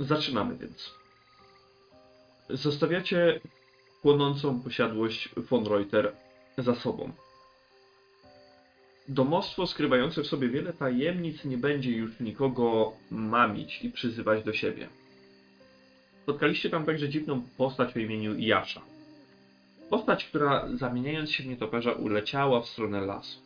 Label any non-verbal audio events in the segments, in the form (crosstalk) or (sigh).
Zaczynamy więc. Zostawiacie płonącą posiadłość von Reuter za sobą. Domostwo skrywające w sobie wiele tajemnic nie będzie już nikogo mamić i przyzywać do siebie. Spotkaliście tam także dziwną postać o imieniu Jasza. Postać, która zamieniając się w nietoperza uleciała w stronę lasu.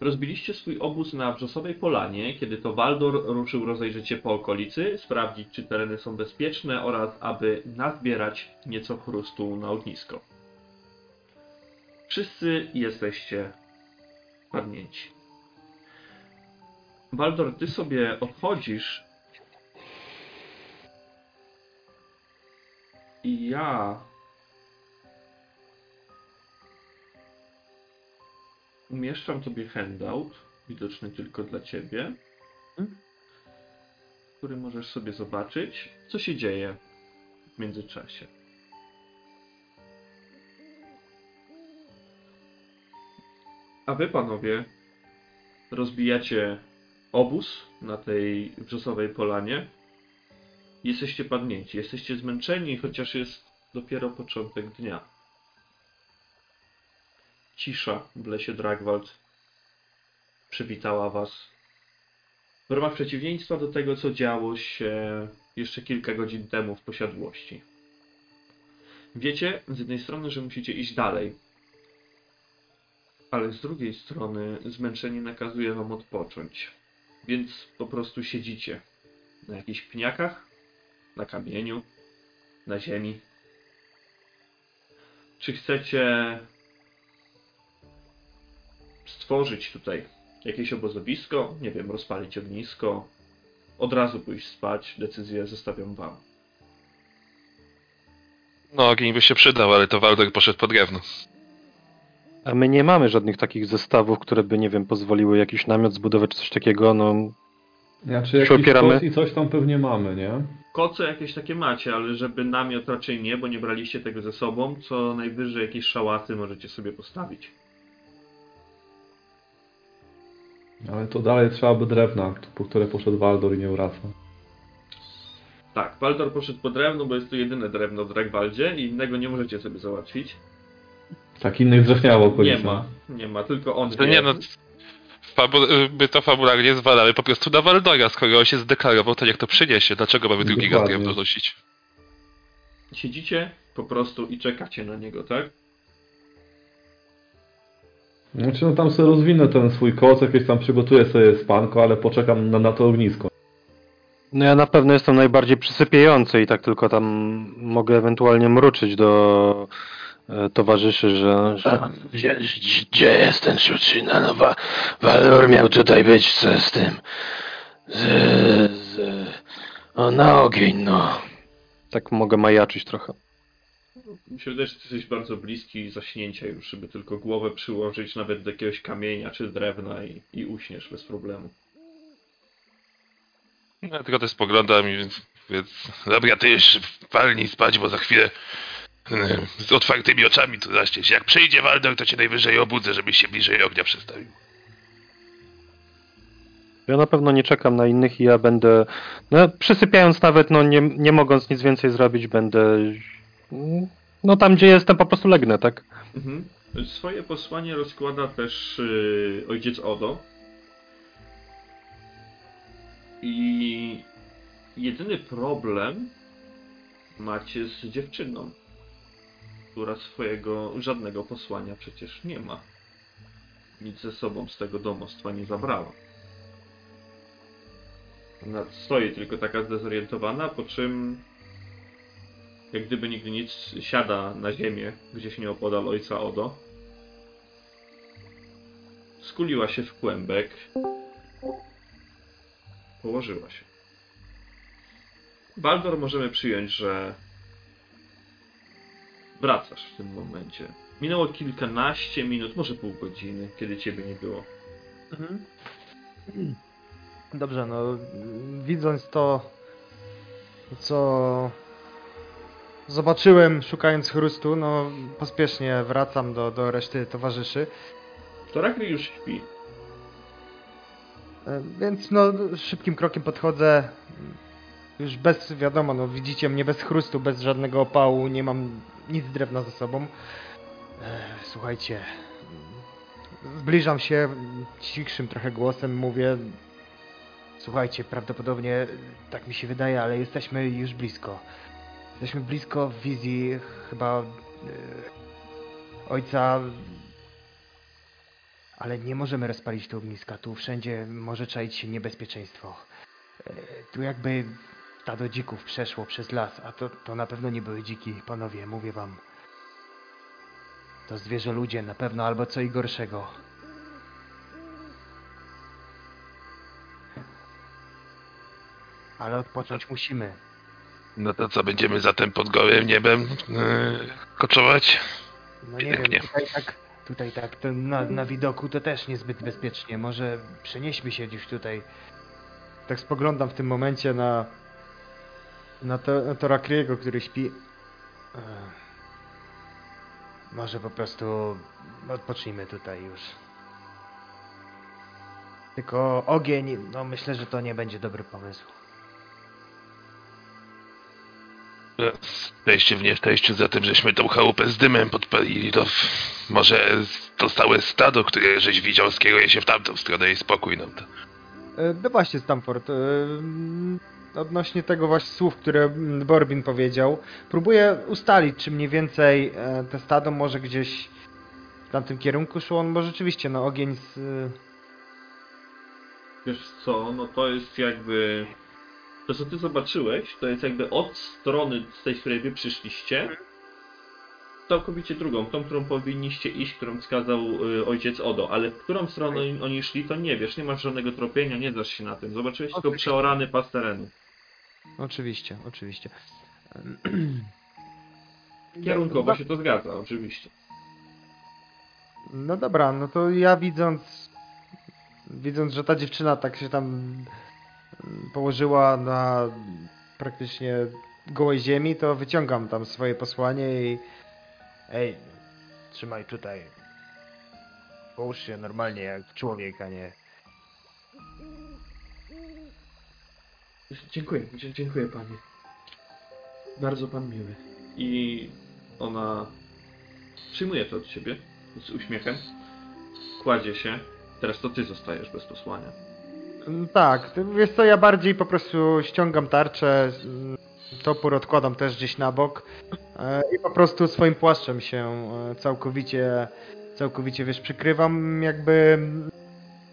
Rozbiliście swój obóz na Wrzosowej Polanie, kiedy to Waldor ruszył rozejrzeć się po okolicy, sprawdzić czy tereny są bezpieczne oraz aby nazbierać nieco chrustu na ognisko. Wszyscy jesteście padnięci. Waldor, ty sobie odchodzisz i ja umieszczam tobie handout, widoczny tylko dla ciebie, który możesz sobie zobaczyć, co się dzieje w międzyczasie. A wy, panowie, rozbijacie obóz na tej wrzosowej polanie. Jesteście padnięci, jesteście zmęczeni, chociaż jest dopiero początek dnia. Cisza w lesie Dragwald przywitała was. W ramach przeciwieństwa do tego, co działo się jeszcze kilka godzin temu w posiadłości. Wiecie z jednej strony, że musicie iść dalej, ale z drugiej strony zmęczenie nakazuje wam odpocząć. Więc po prostu siedzicie na jakichś pniakach, na kamieniu, na ziemi. Czy chcecie stworzyć tutaj jakieś obozowisko, nie wiem, rozpalić ognisko, od razu pójść spać, decyzję zostawiam wam. No, ogień by się przydał, ale to Waldek poszedł pod drewno. A my nie mamy żadnych takich zestawów, które by, nie wiem, pozwoliły jakiś namiot zbudować czy coś takiego, no... Znaczy jakiś opieramy- koc i coś tam pewnie mamy, nie? Koce jakieś takie macie, ale żeby namiot raczej nie, bo nie braliście tego ze sobą, co najwyżej jakieś szałaty możecie sobie postawić. Ale to dalej trzeba by drewna, po które poszedł Waldor i nie wraca. Tak, Waldor poszedł po drewno, bo jest to jedyne drewno w Dragwaldzie i innego nie możecie sobie załatwić. Tak innych drzew nie ma w okolicy. Nie ma, nie ma, tylko on To wie. nie no, fabu- by to fabularnie zwalamy po prostu na Waldora, skoro on się zdeklarował, to niech to przyniesie. Dlaczego mamy drugi raz drewno nosić? Siedzicie po prostu i czekacie na niego, tak? Znaczy no tam sobie rozwinę ten swój koc, jakieś tam przygotuję sobie spanko, ale poczekam na, na to ognisko. No ja na pewno jestem najbardziej przysypiający i tak tylko tam mogę ewentualnie mruczyć do e, towarzyszy, że... że... Gdzie, gdzie jest ten Szuczyna? No, wa, Walor miał tutaj być z, z tym. Z, z, o, na ogień, no. Tak mogę majaczyć trochę. Mi się wydaje, że ty jesteś bardzo bliski zaśnięcia już, żeby tylko głowę przyłożyć nawet do jakiegoś kamienia czy drewna i, i uśniesz bez problemu. Ja tylko też spoglądam i więc... Dobra, ty już walnij spać, bo za chwilę e, z otwartymi oczami tu zaśniesz. Jak przyjdzie Waldor, to cię najwyżej obudzę, żebyś się bliżej ognia przestawił. Ja na pewno nie czekam na innych i ja będę, no, przysypiając nawet, no nie, nie mogąc nic więcej zrobić, będę, no tam gdzie jestem po prostu legnę, tak? Mhm. Swoje posłanie rozkłada też yy, ojciec Odo. I jedyny problem macie z dziewczyną, która swojego żadnego posłania przecież nie ma. Nic ze sobą z tego domostwa nie zabrała. Ona stoi tylko taka zdezorientowana, po czym jak gdyby nigdy nic siada na ziemię, gdzieś nieopodal ojca Odo. Skuliła się w kłębek. Położyła się. Baldor możemy przyjąć, że wracasz w tym momencie. Minęło kilkanaście minut, może pół godziny, kiedy ciebie nie było. Mhm. Dobrze, no widząc to, co zobaczyłem szukając chrustu, no pospiesznie wracam do, do reszty towarzyszy. Torakli już śpi. E, Więc no szybkim krokiem podchodzę, Już bez, wiadomo, no widzicie mnie bez chrustu, bez żadnego opału, nie mam nic drewna ze sobą. E, słuchajcie, zbliżam się cichszym trochę głosem, mówię. Słuchajcie, prawdopodobnie tak mi się wydaje, ale jesteśmy już blisko. Jesteśmy blisko wizji chyba e, ojca. Ale nie możemy rozpalić tu ogniska. Tu wszędzie może czaić się niebezpieczeństwo. E, Tu jakby stado dzików przeszło przez las, a to, to na pewno nie były dziki, panowie, mówię wam. To zwierzę ludzie na pewno, albo co i gorszego. Ale odpocząć musimy. No to co, będziemy zatem pod gołym niebem yy, koczować? No nie wiem, Pięknie. tutaj tak, tutaj tak, to na, na widoku to też niezbyt bezpiecznie. Może przenieśmy się gdzieś tutaj. Tak spoglądam w tym momencie na na, to, na Torakriego, który śpi. Ech. Może po prostu odpocznijmy tutaj już. Tylko ogień, no myślę, że to nie będzie dobry pomysł. Szczęście w nieszczęściu za tym, żeśmy tą chałupę z dymem podpalili, to może to całe stado, które żeś widział, skieruje się w tamtą stronę i spokój nam to. E, No właśnie, Stamford. e, mm, Odnośnie tego właśnie słów, które mm, Borbin powiedział, próbuję ustalić, czy mniej więcej te stado może gdzieś w tamtym kierunku szło. On bo rzeczywiście, no ogień z... Wiesz co, no to jest jakby... To co ty zobaczyłeś, to jest jakby od strony z tej, z której wy przyszliście, całkowicie drugą, tą, którą powinniście iść, którą wskazał y, ojciec Odo, ale w którą stronę oni- oni szli, to nie wiesz, nie masz żadnego tropienia, nie znasz się na tym. Zobaczyłeś tylko Oczywiście. przeorany pas terenu. Oczywiście, oczywiście. (clears throat) Kierunkowo się to zgadza, oczywiście. No dobra, no to ja widząc, widząc, że ta dziewczyna tak się tam położyła na praktycznie gołej ziemi, to wyciągam tam swoje posłanie i ej, trzymaj tutaj. Połóż się normalnie jak człowiek, a nie... Dziękuję, dziękuję panie. Bardzo pan miły. I ona przyjmuje to od ciebie z uśmiechem. Kładzie się. Teraz to ty zostajesz bez posłania. Mm, Tak, wiesz co, ja bardziej po prostu ściągam tarczę, topór odkładam też gdzieś na bok e, i po prostu swoim płaszczem się e, całkowicie, całkowicie, wiesz, przykrywam. Jakby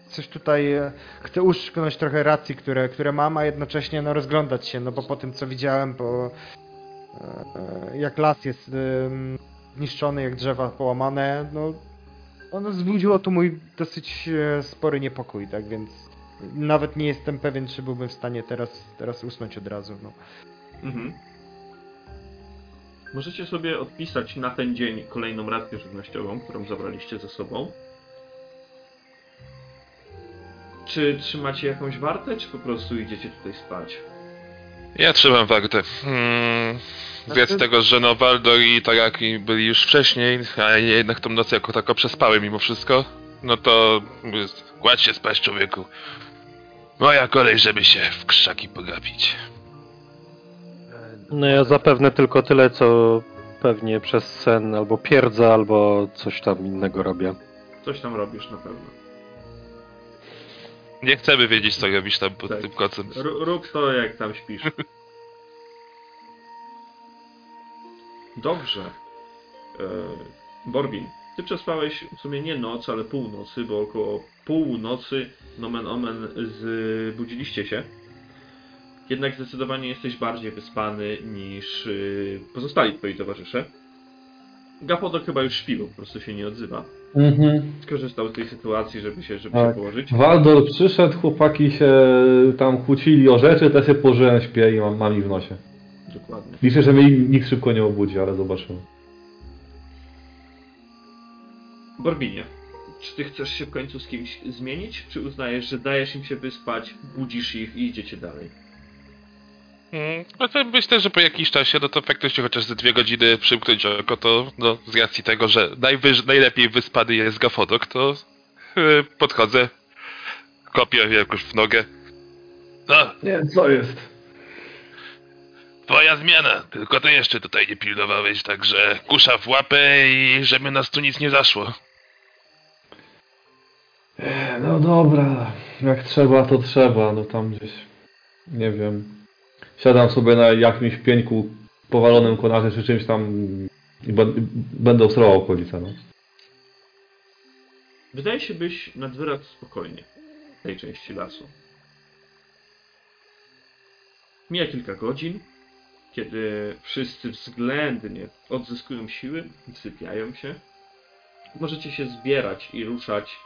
coś tutaj, e, chcę uszczknąć trochę racji, które, które mam, a jednocześnie no rozglądać się, no bo po tym co widziałem, po jak las jest zniszczony, jak drzewa połamane, no ono wzbudziło tu mój dosyć spory niepokój, tak więc nawet nie jestem pewien, czy byłbym w stanie teraz, teraz usnąć od razu. No. Mhm. Możecie sobie odpisać na ten dzień kolejną rację żywnościową, którą zabraliście ze sobą. Czy trzymacie jakąś wartę, czy po prostu idziecie tutaj spać? Ja trzymam wartę. Hmm, Znaczy- tego, że no Waldor i Taraki byli już wcześniej, a ja jednak tą noc jako tako przespałem mimo wszystko, no to kładź się spać człowieku. Moja kolej, żeby się w krzaki pogapić. No ja zapewne tylko tyle, co pewnie przez sen albo pierdza, albo coś tam innego robię. Coś tam robisz na pewno. Nie chcemy wiedzieć, co robisz tam pod Tak. tym kocem. R- rób to, jak tam śpisz. (laughs) Dobrze. E, Borbin, ty przespałeś w sumie nie noc, ale północy, bo około północy, nomen omen, zbudziliście się. Jednak zdecydowanie jesteś bardziej wyspany niż y, pozostali twoi towarzysze. Gapodok chyba już śpi, bo po prostu się nie odzywa. Mhm. Skorzystał z tej sytuacji, żeby się, żeby Tak. się położyć. Waldor przyszedł, chłopaki się tam kłócili o rzeczy, to ja się położyłem, śpię i mam, mam ich w nosie. Dokładnie. Liczę, że mnie nikt szybko nie obudzi, ale zobaczymy. Borbinie, czy ty chcesz się w końcu z kimś zmienić, czy uznajesz, że dajesz im się wyspać, budzisz ich i idziecie dalej? Hmm, no to myślę, że po jakimś czasie, no to faktycznie chociaż ze dwie godziny przymknąć oko, to no, z racji tego, że najwyż, najlepiej wyspany jest Gafodok, to yy, podchodzę, kopię jakoś w nogę. No, Nie, co jest? Twoja zmiana, tylko ty jeszcze tutaj nie pilnowałeś, także kusza w łapę i żeby nas tu nic nie zaszło. No dobra, jak trzeba, to trzeba. No tam gdzieś, nie wiem. Siadam sobie na jakimś pieńku powalonym konarze czy czymś tam i będę obserwował okolice. No. Wydaje się być nad wyraz spokojnie w tej części lasu. Mija kilka godzin, kiedy wszyscy względnie odzyskują siły, wysypiają się. Możecie się zbierać i ruszać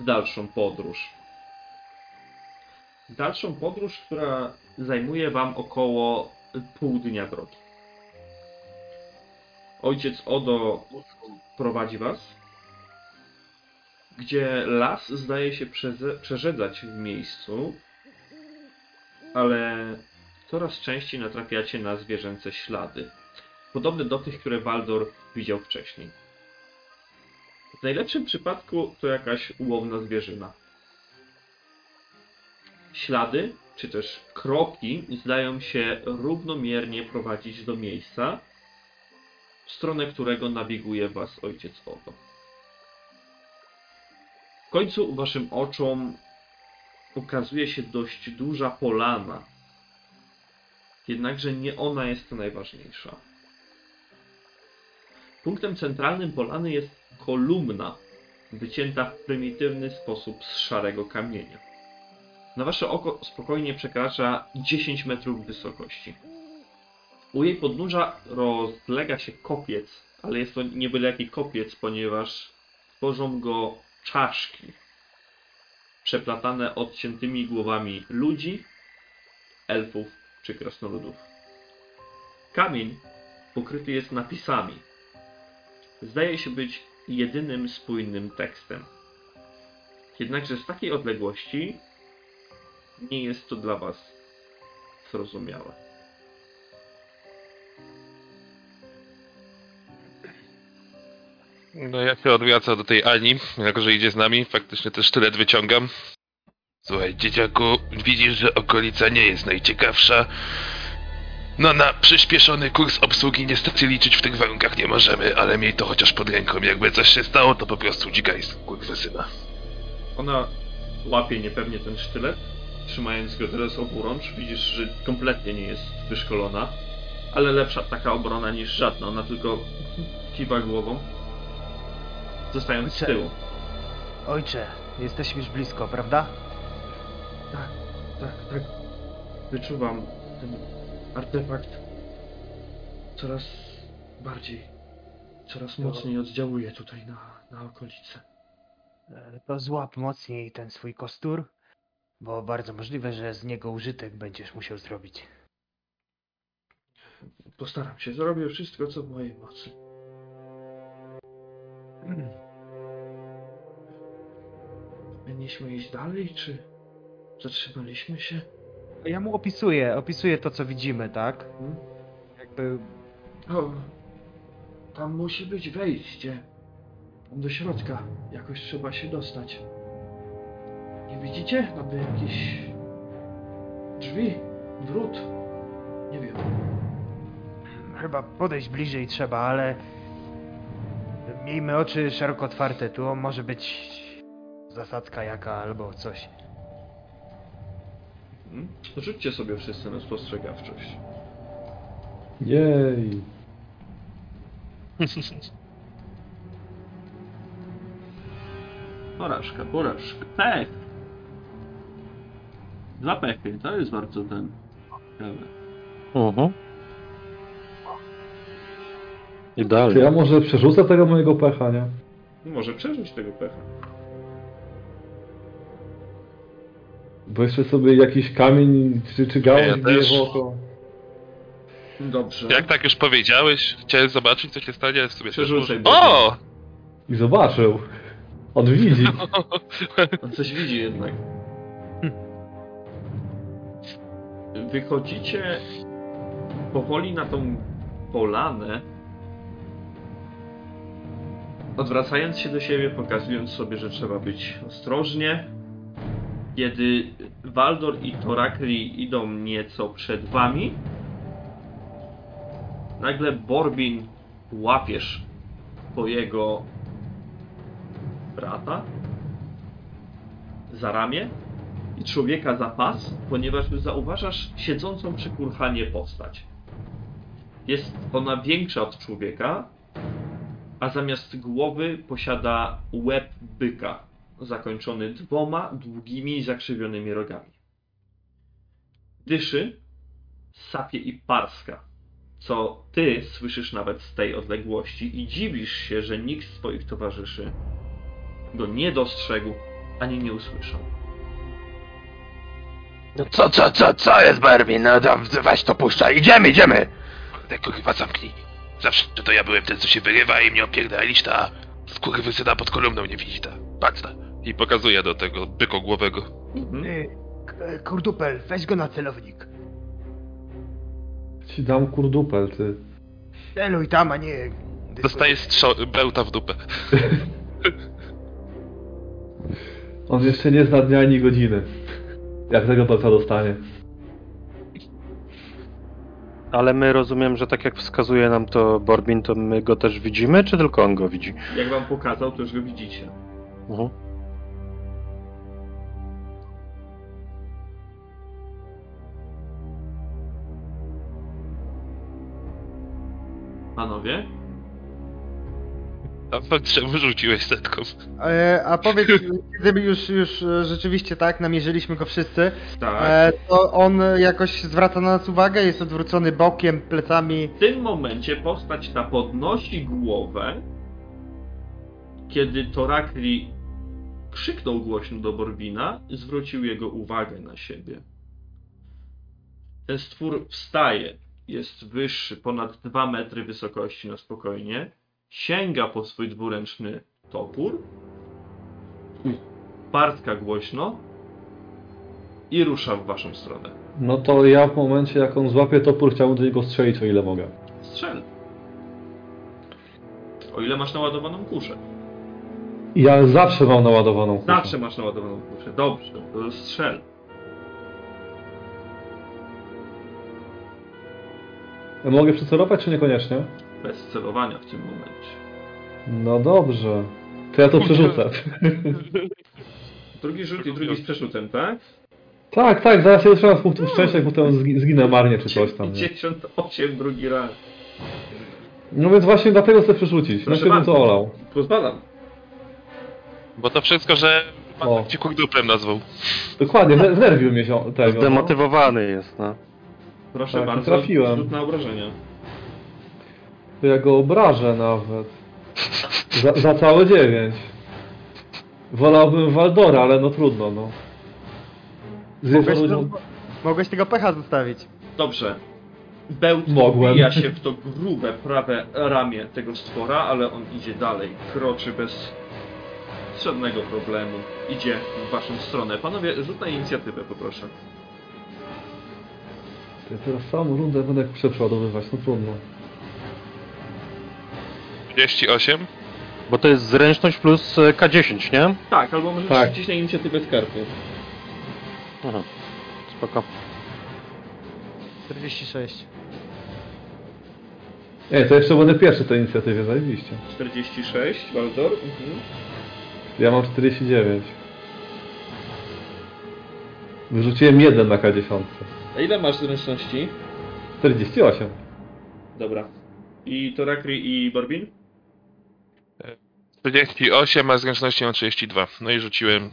w dalszą podróż. Dalszą podróż, która zajmuje Wam około pół dnia drogi. Ojciec Odo prowadzi Was gdzie las zdaje się przerzedzać w miejscu, ale coraz częściej natrafiacie na zwierzęce ślady, podobne do tych, które Waldor widział wcześniej. W najlepszym przypadku to jakaś łowna zwierzyna. Ślady, czy też kroki zdają się równomiernie prowadzić do miejsca, w stronę którego nabieguje was ojciec Odo. W końcu waszym oczom ukazuje się dość duża polana. Jednakże nie ona jest najważniejsza. Punktem centralnym polany jest kolumna, wycięta w prymitywny sposób z szarego kamienia. Na wasze oko spokojnie przekracza 10 metrów wysokości. U jej podnóża rozlega się kopiec, ale jest to nie byle jaki kopiec, ponieważ tworzą go czaszki przeplatane odciętymi głowami ludzi, elfów czy krasnoludów. Kamień pokryty jest napisami. Zdaje się być jedynym spójnym tekstem. Jednakże z takiej odległości nie jest to dla Was zrozumiałe. No ja się odwracam do tej Ani, jako że idzie z nami, faktycznie też sztylet wyciągam. Słuchaj, dzieciaku, widzisz, że okolica nie jest najciekawsza. No na przyspieszony kurs obsługi niestety liczyć w tych warunkach nie możemy, ale miej to chociaż pod ręką. Jakby coś się stało, to po prostu uciekaj z kurwysyna. Ona łapie niepewnie ten sztylet, trzymając go teraz oburącz. Widzisz, że kompletnie nie jest wyszkolona, ale lepsza taka obrona niż żadna. Ona tylko kiwa głową, zostając z tyłu. Ojcze, jesteśmy już blisko, prawda? Tak, tak, tak. Wyczuwam ten artefakt coraz bardziej, coraz mocniej oddziałuje tutaj na, na okolice. E, To złap mocniej ten swój kostur, bo bardzo możliwe, że z niego użytek będziesz musiał zrobić. Postaram się, zrobię wszystko, co w mojej mocy. (clears throat) Powinniśmy iść dalej, czy zatrzymaliśmy się? Ja mu opisuję, opisuję to, co widzimy, tak? Hmm? Jakby O, tam musi być wejście. Do środka. Jakoś trzeba się dostać. Nie widzicie? Tam jakieś drzwi, wrót. Nie wiem. chyba podejść bliżej trzeba, ale miejmy oczy szeroko otwarte. Tu może być zasadzka jaka albo coś. Hmm? Rzućcie sobie wszyscy na spostrzegawczość. Jej. (laughs) Porażka, porażka. Pech! Dwa pechy, to jest bardzo ten... ciekawe. Mhm. Czy Idealnie. ja może przerzucę tego mojego pecha, nie? Może przeżyć tego pecha. Bo jeszcze sobie jakiś kamień czy, czy gałąź Ja też. w oko. Dobrze. Jak tak już powiedziałeś, chciałem zobaczyć co się stanie, ale w Przerzucaj może- O! I zobaczył. On widzi. (laughs) On coś widzi jednak. Wychodzicie powoli na tą polanę, odwracając się do siebie, pokazując sobie, że trzeba być ostrożnie. Kiedy Waldor i Torakli idą nieco przed wami, Nagle Borbin łapiesz twojego brata za ramię i człowieka za pas, ponieważ zauważasz siedzącą przy kurhanie postać. Jest ona większa od człowieka, a zamiast głowy posiada łeb byka, zakończony dwoma długimi, zakrzywionymi rogami. Dyszy, sapie i parska, co ty słyszysz nawet z tej odległości i dziwisz się, że nikt z twoich towarzyszy go nie dostrzegł ani nie usłyszał. No co, co, co, co jest Barbie? No to weź to puszczaj, idziemy, idziemy! Te kurwa zamknij. Zawsze to ja byłem ten, co się wyrywa i mnie opierdalić, ta skurwysyna pod kolumną nie widzi, ta. Patrz ta. I pokazuje do tego bykogłowego. Mhm. K- kurdupel, weź go na celownik. Ci dam kurdupel, ty. Celuj tam, a nie... Dostaje strzo- bełta w dupę. (laughs) On jeszcze nie zna dnia ani godziny. Jak tego palca dostanie. Ale my rozumiem, że tak jak wskazuje nam to Borbin, to my go też widzimy, czy tylko on go widzi? Jak wam pokazał, to już go widzicie. Mhm. Panowie? A fakt, że wyrzuciłeś setką. E, a powiedz, (laughs) kiedy już, już e, rzeczywiście tak, namierzyliśmy go wszyscy, Tak. e, to on jakoś zwraca na nas uwagę, jest odwrócony bokiem, plecami. W tym momencie postać ta podnosi głowę, kiedy Torakli krzyknął głośno do Borbina, zwrócił jego uwagę na siebie. Ten stwór wstaje, jest wyższy, ponad 2 metry wysokości na spokojnie, sięga po swój dwuręczny topór, partka głośno i rusza w waszą stronę. No to ja w momencie, jak on złapie topór, chciałbym do niego strzelić, o ile mogę. Strzel. O ile masz naładowaną kuszę. Ja zawsze mam naładowaną kuszę. Zawsze masz naładowaną kuszę. Dobrze, to strzel. Mogę przycelować, czy niekoniecznie? Bez celowania w tym momencie. No dobrze. To ja to przerzucę. (laughs) Drugi rzut i drugi z przerzutem, tak? tak, tak, zaraz się trzymam z punktu szczęścia potem zgi- zginę marnie, czy coś tam. Nie? 58 drugi raz. No więc właśnie dlatego chcę przerzucić. Proszę Najpierw bym bardzo. to olał. Pozwalam. Bo to wszystko, że O. pan ci kurduplem nazwał. Dokładnie, znerwił mnie się tego. no. Zdemotywowany jest, no. Proszę Tak, bardzo. trafiłem. Rzut na obrażenia. To ja go obrażę nawet. Za, za całe dziewięć. Wolałbym Waldora, ale no trudno, no. Mogłeś, tego- mogłeś tego pecha zostawić. Dobrze. Bełt Mogłem. wbija się w to grube prawe ramię tego stwora, ale on idzie dalej. Kroczy bez żadnego problemu. Idzie w waszą stronę. Panowie, rzut na inicjatywę poproszę. Ja teraz całą rundę będę przeprzodowywać, no trudno. 38? Bo to jest zręczność plus e, K10, nie? Tak, albo możesz Tak. rzucić na inicjatywę z karty. Mhm. Spoko. 46. Nie, to jeszcze będę pierwszy w tej inicjatywie, zajebiście. 46, Waldor. Mhm. Ja mam 49. Wyrzuciłem jeden na K10. A ile masz zręczności? 48. Dobra. I Torakri i Borbin? 48, a zręczności mam 32. No i rzuciłem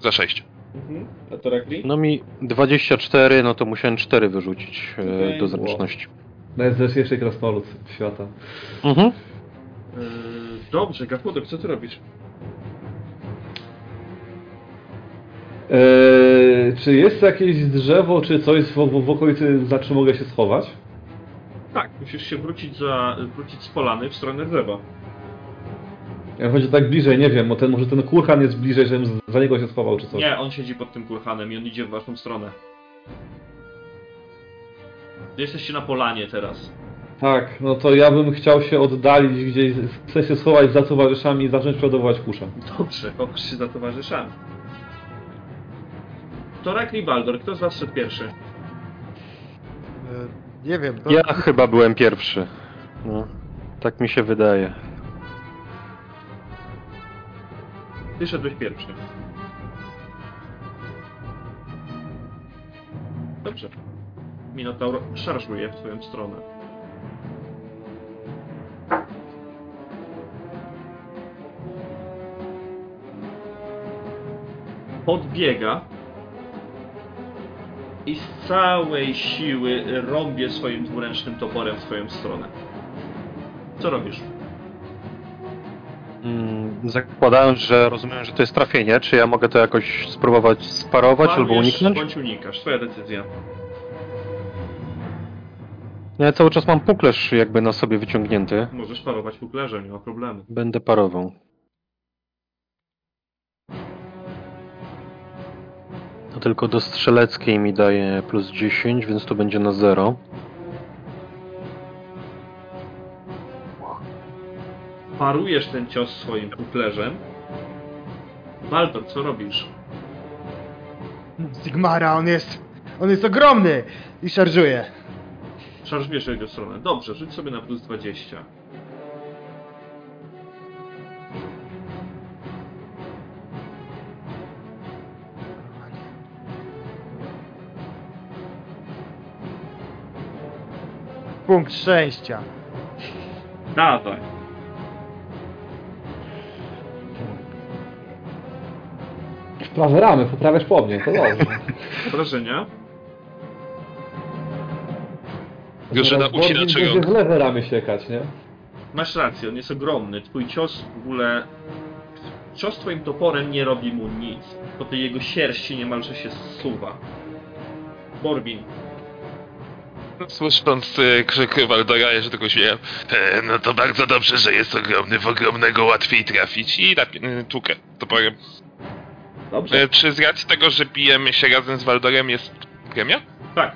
za 6. Mhm. A Torakri? No mi 24, no to musiałem 4 wyrzucić e, Okej. do zręczności. Najzręczniejszy krasnolud świata. Mhm. Yy, dobrze, Gafudek, co ty robisz? Eee, czy jest jakieś drzewo, czy coś w, w, w okolicy, za czym mogę się schować? Tak, musisz się wrócić za wrócić z polany w stronę drzewa. Ja chodzi tak bliżej, nie wiem, bo ten, może ten kurhan jest bliżej, żebym za niego się schował, czy coś. Nie, on siedzi pod tym kurhanem i on idzie w waszą stronę. Jesteście na polanie teraz. Tak, no to ja bym chciał się oddalić gdzieś, w sensie schować za towarzyszami i zacząć przodować kuszę. Dobrze, się za towarzyszami. Torak i Baldor, kto z was szedł pierwszy? E, Nie wiem, to... Ja chyba byłem pierwszy. No, tak mi się wydaje. Ty szedłeś pierwszy. Dobrze. Minotaur szarżuje w twoją stronę. Podbiega i z całej siły rąbie swoim dwuręcznym toporem w twoją stronę. Co robisz? Mm, zakładając, że rozumiem, że to jest trafienie, czy ja mogę to jakoś spróbować sparować albo uniknąć? Bądź unikasz, twoja decyzja. No ja cały czas mam puklerz jakby na sobie wyciągnięty. Możesz parować puklerzem, nie ma problemu. Będę parował. To tylko do strzeleckiej mi daje plus 10, więc to będzie na 0. Parujesz ten cios swoim puklerzem. Waltor, co robisz? Sigmara, on jest... On jest ogromny! I szarżuje. Szarżujesz w jego stronę. Dobrze, rzuć sobie na plus 20. Punkt szczęścia. Dawaj. Prawe ramy, poprawiasz po mnie, to dobrze. (laughs) Wrażenia? Grażyna Zaraz ucina będzie rąk. w lewe ramy siekać, nie? Masz rację, on jest ogromny. Twój cios w ogóle... Cios twoim toporem nie robi mu nic. Po tej jego sierści niemalże się zsuwa. Borbin, Słysząc y, krzyk Waldora, ja się tylko śmieję. E, no to bardzo dobrze, że jest ogromny, w ogromnego łatwiej trafić. I tak, y, tłukę toporem. dobrze? E, czy z racji tego, że bijemy się razem z Waldorem jest premia? Tak.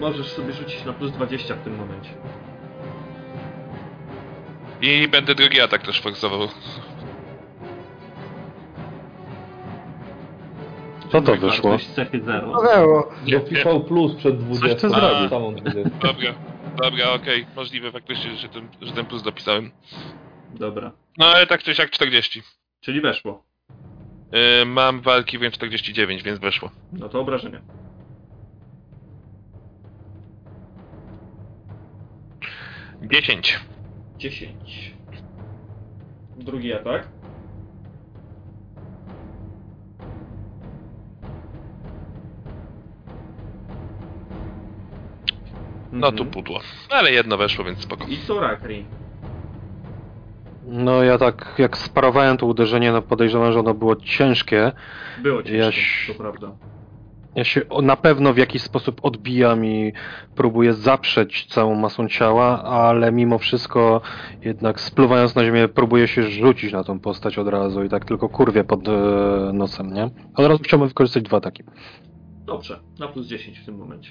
Możesz sobie rzucić na plus 20 w tym momencie. I będę drugi atak też forsował. Co to wyszło? cechy 0. Paweło. Dopisał plus przed 20. ty zrobił. Samą 20. Dobra, dobra, okej. Możliwe faktycznie, że ten, że ten plus dopisałem. Dobra. No ale tak czy siak 40. Czyli weszło. E, mam walki wręcz 49, więc weszło. No to obrażenia. Dziesięć. 10. Drugi atak. No tu Mhm. pudło. Ale jedno weszło, więc spoko. I co Rakri? No ja tak jak sparowałem to uderzenie, no podejrzewam, że ono było ciężkie. Było ciężko, Jaś- to prawda. Ja się na pewno w jakiś sposób odbijam i próbuję zaprzeć całą masą ciała, ale mimo wszystko jednak spluwając na ziemię próbuję się rzucić na tą postać od razu i tak tylko kurwie pod e, nosem, nie? Od razu chciałbym wykorzystać dwa ataki. Dobrze, na plus 10 w tym momencie.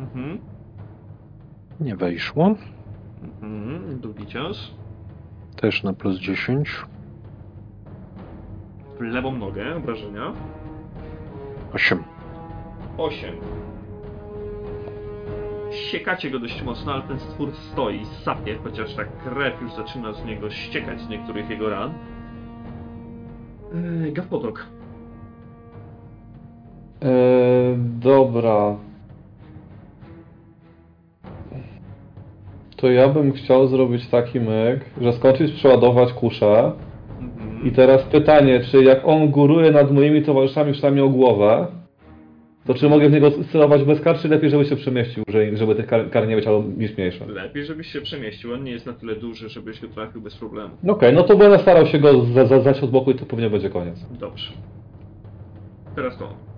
Mhm. Nie wejszło. Mhm. Drugi cios. Też na plus 10. W lewą nogę, obrażenia. 8. 8. Siekacie go dość mocno, ale ten stwór stoi, sapie, chociaż ta krew już zaczyna z niego ściekać z niektórych jego ran. Yy, Gawpotok. Eee, dobra. To ja bym chciał zrobić taki myk, że skończyć przeładować kuszę. Mhm. I teraz pytanie, czy jak on góruje nad moimi towarzyszami przynajmniej o głowę, to czy mogę w niego celować bez kar, czy lepiej, żeby się przemieścił, że- żeby tych kar, kar nie być albo niż mniejsze? Lepiej, żebyś się przemieścił. On nie jest na tyle duży, żebyś go trafił bez problemu. No Okej, no to będę starał się go za- za- zać od boku i to pewnie będzie koniec. Dobrze. Teraz to.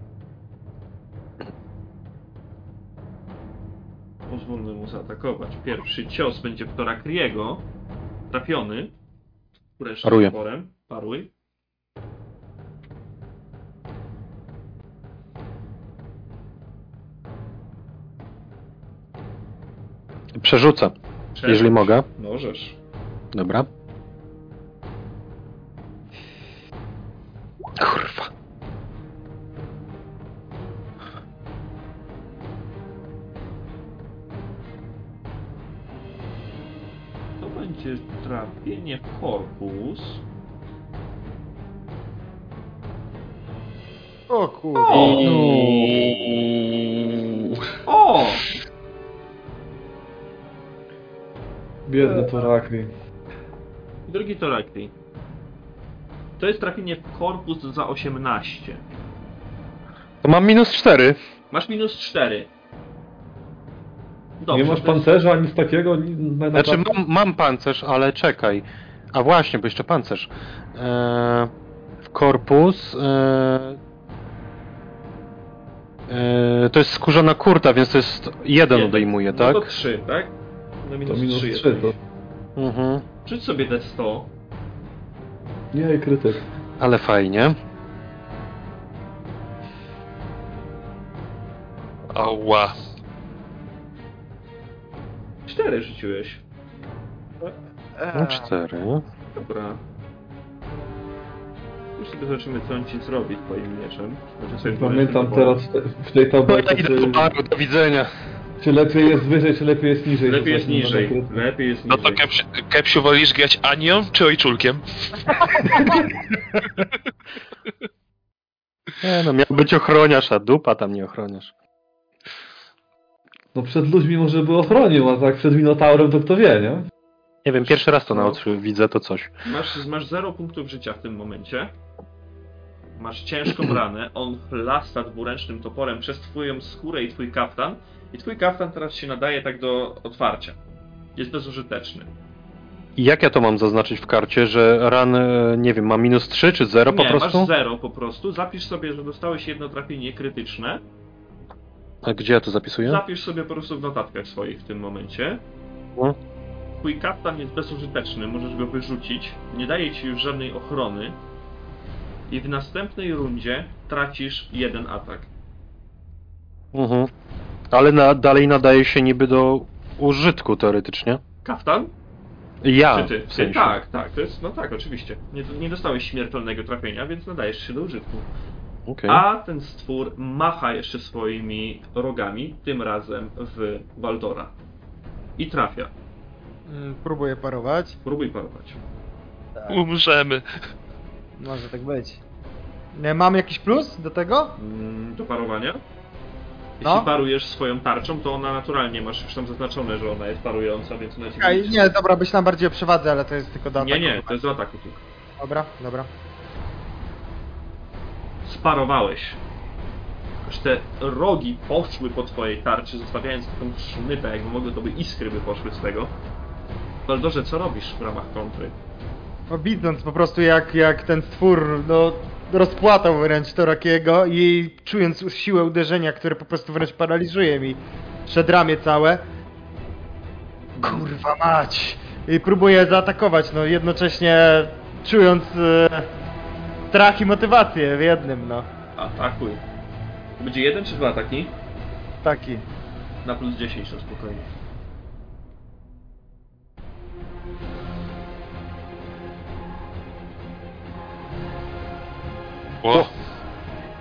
pozwólmy mu zaatakować. Pierwszy cios będzie w Torakriego, trafiony. Resztę Paruję. Sporem. Paruj. Przerzucę, Przerzuć. jeżeli mogę. Możesz. Dobra. Kurwa. Trafienie w korpus. O kurde. O! O! Biedny Torakli. Drugi to Rakli. To jest trafienie w korpus za 18. To mam minus 4. Masz minus 4. nie masz pancerza, nic takiego? na- Znaczy mam, mam pancerz, ale czekaj. A właśnie, bo jeszcze pancerz. Eee, w korpus. Eee, eee, to jest skórzana kurta, więc to jest jeden Jeden. odejmuje, No tak? to 3, tak? Na To minus, minus 3 3 to... Mhm. Rzuć sobie D100. Nie, krytyk. Ale fajnie. Ała. 4 rzuciłeś. No, cztery. Dobra. Już sobie zobaczymy, co on ci zrobi twoim mieczem. Znaczy Pamiętam teraz w te- w tej No tabelce, do czy, baru, do widzenia. czy lepiej jest wyżej, czy lepiej jest niżej. Lepiej jest niżej. Lepiej jest No niżej. to Kepsiu, Kepsiu wolisz grać Anią czy Ojczulkiem? Nie no, miał być ochroniarz, a dupa tam nie ochroniarz. No przed ludźmi może by ochronił, a tak przed Minotaurem to kto wie, nie? Nie wiem, pierwszy raz to na oczy widzę to coś. Masz, masz 0 punktów życia w tym momencie. Masz ciężką (clears throat) ranę. On chlasta dwuręcznym toporem przez twoją skórę i twój kaftan. I twój kaftan teraz się nadaje tak do otwarcia. Jest bezużyteczny. I jak ja to mam zaznaczyć w karcie, że ran, e, nie wiem, ma minus 3 czy 0 po Nie, prostu? masz 0 po prostu. Zapisz sobie, że dostałeś jedno trafienie krytyczne. A gdzie ja to zapisuję? Zapisz sobie po prostu w notatkach swoich w tym momencie. No. Twój kaftan jest bezużyteczny, możesz go wyrzucić. Nie daje ci już żadnej ochrony. I w następnej rundzie tracisz jeden atak. Mhm. Ale na, dalej nadaje się niby do użytku teoretycznie. Kaftan? Ja, Czy ty? w sensie. tak, tak, to jest, no tak, oczywiście. Nie, nie dostałeś śmiertelnego trafienia, więc nadajesz się do użytku. Okej. A ten stwór macha jeszcze swoimi rogami, tym razem w Waldora. I trafia. Mm, Próbuję parować. Próbuj parować. Umrzemy. Może tak być. Nie, Mam jakiś plus do tego? Mm, Do parowania. Jeśli No. parujesz swoją tarczą, to ona naturalnie masz już tam zaznaczone, że ona jest parująca, więc ona ci będzie- nie, dobra, myślałem bardziej o przewadze, ale to jest tylko do nie, ataku. nie, to jest do ataku tylko. Dobra, dobra. Sparowałeś. Aż te rogi poszły po twojej tarczy, zostawiając taką sznypę, jakby mogły to by iskry by poszły z tego. Waldorze, co robisz w ramach kontry? No, widząc po prostu jak, jak ten stwór no, rozpłatał wręcz Torakiego i czując siłę uderzenia, które po prostu wręcz paraliżuje mi przedramię całe. Kurwa mać! I próbuję zaatakować, no jednocześnie czując e, strach i motywację w jednym, no. Atakuj. To będzie jeden czy dwa ataki? Taki. Na plus 10 to spokojnie. O,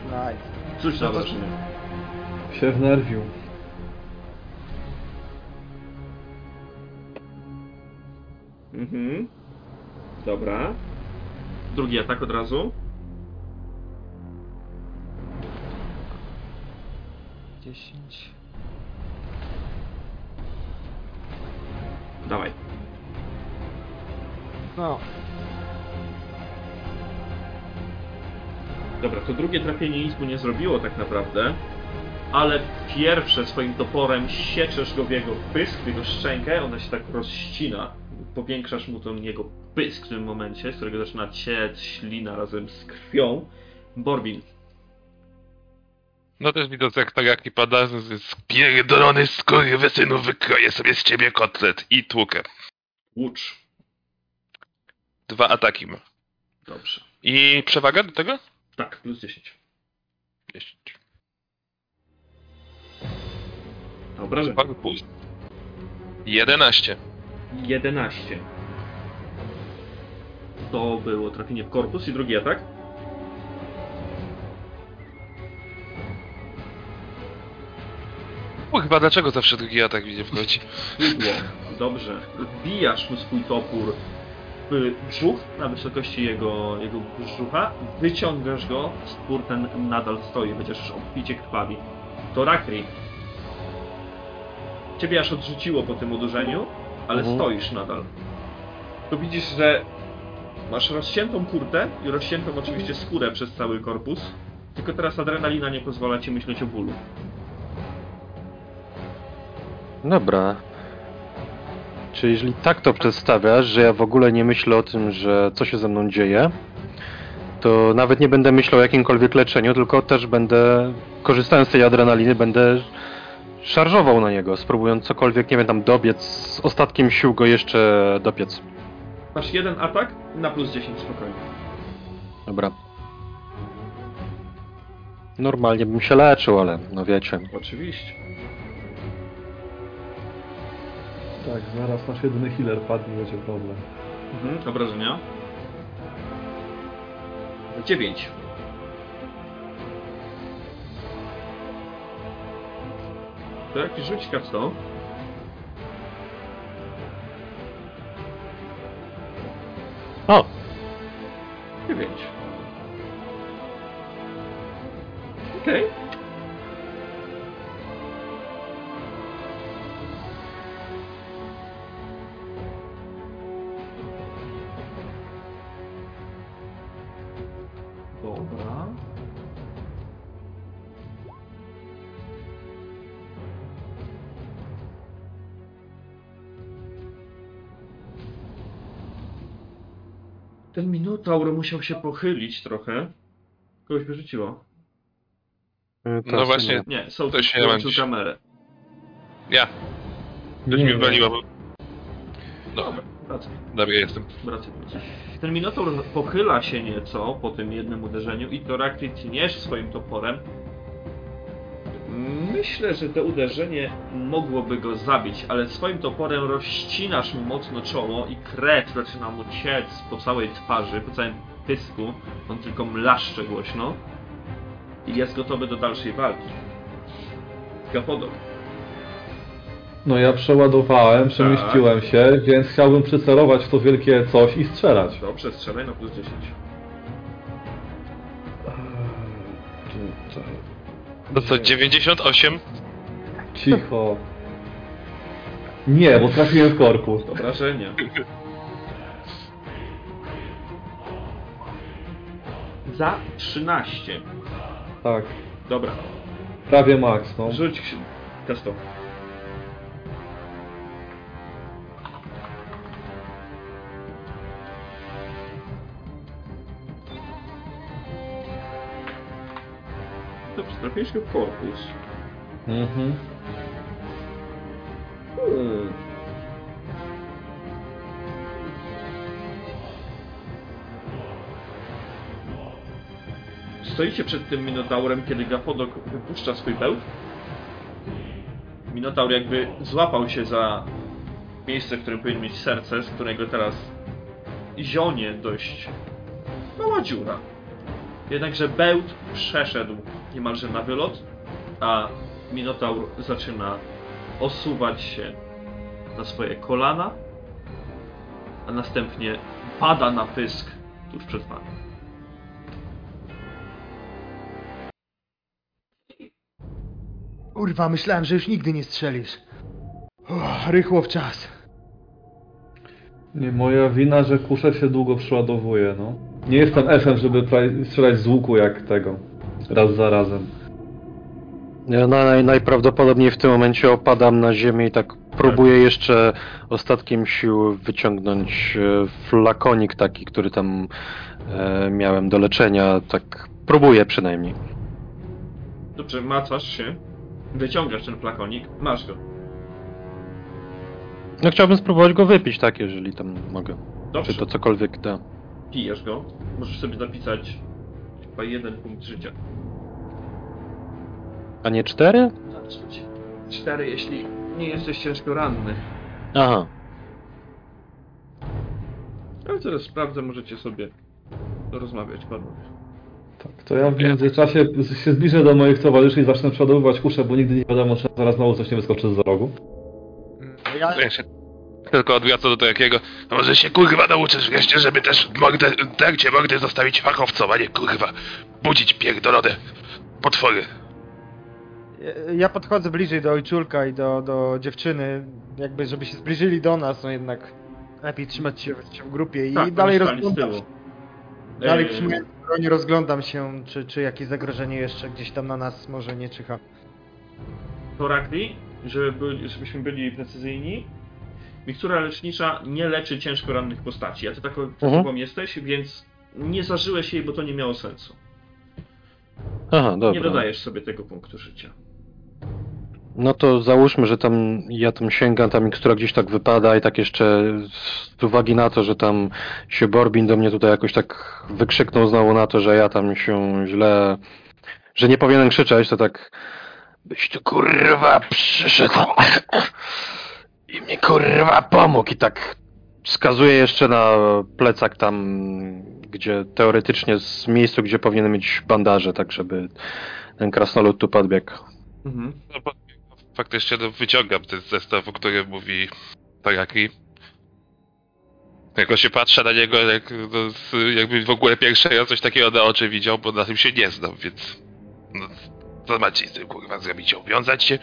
Nice. Cóż za No to- wrażenie. Się wnerwił. Mhm. Dobra. Drugi atak od razu. 10. Dawaj. No. Dobra, to drugie trafienie nic mu nie zrobiło tak naprawdę. Ale pierwsze swoim toporem sieczesz go w jego pysk, w jego szczękę, ona się tak rozścina. Powiększasz mu ten jego pysk w tym momencie, z którego zaczyna ciec ślina razem z krwią. Borbin. No też widząc jak tak jak i pada, spierdolony skurwysynu wykroję sobie z ciebie kotlet i tłukę. Łucz. Dwa ataki ma. Dobrze. I przewaga do tego? Tak, plus 10. 10. Obrażenie. Dwa pół. 11. 11. To było trafienie w korpus i drugi atak. Kurwa, Kurwa, dlaczego zawsze drugi atak mi nie wchodzi? Dobrze. Wbijasz mu swój topór w brzuch, na wysokości jego, jego brzucha, wyciągasz go, spór ten nadal stoi, chociaż obficie krwawi. To Rakri. Ciebie aż odrzuciło po tym uderzeniu, ale Mhm. stoisz nadal. To widzisz, że masz rozciętą kurtę i rozciętą oczywiście skórę przez cały korpus, tylko teraz adrenalina nie pozwala ci myśleć o bólu. Dobra. Czy jeżeli tak to przedstawiasz, że ja w ogóle nie myślę o tym, że co się ze mną dzieje, to nawet nie będę myślał o jakimkolwiek leczeniu, tylko też będę, korzystając z tej adrenaliny, będę szarżował na niego, spróbując cokolwiek, nie wiem, tam dobiec, z ostatkiem sił go jeszcze dopiec. Masz jeden atak na plus 10 spokojnie. Dobra. Normalnie bym się leczył, ale no wiecie. Oczywiście. Tak, zaraz nasz jedyny healer padnie, będzie problem. Mhm. Obrażenia. 9. To jakiś rzuć kasto. O! 9. Okej. Dobra. Ten Minotaur musiał się pochylić trochę. Kogoś wyrzuciło. Y, No teraz właśnie, nie. Nie, są To się wyłączył męczy. kamerę. Ja. Ktoś Nie, mi nie. wywaliło. bo- Dobra, Wracaj. dobra, jestem. Wracaj, wracaj. Ten Minotaur pochyla się nieco po tym jednym uderzeniu i to Rakry tniesz swoim toporem. Myślę, że to uderzenie mogłoby go zabić, ale swoim toporem rozcinasz mu mocno czoło i krew zaczyna mu ciec po całej twarzy, po całym pysku. On tylko mlaszcze głośno i jest gotowy do dalszej walki. Gapodok. No ja przeładowałem, przemieściłem się, więc chciałbym przycelować w to wielkie coś i strzelać. Dobrze, strzelaj na plus 10. To co, 98? Cicho. Nie, bo trafiłem w korpus. Obrażenia. Za 13. Tak, Dobra, prawie max, no. rzuć testo. Trafiłeś korpus. Mhm. Hmm. Stoicie przed tym Minotaurem, kiedy Gapodok wypuszcza swój bełt. Minotaur jakby złapał się za miejsce, w którym powinien mieć serce, z którego teraz zionie dość mała dziura. Jednakże bełt przeszedł niemalże na wylot, a Minotaur zaczyna osuwać się na swoje kolana, a następnie pada na pysk tuż przed wami. Kurwa, myślałem, że już nigdy nie strzelisz. Uff, rychło w czas. Nie moja wina, że kuszę się długo przeładowuje, no. Nie jestem elfem, żeby strzelać z łuku jak tego. Raz za razem. Ja naj, najprawdopodobniej w tym momencie opadam na ziemię i tak próbuję jeszcze ostatkiem sił wyciągnąć e, flakonik taki, który tam e, miałem do leczenia. Tak próbuję przynajmniej. Dobrze, macasz się, wyciągasz ten flakonik, masz go. No chciałbym spróbować go wypić, tak, jeżeli tam mogę. Dobrze, Czy to cokolwiek da. Pijesz go. Możesz sobie zapisać chyba jeden punkt życia. A nie cztery? Cztery, jeśli nie jesteś ciężko ranny. Aha. Ale zaraz sprawdzę, możecie sobie rozmawiać, panowie. Tak, to ja w międzyczasie się zbliżę do moich towarzyszy i zacznę przeładowywać kuszę, bo nigdy nie wiadomo, czy zaraz znowu coś nie wyskoczy z rogu. Ja, tylko odwraca do takiego, a może się kurwa nauczysz wreszcie, żeby też w mordę, w trakcie mordy zostawić? Fachowcom, a nie kurwa. Budzić pierdolone potwory. ja podchodzę bliżej do ojczulka i do, do dziewczyny, jakby żeby się zbliżyli do nas, no jednak lepiej trzymać się, się w grupie i Tak, dalej rozglądam się, dalej Ej, trzymając broń rozglądam się, czy, czy jakieś zagrożenie jeszcze gdzieś tam na nas może nie czyha. Torakli, żeby byli, żebyśmy byli precyzyjni, mikstura lecznicza nie leczy ciężko rannych postaci, a ty taką Mhm. osobą jesteś, więc nie zażyłeś jej, bo to nie miało sensu. Aha, dobra. Nie dodajesz sobie tego punktu życia. No to załóżmy, że tam ja tam sięgam, ta mikstura gdzieś tak wypada i tak jeszcze z uwagi na to, że tam się Borbin do mnie tutaj jakoś tak wykrzyknął znowu na to, że ja tam się źle, że nie powinienem krzyczeć, to tak byś tu kurwa przyszedł i mi kurwa pomógł i tak wskazuję jeszcze na plecak tam, gdzie teoretycznie z miejscu, gdzie powinienem mieć bandaże, tak żeby ten krasnolud tu podbiegł. Mhm. No faktycznie no, wyciągam ten zestaw, o którym mówi Taraki. Jako się patrzę na niego, jak, no, z- jakby w ogóle pierwszy raz coś takiego na oczy widział, bo na tym się nie znam, więc... No, co macie z tym kurwa zrobić? Obwiązać się?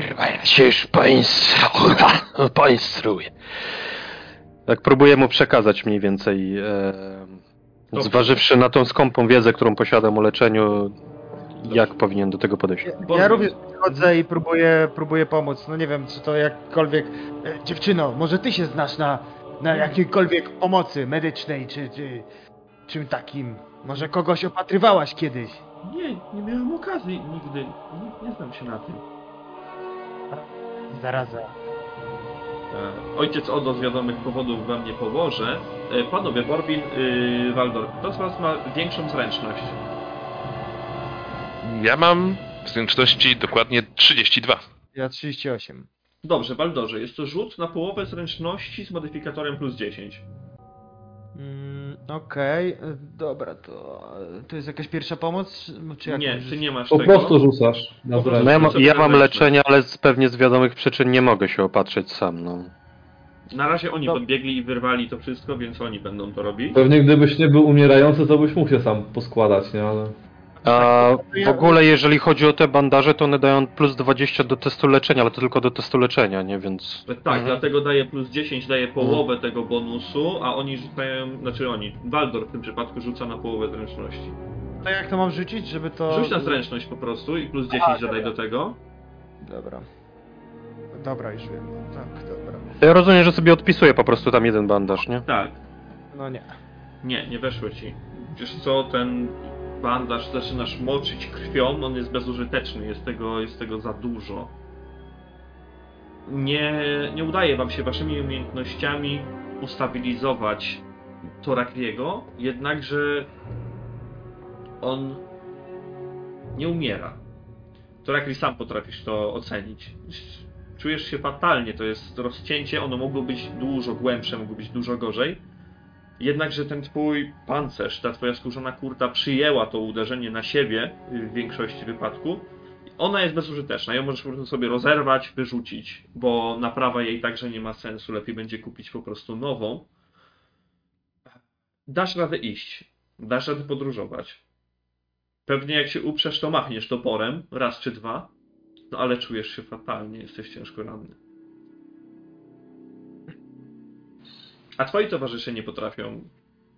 Kurwa, ja się już poinstru- poinstruuję. Tak próbuję mu przekazać mniej więcej, e, zważywszy na tą skąpą wiedzę, którą posiadam o leczeniu, jak powinien do tego podejść. Ja, ja również podchodzę i próbuję, próbuję pomóc. No nie wiem, czy to jakkolwiek... E, dziewczyno, może ty się znasz na, na jakiejkolwiek pomocy medycznej, czy, czy czym takim? Może kogoś opatrywałaś kiedyś? Nie, nie miałem okazji nigdy. Nie, nie znam się na tym. Zaraza. E, Ojciec Odo z wiadomych powodów wam nie pomoże. E, Panowie, Borbin, yy, Waldor, kto z was ma większą zręczność? Ja mam w zręczności dokładnie 32. Ja 38. Dobrze, Waldorze, jest to rzut na połowę zręczności z modyfikatorem plus 10. Mm, Okej, e, dobra, to, to jest jakaś pierwsza pomoc? Czy jak nie, ty nie masz Po tego. prostu rzucasz na Po prostu. No ja, ma, ja mam leczenie, ale z, pewnie z wiadomych przyczyn nie mogę się opatrzeć sam, no. Na razie oni No. podbiegli i wyrwali to wszystko, więc oni będą to robić. Pewnie gdybyś nie był umierający, to byś mógł się sam poskładać, nie? Ale... A w ogóle jeżeli chodzi o te bandaże, to one dają plus 20 do testu leczenia, ale to tylko do testu leczenia, nie? Więc... Tak, Mhm. dlatego daje plus 10, daje połowę tego bonusu, a oni rzucają, znaczy oni, Waldor w tym przypadku rzuca na połowę zręczności. To jak to mam rzucić, żeby to... Rzuć na zręczność po prostu i plus 10 dodaj do tego. Dobra. Dobra, już wiem. Tak, dobra. To ja rozumiem, że sobie odpisuję po prostu tam jeden bandaż, nie? Tak. No nie. Nie, nie weszło ci. Wiesz co, ten bandaż zaczynasz moczyć krwią, on jest bezużyteczny, jest tego, jest tego za dużo. Nie, nie udaje wam się waszymi umiejętnościami ustabilizować Torakliego, jednakże on nie umiera. Torakli sam potrafisz to ocenić. Czujesz się fatalnie, to jest rozcięcie, ono mogło być dużo głębsze, mogło być dużo gorzej. Jednakże ten twój pancerz, ta twoja skórzana kurta przyjęła to uderzenie na siebie w większości wypadków. Ona jest bezużyteczna, ją możesz po prostu sobie rozerwać, wyrzucić, bo naprawa jej także nie ma sensu, lepiej będzie kupić po prostu nową. Dasz radę iść, dasz radę podróżować. Pewnie jak się uprzesz, to machniesz toporem, raz czy dwa, no ale czujesz się fatalnie, jesteś ciężko ranny. A twoi towarzysze nie potrafią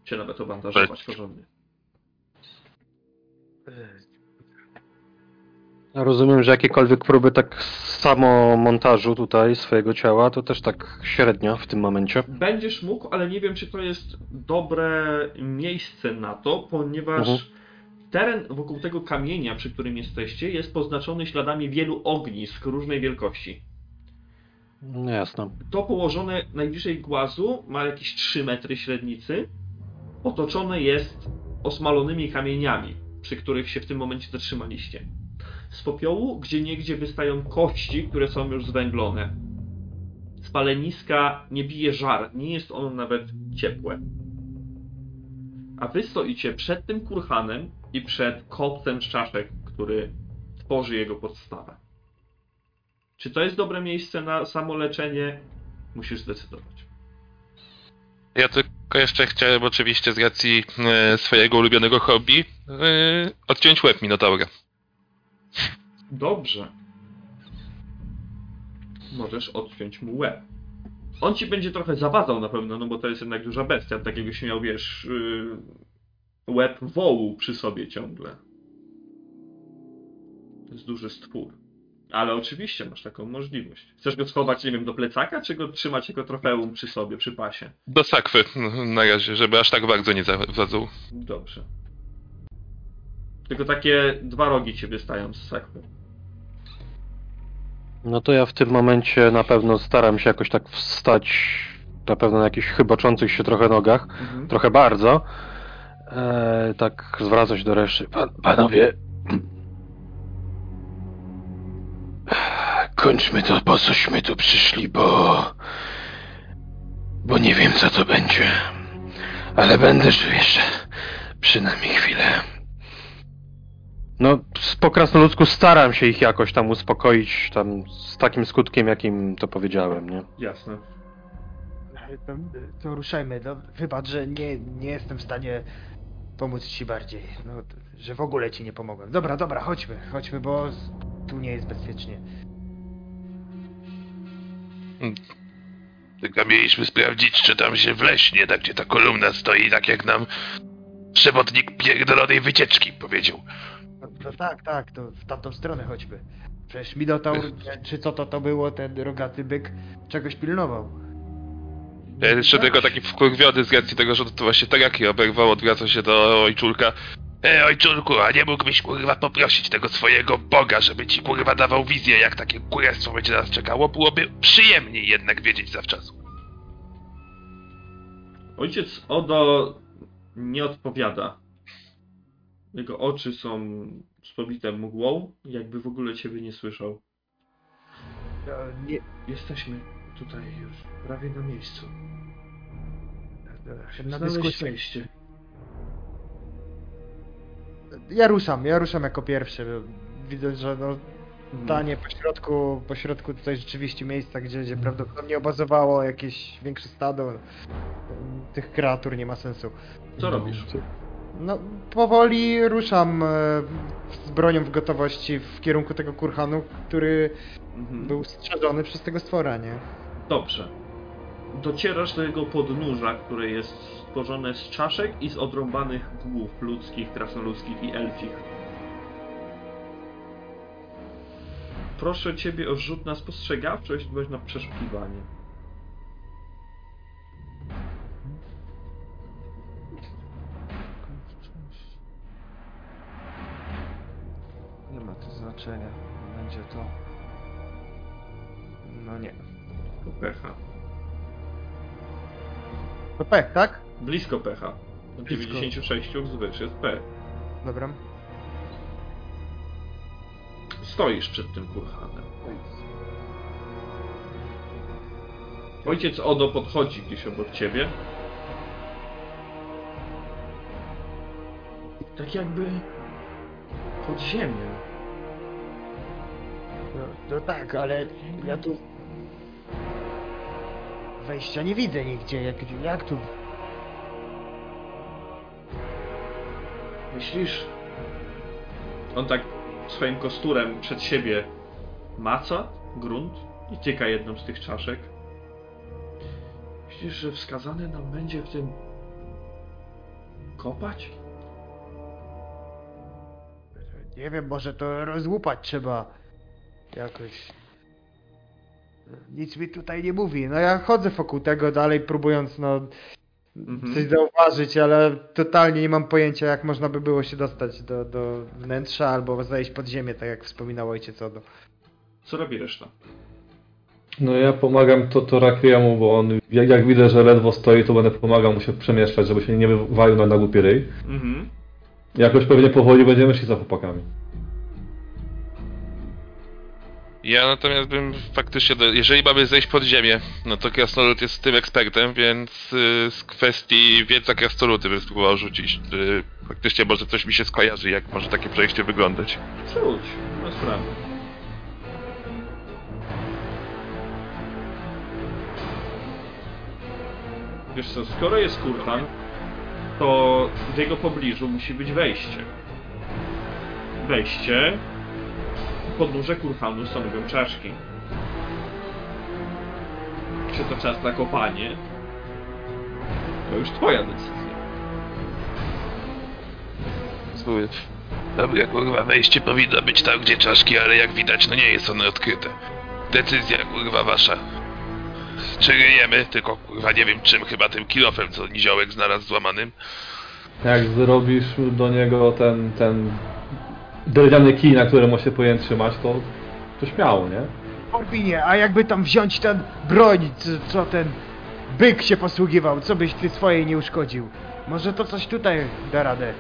cię nawet obandażować porządnie. Rozumiem, że jakiekolwiek próby tak samo montażu tutaj swojego ciała, to też tak średnio w tym momencie. Będziesz mógł, ale nie wiem, czy to jest dobre miejsce na to, ponieważ Mhm. teren wokół tego kamienia, przy którym jesteście, jest poznaczony śladami wielu ognisk różnej wielkości. No jasne. To położone najbliżej głazu ma jakieś 3 metry średnicy. Otoczone jest osmalonymi kamieniami, przy których się w tym momencie zatrzymaliście. Z popiołu gdzie niegdzie wystają kości, które są już zwęglone. Z nie bije żar, nie jest ono nawet ciepłe. A wy stoicie przed tym kurhanem i przed kopcem z który tworzy jego podstawę. Czy to jest dobre miejsce na samoleczenie? Musisz zdecydować. Ja tylko jeszcze chciałem oczywiście z racji e, swojego ulubionego hobby e, odciąć łeb Minotaura. Dobrze. Możesz odciąć mu łeb. On ci będzie trochę zawadzał na pewno, no bo to jest jednak duża bestia. Tak jakbyś miał, wiesz, yy, łeb wołu przy sobie ciągle. To jest duży stwór. Ale oczywiście masz taką możliwość. Chcesz go schować, nie wiem, do plecaka, czy go trzymać jako trofeum przy sobie, przy pasie? Do sakwy na razie, żeby aż tak bardzo nie zawadzał. Dobrze. Tylko takie dwa rogi ciebie stają z sakwy. No to ja w tym momencie na pewno staram się jakoś tak wstać, na pewno na jakichś chyboczących się trochę nogach, Mhm. trochę bardzo. E, tak zwracać do reszty. Pan, panowie. Kończmy to, po cośmy tu przyszli, bo... Bo nie wiem, co to będzie. Ale będę żył jeszcze przynajmniej chwilę. No, po krasnoludzku staram się ich jakoś tam uspokoić, tam z takim skutkiem, jakim to powiedziałem, nie? Jasne. To, to ruszajmy. No, wybacz, że nie, nie jestem w stanie pomóc ci bardziej. No, że w ogóle ci nie pomogłem. Dobra, dobra, chodźmy, chodźmy, bo tu nie jest bezpiecznie. Tylko mieliśmy sprawdzić, czy tam się wleśnie, tak gdzie ta kolumna stoi, tak jak nam przewodnik pierdolonej wycieczki powiedział. No, no tak, tak, to w tamtą stronę chodźmy. Przecież Minotaur, czy co to to było, ten rogaty byk, czegoś pilnował. Ja jeszcze tylko taki wkurwiony z racji tego, że to właśnie tak jak oberwał, odwraca się do ojczulka. E, ojczulku, a nie mógłbyś kurwa poprosić tego swojego Boga, żeby ci kurwa dawał wizję, jak takie kurestwo będzie nas czekało? Byłoby przyjemniej jednak wiedzieć zawczasu. Ojciec Odo nie odpowiada. Jego oczy są spobite mgłą, jakby w ogóle ciebie nie słyszał. No, nie, Jesteśmy tutaj już prawie na miejscu. na dyskusję. Ja ruszam, ja ruszam jako pierwszy. Widzę, że no, Mhm. stanie po środku, po środku tutaj rzeczywiście miejsca, gdzie, gdzie prawdopodobnie obazowało jakieś większe stado. Tych kreatur nie ma sensu. Co robisz? No, powoli ruszam e, z bronią w gotowości w kierunku tego kurhanu, który Mhm. był strzeżony przez tego stwora, nie? Dobrze. Docierasz do jego podnóża, które jest stworzone z czaszek i z odrąbanych głów ludzkich, krasnoludzkich i elfich. Proszę ciebie o rzut na spostrzegawczość bądź na przeszukiwanie. Nie ma to znaczenia. Będzie to... No nie. To pecha. To pech, tak? Blisko pecha. Do Blisko. 96 wzwyż jest pech. Dobra. Stoisz przed tym kurhanem. Ojciec Odo podchodzi gdzieś obok ciebie. Tak jakby pod ziemię. No, no tak, ale ja tu... Wejścia nie widzę nigdzie, jak, jak tu... Myślisz? On tak swoim kosturem przed siebie maca grunt i tyka jedną z tych czaszek. Myślisz, że wskazane nam będzie w tym kopać? Nie wiem, może to rozłupać trzeba jakoś. Nic mi tutaj nie mówi. No ja chodzę wokół tego dalej, próbując no Mhm. coś zauważyć, ale totalnie nie mam pojęcia, jak można by było się dostać do, do wnętrza albo zejść pod ziemię, tak jak wspominał ojciec Odo. Co robi reszta? No ja pomagam to, to Rakriemu, bo on jak, jak widzę, że ledwo stoi, to będę pomagał mu się przemieszczać, żeby się nie wywalił na, na głupi ryj. Mhm. Jakoś pewnie powoli będziemy szli za chłopakami. Ja natomiast bym faktycznie, do, jeżeli mamy zejść pod ziemię, no to Krasnolud jest tym ekspertem, więc y, z kwestii wiedza Krasnoludy bym spróbował rzucić. Czy faktycznie może coś mi się skojarzy, jak może takie przejście wyglądać. Rzuć, no sprawy. Wiesz co, skoro jest kurhan, to w jego pobliżu musi być wejście. Wejście. Podnóże kurhanu stanowią czaszki. Czy to czas na kopanie? To już twoja decyzja. Spróbuję. Dobra, kurwa, wejście powinno być tam, gdzie czaszki, ale jak widać, no nie jest ono odkryte. Decyzja, kurwa, wasza. Czy ryjemy, tylko kurwa nie wiem czym, chyba tym kilofem, co niziołek znalazł złamanym. Jak zrobisz do niego ten, ten drewniany kij, na którym on się powinien trzymać, to, to śmiało, nie? Orbinie, a jakby tam wziąć ten broń, co, co ten byk się posługiwał, co byś ty swojej nie uszkodził? Może to coś tutaj da radę.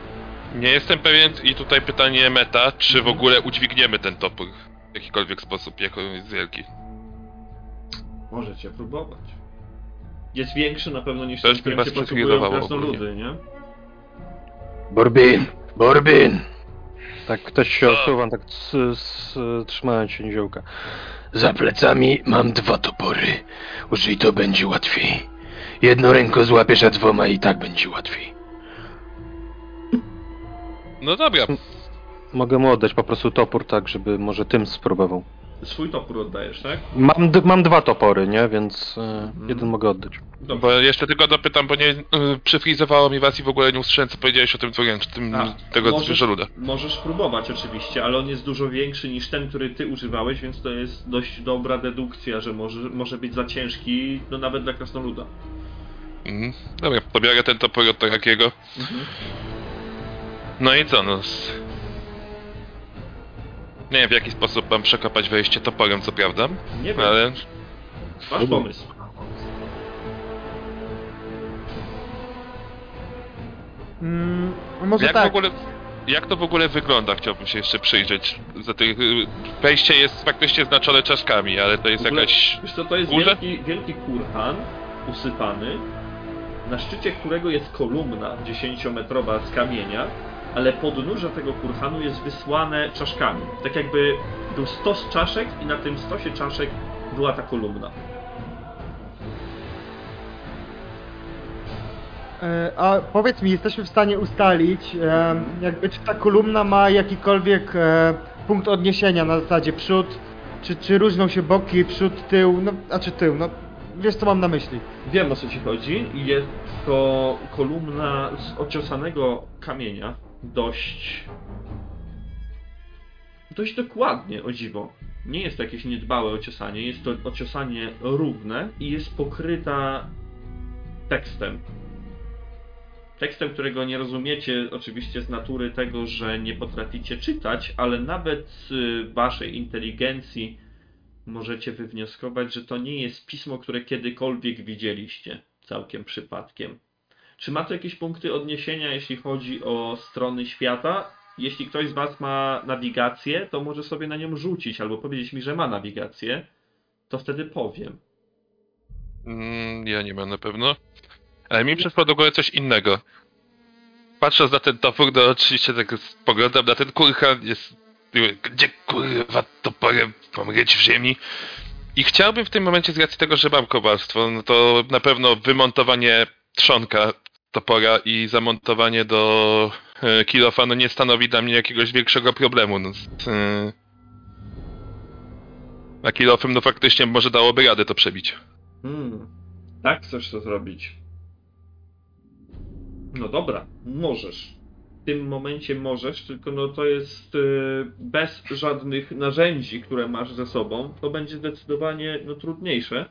Nie jestem pewien i tutaj pytanie meta, czy w ogóle udźwigniemy ten topór w jakikolwiek sposób, jako jest wielki. Możecie próbować. Jest większy na pewno niż To ten, już którym mi się was posługują przekierowało krasnoludy, nie? Borbin, Borbin, Tak ktoś się odsuwa, tak trzymając się niziołka. za plecami mam dwa topory. Użyj to będzie łatwiej. Jedną ręką złapiesz, a dwoma i tak będzie łatwiej. No dobra, Mogę mu oddać po prostu topór, tak, żeby może tym spróbował. Swój topór oddajesz, tak? Mam, d- mam dwa topory, nie? Więc e, jeden mogę oddać. Dobrze. bo jeszcze tylko dopytam, bo nie y, przyfrizowało mi was i w ogóle nie usłyszałem, co powiedziałeś o tym dwuręcznym, A, tego zwierzoluda. Możesz próbować oczywiście, ale on jest dużo większy niż ten, który ty używałeś, więc to jest dość dobra dedukcja, że może, może być za ciężki, no nawet dla krasnoluda. Mhm. Dobra, pobiorę ten topór od takiego. Mhm. No i co, no... Nie wiem, w jaki sposób mam przekopać wejście toporem, co prawda, Nie wiem, ale... masz pomysł. Mm, może Jak tak. w ogóle... Jak to w ogóle wygląda? Chciałbym się jeszcze przyjrzeć. Za tych, y, wejście jest faktycznie znaczone czaszkami, ale to jest ogóle- jakaś... Wiesz co, to jest Górze? wielki, wielki kurhan usypany, na szczycie którego jest kolumna 10-metrowa z kamienia, ale podnóże tego kurhanu jest wysłane czaszkami. Tak jakby był stos czaszek i na tym stosie czaszek była ta kolumna. E, A powiedz mi, jesteśmy w stanie ustalić, e, jakby czy ta kolumna ma jakikolwiek e, punkt odniesienia na zasadzie przód, czy, czy różnią się boki, przód, tył, no, a czy tył, no wiesz co mam na myśli. Wiem o co ci chodzi. Jest to kolumna z ociosanego kamienia. Dość. Dość dokładnie, o dziwo. Nie jest to jakieś niedbałe ociosanie, jest to ociosanie równe i jest pokryta tekstem. Tekstem, którego nie rozumiecie oczywiście z natury tego, że nie potraficie czytać, ale nawet z waszej inteligencji możecie wywnioskować, że to nie jest pismo, które kiedykolwiek widzieliście całkiem przypadkiem. Czy ma to jakieś punkty odniesienia, jeśli chodzi o strony świata? Jeśli ktoś z Was ma nawigację, to może sobie na nią rzucić albo powiedzieć mi, że ma nawigację, to wtedy powiem. Mm, ja nie mam na pewno. Ale mi przyszło do coś innego. Patrząc na ten topór, no oczywiście tak spoglądam na ten kurhan, jest... Gdzie kurwa toporem pomryć w ziemi? I chciałbym w tym momencie, z racji tego, że mam kowalstwo, no to na pewno wymontowanie trzonka topora i zamontowanie do e, kilofa, no nie stanowi dla mnie jakiegoś większego problemu. No, e, a kilofem, no faktycznie może dałoby radę to przebić. Hmm, tak chcesz to zrobić. No dobra, możesz. W tym momencie możesz, tylko no to jest y, bez żadnych narzędzi, które masz ze sobą, to będzie zdecydowanie no, trudniejsze.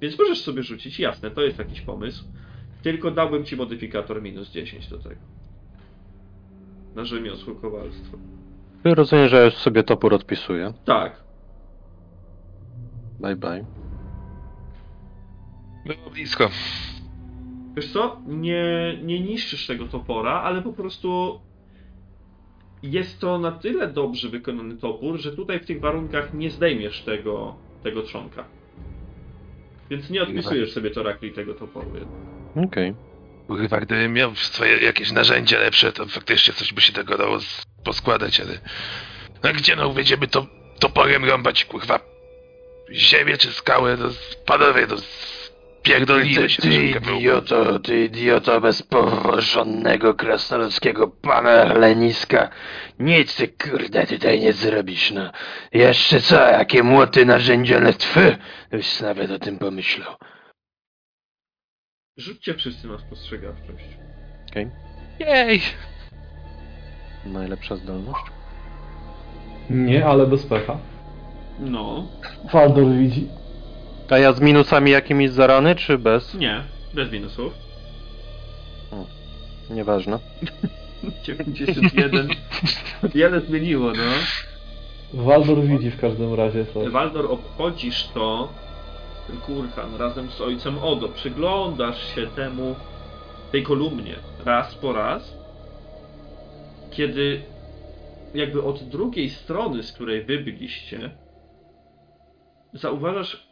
Więc możesz sobie rzucić, jasne, to jest jakiś pomysł. Tylko dałbym ci modyfikator minus 10 do tego. Na rzemiosło kowalstwo. Rozumiem, że już sobie topór odpisuję. Tak, Bye bye. Było blisko. Wiesz co? Nie, nie niszczysz tego topora, ale po prostu jest to na tyle dobrze wykonany topór, że tutaj w tych warunkach nie zdejmiesz tego, tego trzonka. Więc nie odpisujesz sobie torakli tego toporu. jednak. Okej. Kurwa, gdybym miał swoje jakieś narzędzie lepsze, to faktycznie coś by się tego dało z- poskładać, ale... A gdzie no będziemy to toporem rąbać, kurwa? Ziemię czy skałę, to panowie, to pierdolimy Ty, się. ty było. idioto, ty idioto bez porządnego krasnoludzkiego pana leniska. Nic ty kurde tutaj nie zrobisz, no. Jeszcze co, jakie młoty narzędzione twy? Byś nawet o tym pomyślał. Rzućcie wszyscy na spostrzegawczość. Jej! Najlepsza zdolność. Nie, ale bez pecha. No, Waldor widzi. A ja z minusami jakimiś za rany, czy bez? nie, bez minusów. Nieważne. (laughs) 91. Wiele zmieniło, no. Waldor widzi w każdym razie coś. Waldor, obchodzisz to, ten kurhan, razem z ojcem Odo. Przyglądasz się temu, tej kolumnie, raz po raz, kiedy jakby od drugiej strony, z której wy byliście, zauważasz,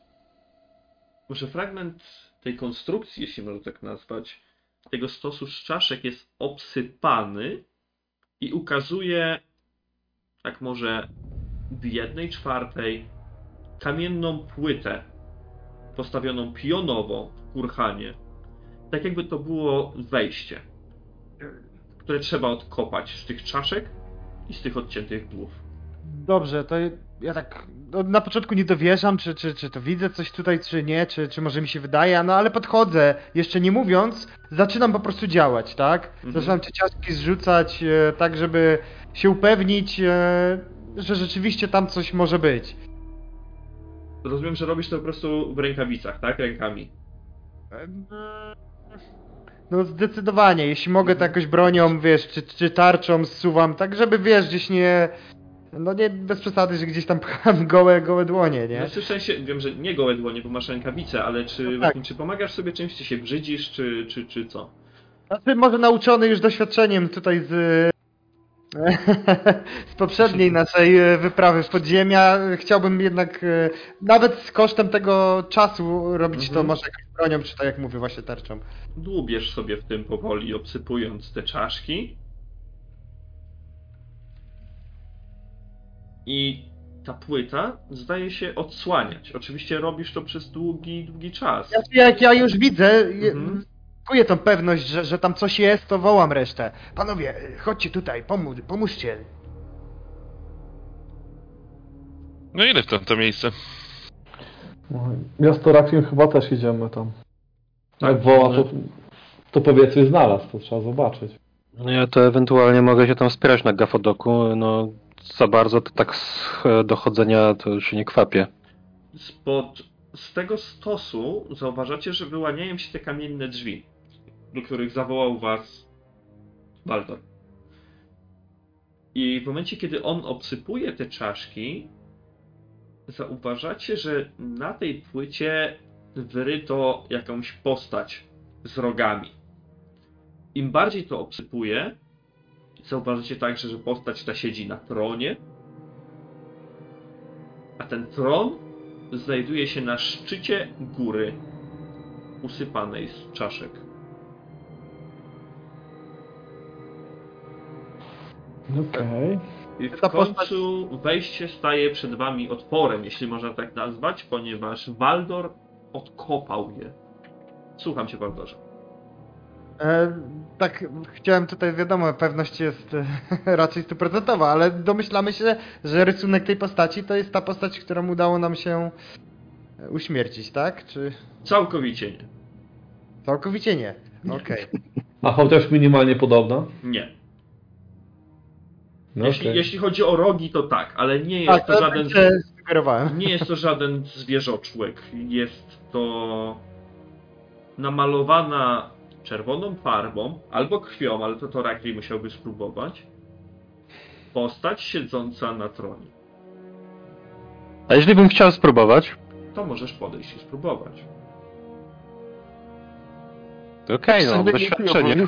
że fragment tej konstrukcji, jeśli można tak nazwać, tego stosu z czaszek jest obsypany i ukazuje, tak może w jednej czwartej kamienną płytę postawioną pionowo w kurhanie. Tak jakby to było wejście, które trzeba odkopać z tych czaszek i z tych odciętych głów. Dobrze, to ja tak no, na początku nie dowierzam, czy, czy, czy to widzę coś tutaj, czy nie, czy, czy może mi się wydaje, no ale podchodzę, jeszcze nie mówiąc, zaczynam po prostu działać, tak? Mhm. Zaczynam te ciastki zrzucać, e, tak żeby się upewnić, e, że rzeczywiście tam coś może być. Rozumiem, że robisz to po prostu w rękawicach, tak? Rękami. No zdecydowanie, jeśli mogę to jakoś bronią, wiesz, czy, czy tarczą zsuwam, tak żeby, wiesz, gdzieś nie... No nie bez przesady, że gdzieś tam pcham (laughs) gołe, gołe dłonie, nie? Znaczy w sensie, wiem, że nie gołe dłonie, bo masz rękawice, ale czy, No tak. właśnie, czy pomagasz sobie czymś, czy się brzydzisz, czy, czy, czy co? Znaczy, może nauczony już doświadczeniem tutaj z, (laughs) z poprzedniej naszej e, wyprawy w podziemia, chciałbym jednak e, nawet z kosztem tego czasu robić to Mhm. może jakąś bronią, czy tak jak mówię, właśnie tarczą. Dłubiesz sobie w tym powoli, obsypując te czaszki. I ta płyta zdaje się odsłaniać. Oczywiście robisz to przez długi, długi czas. Znaczy, jak ja już widzę, Mhm. Czuję tą pewność, że, że tam coś jest, to wołam resztę. Panowie, chodźcie tutaj, pomóż, pomóżcie. No ile w tamto miejsce? Ja z Torakiem chyba też idziemy tam. Tak, Jak woła, to, to powiedzmy znalazł, to trzeba zobaczyć. No ja to ewentualnie mogę się tam wspierać na gafodoku, no za bardzo to tak z e, dochodzenia to się nie kwapię. Spod, z tego stosu zauważacie, że wyłaniają się te kamienne drzwi, do których zawołał was Baldor. I w momencie, kiedy on obsypuje te czaszki, zauważacie, że na tej płycie wyryto jakąś postać z rogami. Im bardziej to obsypuje, zauważycie także, że postać ta siedzi na tronie, a ten tron znajduje się na szczycie góry usypanej z czaszek. Okej. I w końcu wejście staje przed wami otworem, jeśli można tak nazwać, ponieważ Waldor odkopał je. Słucham cię, Waldorze. E, tak, chciałem tutaj, wiadomo, pewność jest e, (laughs) raczej stuprocentowa, ale domyślamy się, że rysunek tej postaci to jest ta postać, którą udało nam się e, uśmiercić, tak? Czy Całkowicie nie. całkowicie nie? Okej. (laughs) A chociaż minimalnie podobna? Nie. No jeśli, okej. jeśli chodzi o rogi, to tak, ale nie jest Tak, to to żaden. Nie jest to żaden zwierzoczłek. Jest to namalowana czerwoną farbą albo krwią, ale to to Rakli musiałby spróbować. Postać siedząca na tronie. A jeżeli bym chciał spróbować, To możesz podejść i spróbować. okej, no, doświadczenie.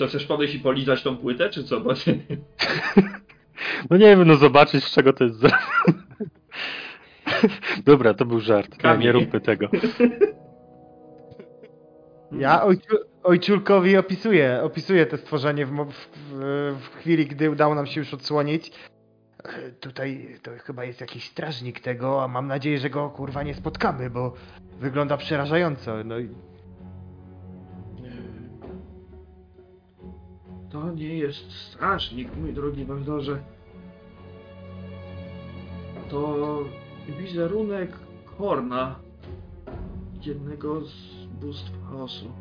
Co, chcesz podejść i polizać tą płytę, czy co? Bo... (laughs) No nie wiem, no zobaczyć z czego to jest zrobione. (laughs) Dobra, to był żart. Nie, nie róbmy tego. (laughs) Ja ojciu, ojczulkowi opisuję, opisuję to stworzenie w, w, w, chwili, gdy udało nam się już odsłonić. Tutaj to chyba jest jakiś strażnik tego, a mam nadzieję, że go kurwa nie spotkamy, bo wygląda przerażająco. No i To nie jest strażnik, mój drogi Waldorze. To wizerunek Horna, jednego z bóstw chaosu.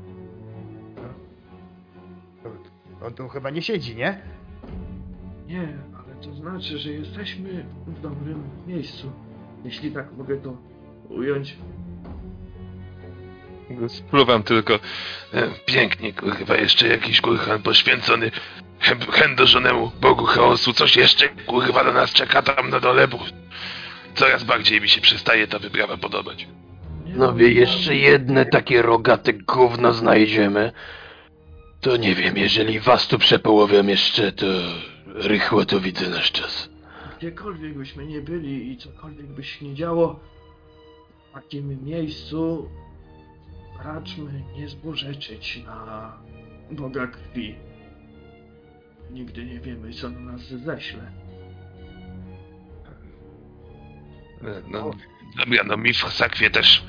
on tu chyba nie siedzi, nie? Nie, ale to znaczy, że jesteśmy w dobrym miejscu. Jeśli tak mogę to ująć. Spluwam tylko. E, Pięknie, kurwa, jeszcze jakiś kurhan poświęcony chę- chędożonemu bogu chaosu. Coś jeszcze, kurwa, do nas czeka tam na dole, bo coraz bardziej mi się przestaje ta wyprawa podobać. No wie, jeszcze jedne takie rogate gówno znajdziemy. To nie wiem, jeżeli was tu przepołowią jeszcze, to rychło to widzę nasz czas. Gdziekolwiek byśmy nie byli i cokolwiek by się nie działo, w takim miejscu raczmy nie zborzeczyć na Boga krwi. Nigdy nie wiemy, co na nas ześle. E, No, dobra, no mi w sakwie też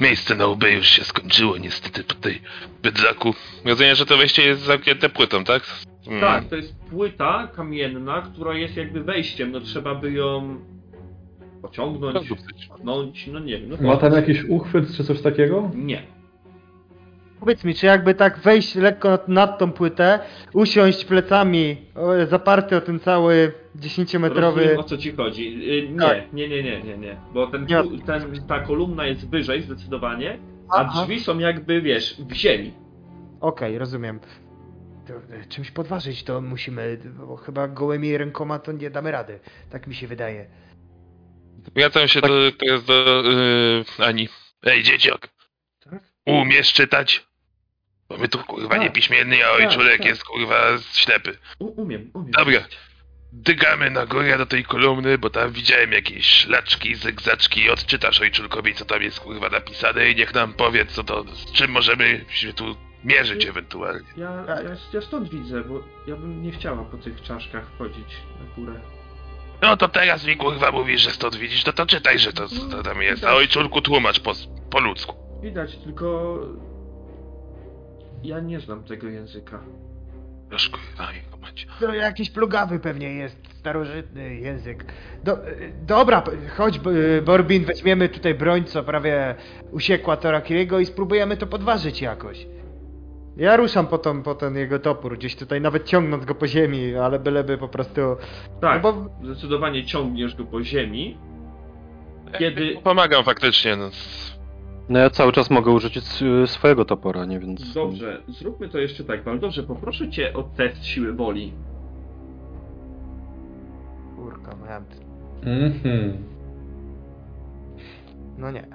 miejsce na łbie już się skończyło, niestety, po tej bydlaku. Rozumiem, że to wejście jest zamknięte płytą, tak? Mm. Tak, to jest płyta kamienna, która jest jakby wejściem. No trzeba by ją pociągnąć, pchnąć, no nie wiem. No Ma tam jakiś uchwyt czy coś takiego? Nie. Powiedz mi, czy jakby tak wejść lekko nad, nad tą płytę, usiąść plecami o, zaparty o ten cały 10-metrowy... Rozumiem, o co ci chodzi. Y, Nie, Tak. nie, nie, nie, nie, nie. Bo ten, Nie. ten, ta kolumna jest wyżej zdecydowanie, a Aha. drzwi są jakby, wiesz, w ziemi. Okej, rozumiem. To, e, czymś podważyć to musimy, bo chyba gołymi rękoma to nie damy rady. Tak mi się wydaje. Wracam się do, teraz do yy, Ani. Ej, dzieciak, Tak? Umiesz czytać? Bo my tu kurwa nie Tak. piśmienny, a Tak, ojczulek tak. jest kurwa ślepy. U, umiem, umiem. Dobra. Dygamy na górę do tej kolumny, bo tam widziałem jakieś szlaczki, zygzaczki. Odczytasz ojczulkowi, co tam jest kurwa napisane i niech nam powie, co to, z czym możemy się tu mierzyć ewentualnie. Ja, ja, ja stąd widzę, bo ja bym nie chciała po tych czaszkach wchodzić na górę. No to teraz mi kurwa mówisz, że stąd widzisz, no to czytaj, że to, to tam jest. A ojczulku tłumacz po, po ludzku. Widać, tylko... Ja nie znam tego języka. Już kurwa, jego mać. To jakiś plugawy pewnie jest, starożytny język. Do, e, dobra, chodź B- Borbin, weźmiemy tutaj broń, co prawie usiekła Torakiriego i spróbujemy to podważyć jakoś. Ja ruszam po, tą, po ten jego topór, gdzieś tutaj nawet ciągnąc go po ziemi, ale byleby po prostu... Tak, No bo zdecydowanie ciągniesz go po ziemi. Kiedy... Pomagam faktycznie, no. No ja cały czas mogę użyć swojego topora, nie? Więc... Dobrze, zróbmy to jeszcze tak. Waldorze, poproszę cię o test siły woli. Kurka, miałem... Mhm. No nie.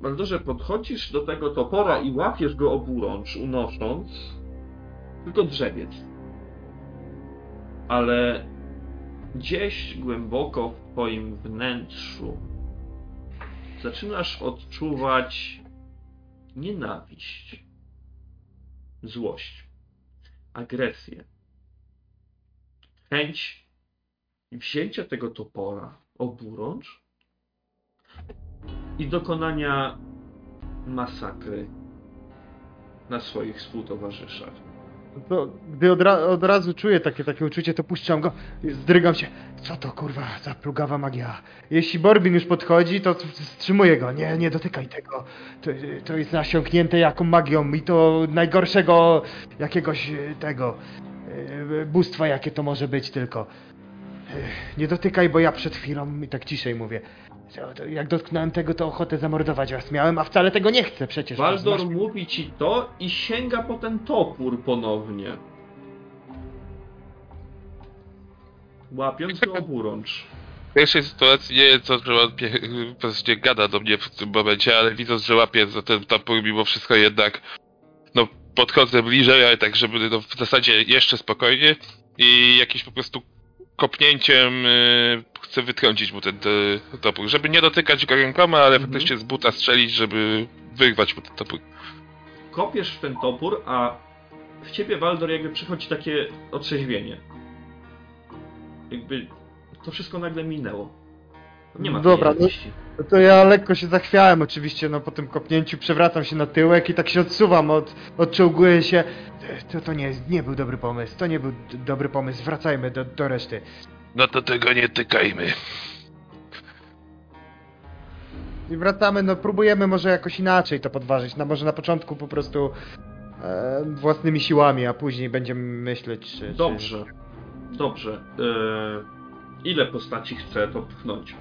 Waldorze, podchodzisz do tego topora i łapiesz go oburącz, unosząc tylko drzewiec. Ale gdzieś głęboko w twoim wnętrzu zaczynasz odczuwać nienawiść, złość, agresję, chęć wzięcia tego topora, oburącz i dokonania masakry na swoich współtowarzyszach. To, gdy od, ra od razu czuję takie, takie uczucie, to puszczam go, zdrygam się. Co to kurwa za plugawa magia? Jeśli Borbin już podchodzi, to wstrzymuję go. Nie, nie dotykaj tego. To, to jest nasiąknięte jaką magią i to najgorszego jakiegoś e, tego e, bóstwa, jakie to może być tylko. E, Nie dotykaj, bo ja przed chwilą, i tak ciszej mówię, jak dotknąłem tego, to ochotę zamordować was miałem, a wcale tego nie chcę przecież. Waldor Masz- mówi ci to i sięga po ten topór ponownie. Łapiąc go oburącz. W pierwszej sytuacji nie wiem, co, że on pie- właśnie gada do mnie w tym momencie, ale widząc, że łapie za ten topór mimo wszystko jednak, no, podchodzę bliżej, ale tak, żeby no, w zasadzie jeszcze spokojnie i jakimś po prostu kopnięciem y, chcę wytrącić mu ten topór, żeby nie dotykać go rękoma, ale Mhm. faktycznie z buta strzelić, żeby wyrwać mu ten topór. Kopiesz w ten topór, a w ciebie, Waldor, jakby przychodzi takie otrzeźwienie. Jakby to wszystko nagle minęło. Nie ma Dobra. No to ja lekko się zachwiałem oczywiście no, po tym kopnięciu, przewracam się na tyłek i tak się odsuwam, od, odczołguję się. To, to nie, nie był dobry pomysł, to nie był dobry pomysł, wracajmy do, do reszty. No to tego nie tykajmy. I wracamy, no próbujemy może jakoś inaczej to podważyć, no może na początku po prostu e, własnymi siłami, a później będziemy myśleć, czy... czy- Dobrze. Dobrze. Eee, ile postaci chce to pchnąć?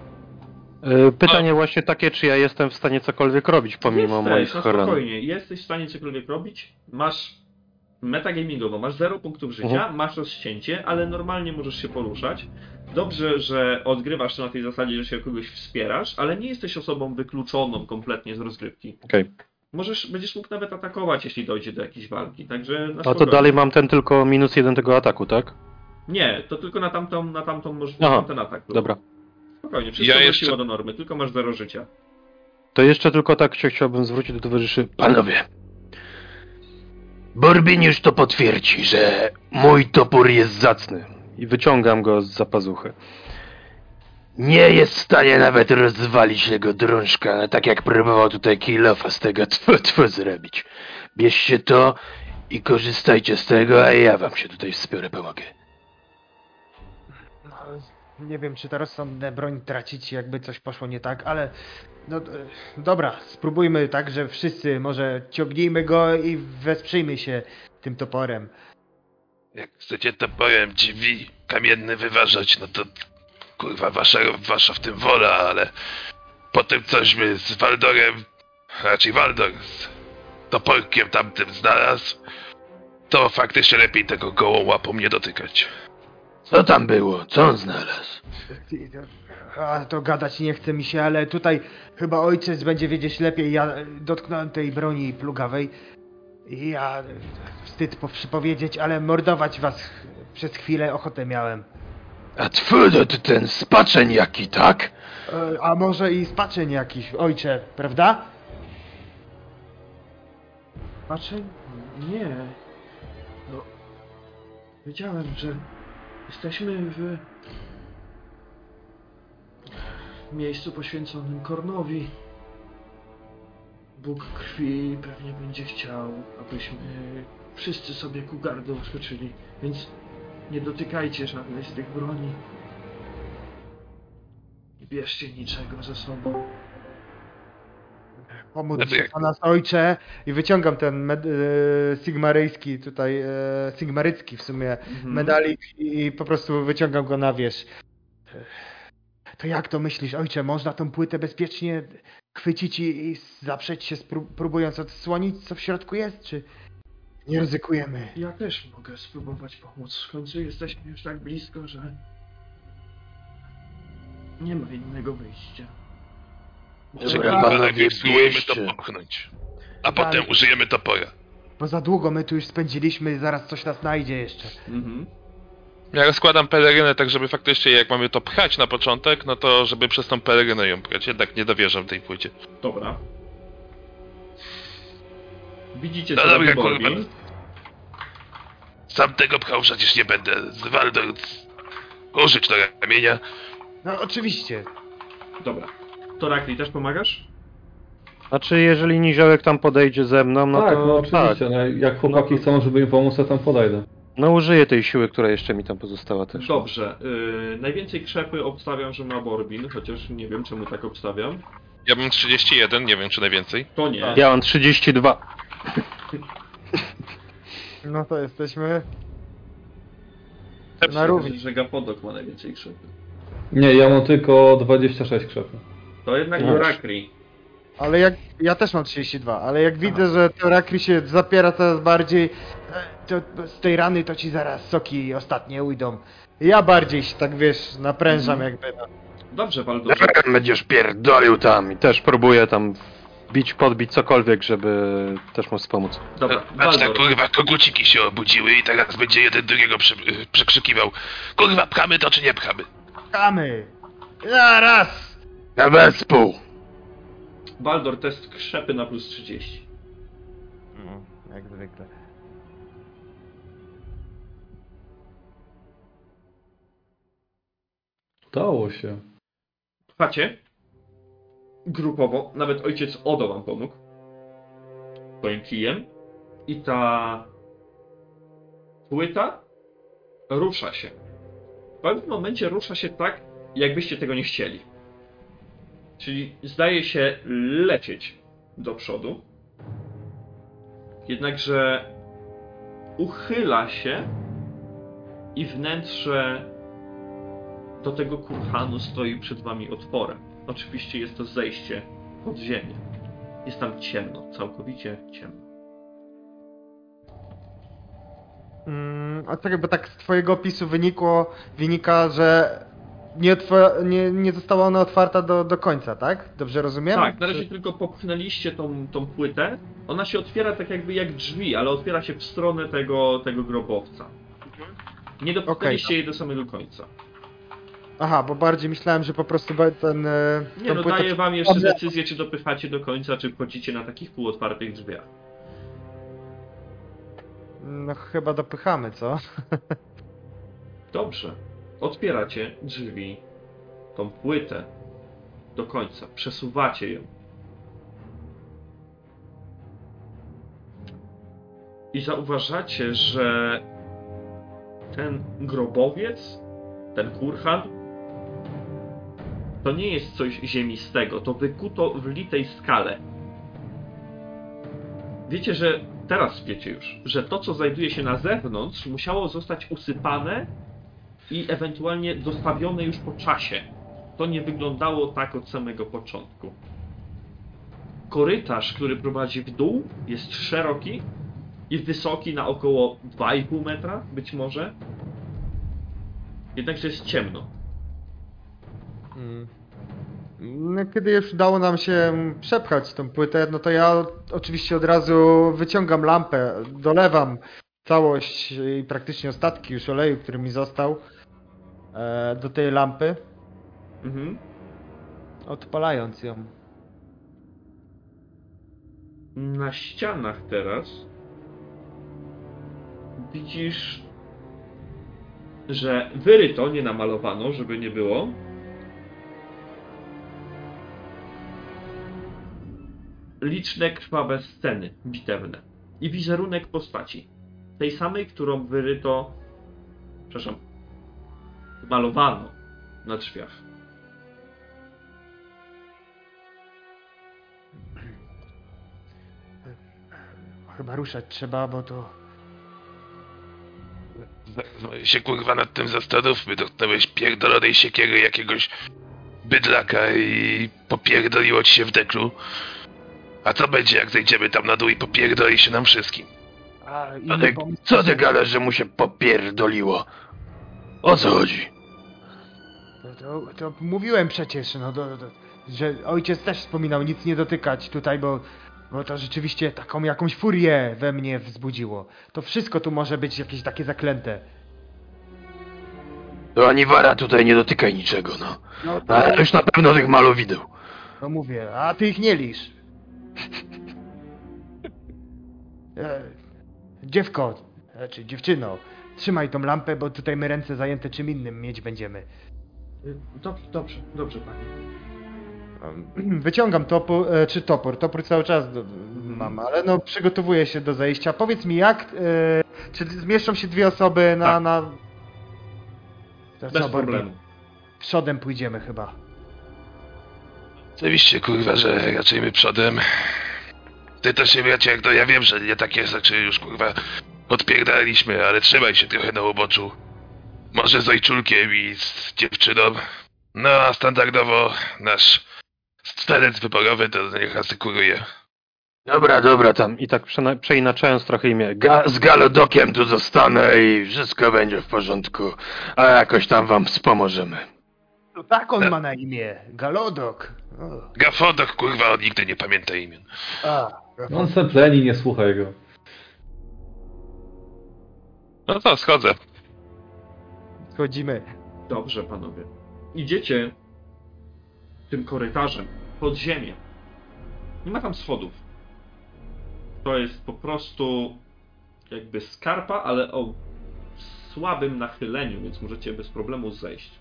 E, Pytanie właśnie takie, czy ja jestem w stanie cokolwiek robić pomimo Jesteś, moich no ran. spokojnie. Jesteś w stanie cokolwiek robić. Masz metagamingowo, masz 0 punktów życia, Mhm. masz rozcięcie, ale normalnie możesz się poruszać. Dobrze, że odgrywasz to na tej zasadzie, że się kogoś wspierasz, ale nie jesteś osobą wykluczoną kompletnie z rozgrywki. Okej. Możesz, będziesz mógł nawet atakować, jeśli dojdzie do jakiejś walki, także na A to dalej mam ten tylko minus jeden tego ataku, tak? Nie, to tylko na tamtą, na tamtą możesz Aha, na tamten atak. Dobra. Spokojnie, wszystko Ja jeszcze- do normy, tylko masz 0 życia. To jeszcze tylko tak się chciałbym zwrócić do towarzyszy. Panowie, Borbin już to potwierdzi, że mój topór jest zacny. I wyciągam go z zapazuchy. Nie jest w stanie nawet rozwalić tego drążka, no tak jak próbował tutaj kilofa z tego tfu, tfu zrobić. Bierzcie to i korzystajcie z tego, a ja wam się tutaj wspiorę pomogę. Nie wiem, czy ta rozsądne broń tracić, jakby coś poszło nie tak, ale no dobra, spróbujmy tak, że wszyscy może ciągnijmy go i wesprzyjmy się tym toporem. Jak chcecie to powiem drzwi kamienny wyważać, no to kurwa wasza, wasza w tym wola, ale po tym cośmy z Waldorem, raczej Waldor z toporkiem tamtym znalazł, to faktycznie lepiej tego gołą łapą nie dotykać. Co tam było? Co on znalazł? A to gadać nie chce mi się, ale tutaj chyba ojciec będzie wiedzieć lepiej. Ja dotknąłem tej broni plugawej. I ja wstyd po- przypowiedzieć, ale mordować was przez chwilę ochotę miałem. A tfu, to ten spaczeń jaki, tak? E, A może i spaczeń jakiś, ojcze, prawda? Patrzę? Nie. No. Wiedziałem, że jesteśmy w miejscu poświęconym Kornowi. Bóg krwi pewnie będzie chciał, abyśmy wszyscy sobie ku gardu skoczyli, więc nie dotykajcie żadnej z tych broni. Nie bierzcie niczego ze sobą. Pomóc Znaczy jak- nas ojcze i wyciągam ten med- e, sigmaryjski tutaj, e, sigmarycki w sumie Mhm. medalik i po prostu wyciągam go na wierzch. To jak to myślisz, ojcze, można tą płytę bezpiecznie chwycić i, i zaprzeć się, spró- próbując odsłonić, co w środku jest, czy nie ryzykujemy? Ja też mogę spróbować pomóc. W końcu jesteśmy już tak blisko, że nie ma innego wyjścia. Kurwa panowie, najpierw spróbujemy to popchnąć, a potem użyjemy topora. Bo za długo my tu już spędziliśmy, zaraz coś nas znajdzie jeszcze. Mhm. Ja rozkładam pelerynę tak, żeby faktycznie jak mamy to pchać na początek, no to żeby przez tą pelerynę ją pchać. Jednak nie dowierzam tej płycie. Dobra. Widzicie, No co dobra, robi kurwa. Sam tego pchał przecież nie będę. Z Waldor... Użyć do ramienia. No oczywiście. Dobra. Torakli, też pomagasz? Znaczy, jeżeli niziołek tam podejdzie ze mną, no tak, to no tak. oczywiście. No, jak chłopaki No chcą, żeby im pomóc, to tam podejdę. No użyję tej siły, która jeszcze mi tam pozostała też. Dobrze. Yy, najwięcej krzepy obstawiam, że ma Borbin, chociaż nie wiem, czemu tak obstawiam. Ja mam 31, nie wiem czy najwięcej. To nie. Ja mam 32. (laughs) No to jesteśmy na równi. że Gapodok ma najwięcej krzepy. Nie, ja mam tylko 26 krzepy. To jednak No. Ale jak, ja też mam 32, ale jak widzę, że to Rakri się zapiera coraz bardziej, e, to z tej rany to ci zaraz soki ostatnie ujdą. Ja bardziej się tak wiesz, naprężam jakby. No. Dobrze, Waldorze. Będziesz pierdolił tam. I też próbuję tam bić, podbić, cokolwiek, żeby też mu wspomóc. Dobra, Patrz, tak kurwa, koguciki się obudziły i teraz będzie jeden drugiego przy, y, przekrzykiwał. Kurwa, pchamy to czy nie pchamy? Kamy! Zaraz! Na wespół! Baldor, test krzepy na plus 30. No, jak zwykle. Udało się. Pchacie grupowo, nawet ojciec Odo wam pomógł swoim kijem i ta płyta rusza się. W pewnym momencie rusza się tak, jakbyście tego nie chcieli. Czyli zdaje się lecieć do przodu. Jednakże uchyla się i wnętrze do tego kurhanu stoi przed wami otworem. Oczywiście jest to zejście pod ziemię. Jest tam ciemno, całkowicie ciemno. Mm, a czekaj, bo tak z twojego opisu wynikło, wynika, że nie, nie, nie została ona otwarta do, do końca, tak? Dobrze rozumiem? Tak, na razie Czy- tylko popchnęliście tą, tą płytę. Ona się otwiera tak jakby jak drzwi, ale otwiera się w stronę tego, tego grobowca. Nie dopchnęliście jej do samego końca. Aha, bo bardziej myślałem, że po prostu ten... e, Nie no, płytę- daję wam jeszcze decyzję, czy dopychacie do końca, czy wchodzicie na takich półotwartych drzwiach. No chyba dopychamy, co? (laughs) Dobrze. Otwieracie drzwi, tą płytę do końca. Przesuwacie ją. I zauważacie, że ten grobowiec, ten kurhan, to nie jest coś ziemistego. To wykuto w litej skale. Wiecie, że teraz wiecie już, że to, co znajduje się na zewnątrz, musiało zostać usypane i ewentualnie dostawione już po czasie. To nie wyglądało tak od samego początku. Korytarz, który prowadzi w dół, jest szeroki i wysoki na około 2,5 metra, być może. Jednakże jest ciemno. Mm. No, kiedy już udało nam się przepchać tą płytę, no to ja oczywiście od razu wyciągam lampę, dolewam całość i praktycznie ostatki już oleju, który mi został e, do tej lampy, Mhm. odpalając ją. Na ścianach teraz widzisz, że wyryto, nie namalowano, żeby nie było. Liczne krwawe sceny bitewne i wizerunek postaci. Tej samej, którą wyryto, przepraszam, malowano na drzwiach. Chyba ruszać trzeba, bo to... No się kurwa nad tym zastanówmy, dotknąłeś pierdolonej siekiery jakiegoś bydlaka i popierdoliło ci się w deklu. A co będzie jak zejdziemy tam na dół i popierdoli się nam wszystkim? A, pomysł- co ty gadasz, że mu się popierdoliło? O co chodzi? To, to, to mówiłem przecież, no, do, do, że ojciec też wspominał nic nie dotykać tutaj, bo, bo to rzeczywiście taką jakąś furię we mnie wzbudziło. To wszystko tu może być jakieś takie zaklęte. To ani wara tutaj nie dotykaj niczego, no. No, Ale już na pewno tych malowideł. no mówię, a ty ich nie lisz. (laughs) E, dziewko, znaczy dziewczyno, trzymaj tą lampę, bo tutaj my ręce zajęte czym innym mieć będziemy. Dobrze, dobrze, dobrze, panie. (clears throat) Wyciągam topór, e, czy topór, topór cały czas do, mam, ale no przygotowuję się do zejścia. Powiedz mi jak, e, czy zmieszczą się dwie osoby na... Tak. na... To Bez co, Borgi? problemu. Przodem pójdziemy chyba. Oczywiście, kurwa, że raczej my przodem. Ty też się bracie, jak to ja wiem, że nie takie rzeczy już kurwa odpierdaliśmy, ale trzymaj się trochę na uboczu. Może z ojczulkiem i z dziewczyną. No a standardowo nasz strzelec wyborowy to niech asekuruje. Dobra, dobra, tam I tak przena- przeinaczając trochę imię. ga z galodokiem tu zostanę i wszystko będzie w porządku. A jakoś tam wam wspomożemy. To tak on ma na imię. Galodok. O, Gafodok, kurwa, on nigdy nie pamięta imion. a, No on se pleni, nie słuchaj go. No to schodzę. Schodzimy. Dobrze, panowie. Idziecie tym korytarzem pod ziemię. Nie ma tam schodów. To jest po prostu jakby skarpa, ale o słabym nachyleniu, więc możecie bez problemu zejść.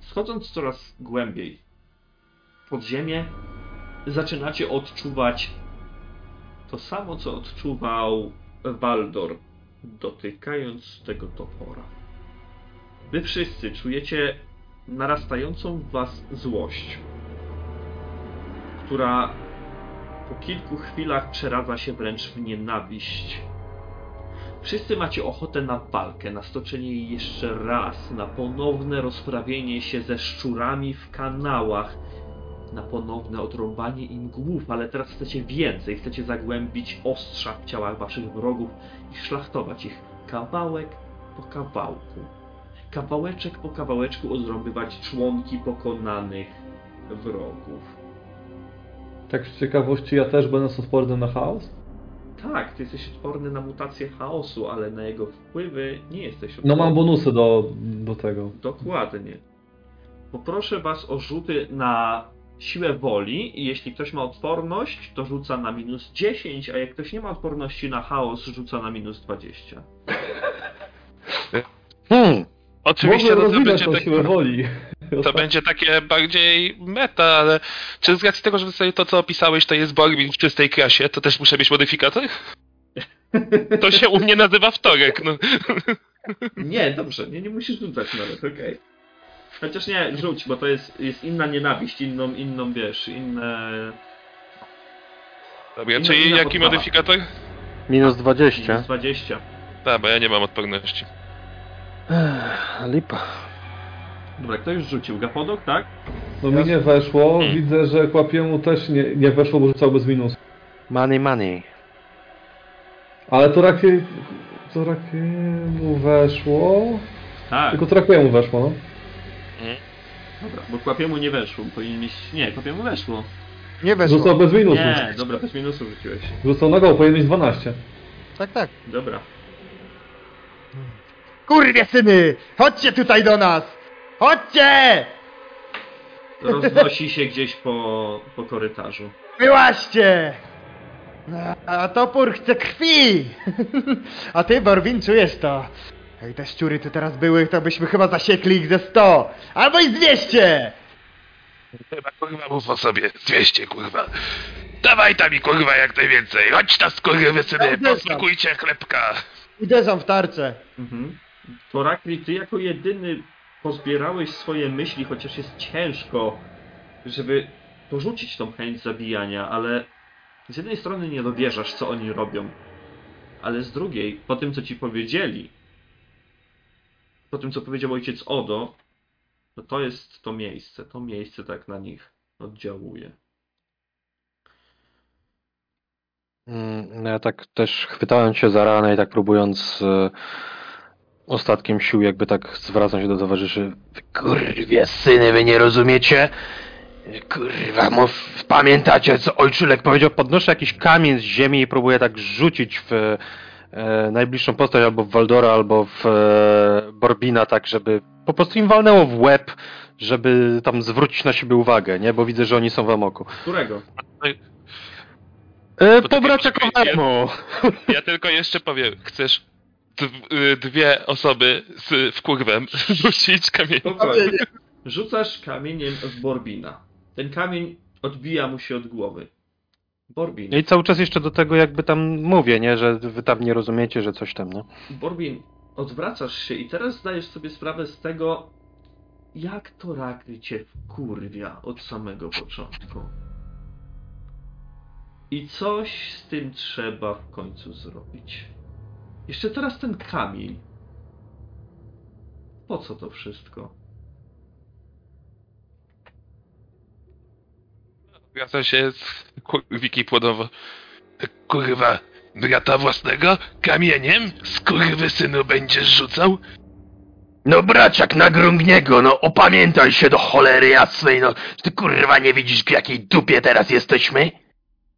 Schodząc coraz głębiej pod ziemię, zaczynacie odczuwać to samo, co odczuwał Baldor, dotykając tego topora. Wy wszyscy czujecie narastającą w was złość, która po kilku chwilach przeradza się wręcz w nienawiść. Wszyscy macie ochotę na walkę, na stoczenie jej jeszcze raz, na ponowne rozprawienie się ze szczurami w kanałach, na ponowne odrąbanie im głów, ale teraz chcecie więcej, chcecie zagłębić ostrza w ciałach waszych wrogów i szlachtować ich kawałek po kawałku kawałeczek po kawałeczku odrąbywać członki pokonanych wrogów. Tak z ciekawości, ja też będę odporny na chaos? Tak, ty jesteś odporny na mutację chaosu, ale na jego wpływy nie jesteś odporny. No mam bonusy do, do tego. Dokładnie. Poproszę was o rzuty na siłę woli i jeśli ktoś ma odporność, to rzuca na minus 10, a jak ktoś nie ma odporności na chaos, rzuca na minus 20. Hmm. Oczywiście no, to, rozwijać będzie tą tak, to będzie takie bardziej meta, ale czy z racji tego, że sobie to, co opisałeś, to jest Borgwin w czystej krasie, to też muszę mieć modyfikator? To się u mnie nazywa wtorek, no. Nie, dobrze, nie, nie musisz rzucać nawet, okej. Chociaż nie, rzuć, bo to jest, jest inna nienawiść, inną, inną, wiesz, inne... Dobra, Inna- czyli inna jaki podstawa. modyfikator? Minus 20. Minus 20. Tak, bo ja nie mam odporności. Ech, lipa. Dobra, kto już rzucił? Gapodok, tak? No mi nie weszło, widzę, że Kłapiemu też nie, nie weszło, bo rzucał bez minus. Money, money. Ale to rakie... To Rakiemu weszło... Tak. Tylko to Rakiemu weszło, no. Dobra, bo Kłapiemu nie weszło, powinien mieć... Nie, Kłapiemu weszło. Nie weszło. Rzucał bez minusów. Nie, dobra, bez minusu rzuciłeś. Rzucał na go, powinien mieć 12. Tak, tak. Dobra. Kurwie syny! Chodźcie tutaj do nas! Chodźcie! Roznosi się gdzieś po, po korytarzu. Wyłaźcie! A, topór chce krwi! A ty, Borwin, czujesz to? Jak te szczury tu teraz były, to byśmy chyba zasiekli ich ze 100! Albo i z 200! Chyba kurwa mów o sobie. 200 kurwa. Dawaj tam i kurwa jak najwięcej. Chodź na skurwy syny, Dobrze, tam. posmakujcie chlebka. Uderzam w tarczę. Mhm. Torakli, ty jako jedyny pozbierałeś swoje myśli, chociaż jest ciężko, żeby porzucić tą chęć zabijania, ale z jednej strony nie dowierzasz, co oni robią, ale z drugiej, po tym, co ci powiedzieli, po tym, co powiedział ojciec Odo, no to jest to miejsce, to miejsce tak na nich oddziałuje. Mm, no Ja tak też chwytałem się za ranę i tak próbując e, ostatkiem sił jakby tak zwracam się do towarzyszy. Kurwie syny, wy nie rozumiecie? Kurwa, mów, pamiętacie co ojczulek powiedział? Podnoszę jakiś kamień z ziemi i próbuję tak rzucić w e, najbliższą postać albo w Waldora, albo w e, Borbina, tak żeby po prostu im walnęło w łeb, żeby tam zwrócić na siebie uwagę, nie? Bo widzę, że oni są w amoku. Którego? E, po bracia Kowemu! Ja tylko jeszcze powiem, chcesz dwie osoby z wkurwem (laughs) rzucić. Spokojnie. Rzucasz kamieniem w Borbina. Ten kamień odbija mu się od głowy. Borbin. No I cały czas jeszcze do tego jakby tam mówię, nie? Że wy tam nie rozumiecie, że coś tam, no. Borbin, odwracasz się i teraz zdajesz sobie sprawę z tego, jak to Ragli cię wkurwia od samego początku. I coś z tym trzeba w końcu zrobić. Jeszcze teraz ten kamień. Po co to wszystko? Wraca się z kurwiki płodowo. Kurwa, brata własnego kamieniem? Skurwy synu będziesz rzucał? No braciak, nagrągnie go, no opamiętaj się do cholery jasnej, no. Ty kurwa nie widzisz w jakiej dupie teraz jesteśmy?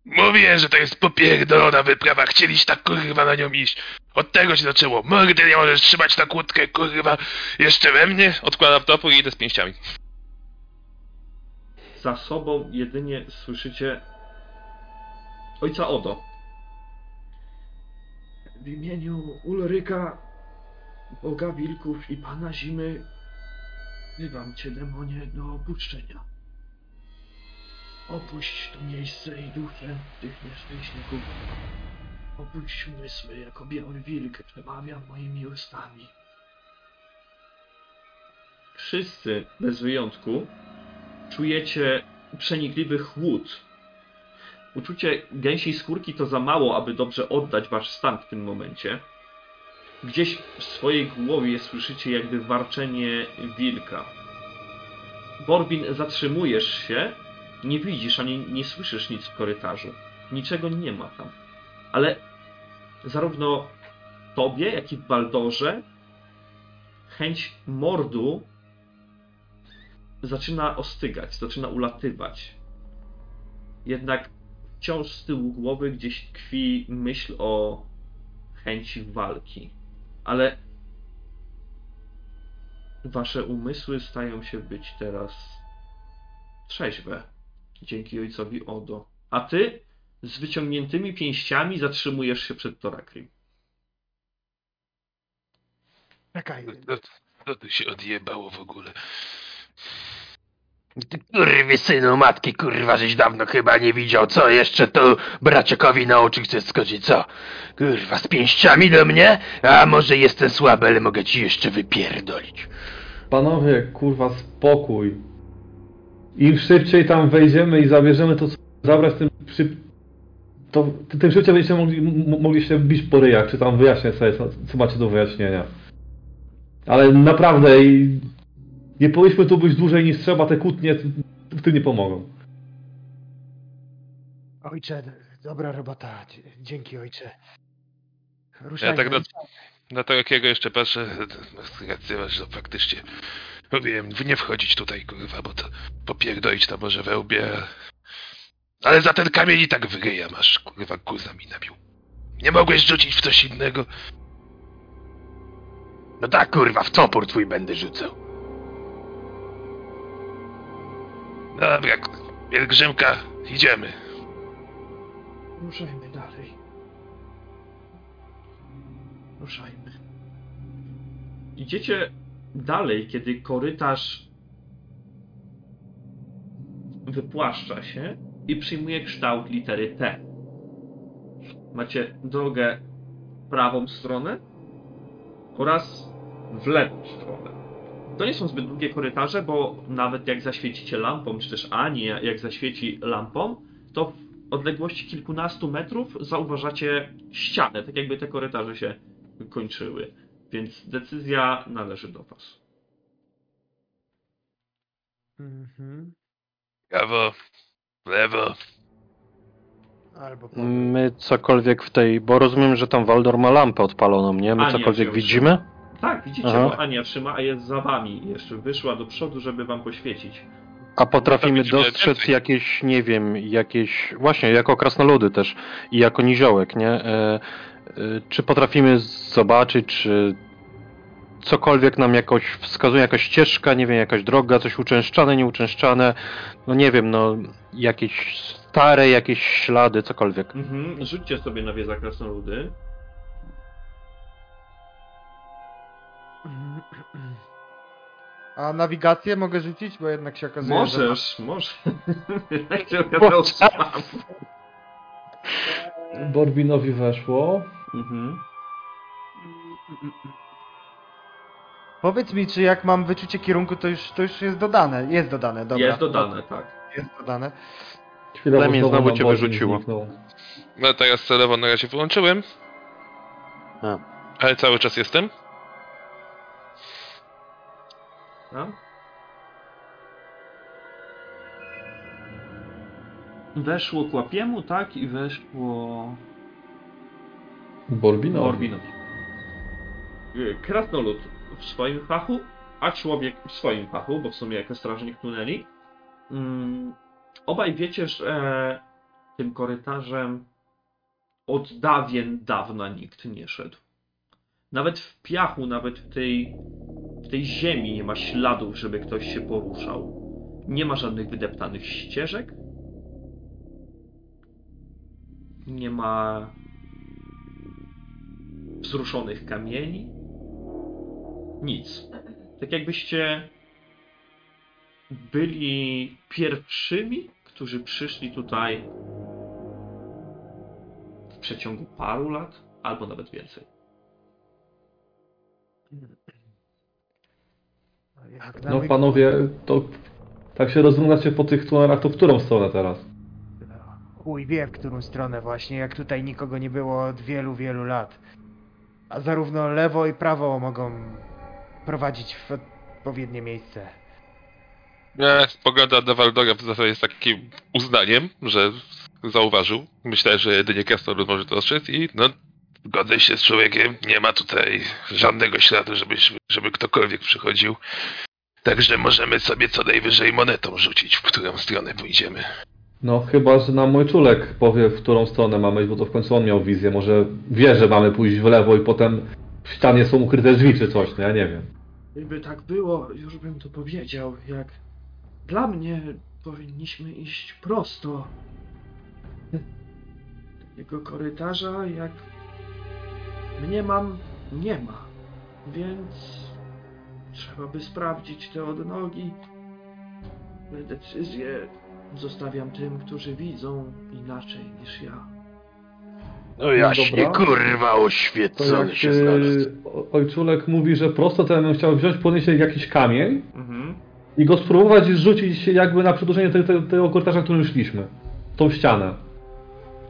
Mówię, że to jest popierdolona wyprawa. Chcieliś tak kurwa na nią iść. Od tego się zaczęło. Mordy nie możesz trzymać na kłódkę, kurwa. Jeszcze we mnie? Odkładam topór i idę z pięściami. Za sobą jedynie słyszycie ojca Odo. W imieniu Ulryka, Boga Wilków i Pana Zimy, wzywam Cię, demonie, do opuszczenia. Opuść to miejsce i duszę tych nieszczęśników. Opuść umysły, jako biały wilk przemawiam moimi ustami. Wszyscy, bez wyjątku, czujecie przenikliwy chłód. Uczucie gęsiej skórki to za mało, aby dobrze oddać wasz stan w tym momencie. Gdzieś w swojej głowie słyszycie jakby warczenie wilka. Borbin, zatrzymujesz się, nie widzisz ani nie słyszysz nic w korytarzu. Niczego nie ma tam. Ale zarówno tobie, jak i Baldorze chęć mordu zaczyna ostygać, zaczyna ulatywać. Jednak wciąż z tyłu głowy gdzieś tkwi myśl o chęci walki. Ale wasze umysły stają się być teraz trzeźwe dzięki ojcowi Odo. A ty z wyciągniętymi pięściami zatrzymujesz się przed Torakrim. Czekaj. Co, co tu się odjebało w ogóle? Ty kurwy synu matki, kurwa, żeś dawno chyba nie widział, co jeszcze tu braciakowi na oczy chce skoczyć, co? Kurwa, z pięściami do mnie? A może jestem słaby, ale mogę ci jeszcze wypierdolić. Panowie, kurwa, spokój. Im szybciej tam wejdziemy i zabierzemy to, co zabrać, tym szyb... To, tym szybciej będziecie mogli, mogli się bić po ryjach, czy tam wyjaśniać sobie, co, co macie do wyjaśnienia. Ale naprawdę, nie powinniśmy tu być dłużej niż trzeba, te kłótnie w tym nie pomogą. Ojcze, dobra robota. Dzięki ojcze. Ja Ruszajmy. tak na, na to jakiego jeszcze patrzę, (laughs) że faktycznie mówiłem, nie wchodzić tutaj, kurwa, bo to popierdolić to może we łbie. Ale za ten kamień i tak wyryja masz, kurwa, guza mi nabił. Nie mogłeś rzucić w coś innego? No tak, kurwa, w topór twój będę rzucał. Dobra, pielgrzymka, idziemy. Ruszajmy dalej. Ruszajmy. Idziecie dalej, kiedy korytarz wypłaszcza się i przyjmuje kształt litery T. Macie drogę w prawą stronę oraz w lewą stronę. To nie są zbyt długie korytarze, bo nawet jak zaświecicie lampą, czy też Ani jak zaświeci lampą, to w odległości kilkunastu metrów zauważacie ścianę, tak jakby te korytarze się kończyły. Więc decyzja należy do Was. Mhm. Prawo, lewo. Albo. My cokolwiek w tej, bo rozumiem, że tam Waldor ma lampę odpaloną, nie? My A, nie, cokolwiek widzimy? Tak, widzicie, Aha. bo Ania trzyma, a jest za Wami. Jeszcze wyszła do przodu, żeby Wam poświecić. A potrafimy dostrzec więcej. jakieś, nie wiem, jakieś, właśnie jako krasnoludy też i jako niziołek, nie? E, e, czy potrafimy zobaczyć, czy cokolwiek nam jakoś wskazuje, jakaś ścieżka, nie wiem, jakaś droga, coś uczęszczane, nieuczęszczane, no nie wiem, no jakieś stare, jakieś ślady, cokolwiek. Mhm. Rzućcie sobie na wiedzę krasnoludy. A nawigację mogę rzucić, bo jednak się okazuje, że... Możesz, możesz. (laughs) Jak się okazało, trzymam. Borbinowi weszło. Mhm. Powiedz mi, czy jak mam wyczucie kierunku, to już, to już jest dodane. Jest dodane, dobra. Jest dodane, tak. Jest dodane. Chwilowo Lemin, znowu cię wyrzuciło. No teraz celowo na razie wyłączyłem. A. Ale cały czas jestem. tak. Weszło Kłapiemu, tak? I weszło Borbinowi. Morbinowi. Y, Krasnolud, w swoim fachu, a człowiek w swoim fachu, bo w sumie jako strażnik tuneli. Mm, obaj wiecie, że tym korytarzem od dawien dawna nikt nie szedł. Nawet w piachu, nawet w tej, w tej ziemi nie ma śladów, żeby ktoś się poruszał. Nie ma żadnych wydeptanych ścieżek. Nie ma wzruszonych kamieni. Nic. Tak jakbyście byli pierwszymi, którzy przyszli tutaj w przeciągu paru lat, albo nawet więcej. No panowie, to tak się rozglądacie po tych tunelach, to w którą stronę teraz? Chuj wie, w którą stronę właśnie, jak tutaj nikogo nie było od wielu, wielu lat. A zarówno lewo i prawo mogą prowadzić w odpowiednie miejsce. Nie, pogoda Dewaldora w zasadzie jest takim uznaniem, że zauważył. Myślę, że jedynie Krasnolud może to dostrzec i no, zgodzę się z człowiekiem. Nie ma tutaj żadnego śladu, żeby, żeby ktokolwiek przychodził. Także możemy sobie co najwyżej monetą rzucić, w którą stronę pójdziemy. No chyba, że nam mój czulek powie, w którą stronę mamy iść, bo to w końcu on miał wizję. Może wie, że mamy pójść w lewo i potem w ścianie są ukryte drzwi czy coś, no ja nie wiem. Gdyby tak było, już bym to powiedział. Jak dla mnie powinniśmy iść prosto. Takiego korytarza jak mnie mam, nie ma. Więc trzeba by sprawdzić te odnogi. Decyzje zostawiam tym, którzy widzą inaczej niż ja. No jaśnie, dobra. kurwa, oświecony się znalazł. y, o- ojczulek mówi, że prosto, to ja bym chciał wziąć, podnieść jakiś kamień Mhm. i go spróbować rzucić jakby na przedłużenie te, te, tego korytarza, którym szliśmy. Tą ścianę.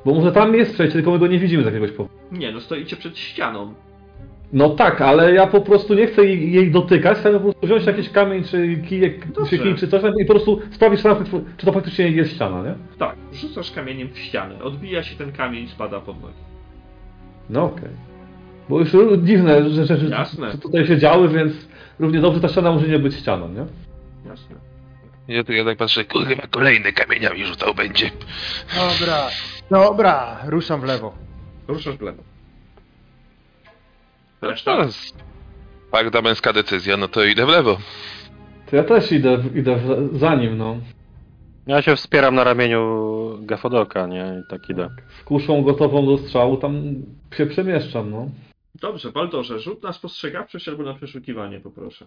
Bo może tam jest przejście, tylko my go nie widzimy z jakiegoś powodu. Nie, no stoicie przed ścianą. No tak, ale ja po prostu nie chcę jej, jej dotykać, chcę po prostu wziąć jakiś kamień, czy kijek, Dobrze. czy kij, czy coś i po prostu sprawdzić, czy, to faktycznie jest ściana, nie? Tak, rzucasz kamieniem w ścianę. Odbija się ten kamień, spada pod nogi. No okej. Bo już dziwne że rzeczy Jasne. tu- tutaj się działy, więc równie dobrze ta ściana może nie być ścianą, nie? Jasne. Ja tu jednak patrzę, kurwa, kolejny kamieniami rzucał będzie. Dobra, dobra, ruszam w lewo. Ruszasz w lewo. No Reszta? to jest Twarda męska decyzja, no to idę w lewo. To ja też idę, idę w- za nim, no. Ja się wspieram na ramieniu Gafodoka, nie? I tak idę. Z kuszą gotową do strzału tam się przemieszczam, no. Dobrze, Baldorze, rzut na spostrzegawczość albo na przeszukiwanie, poproszę.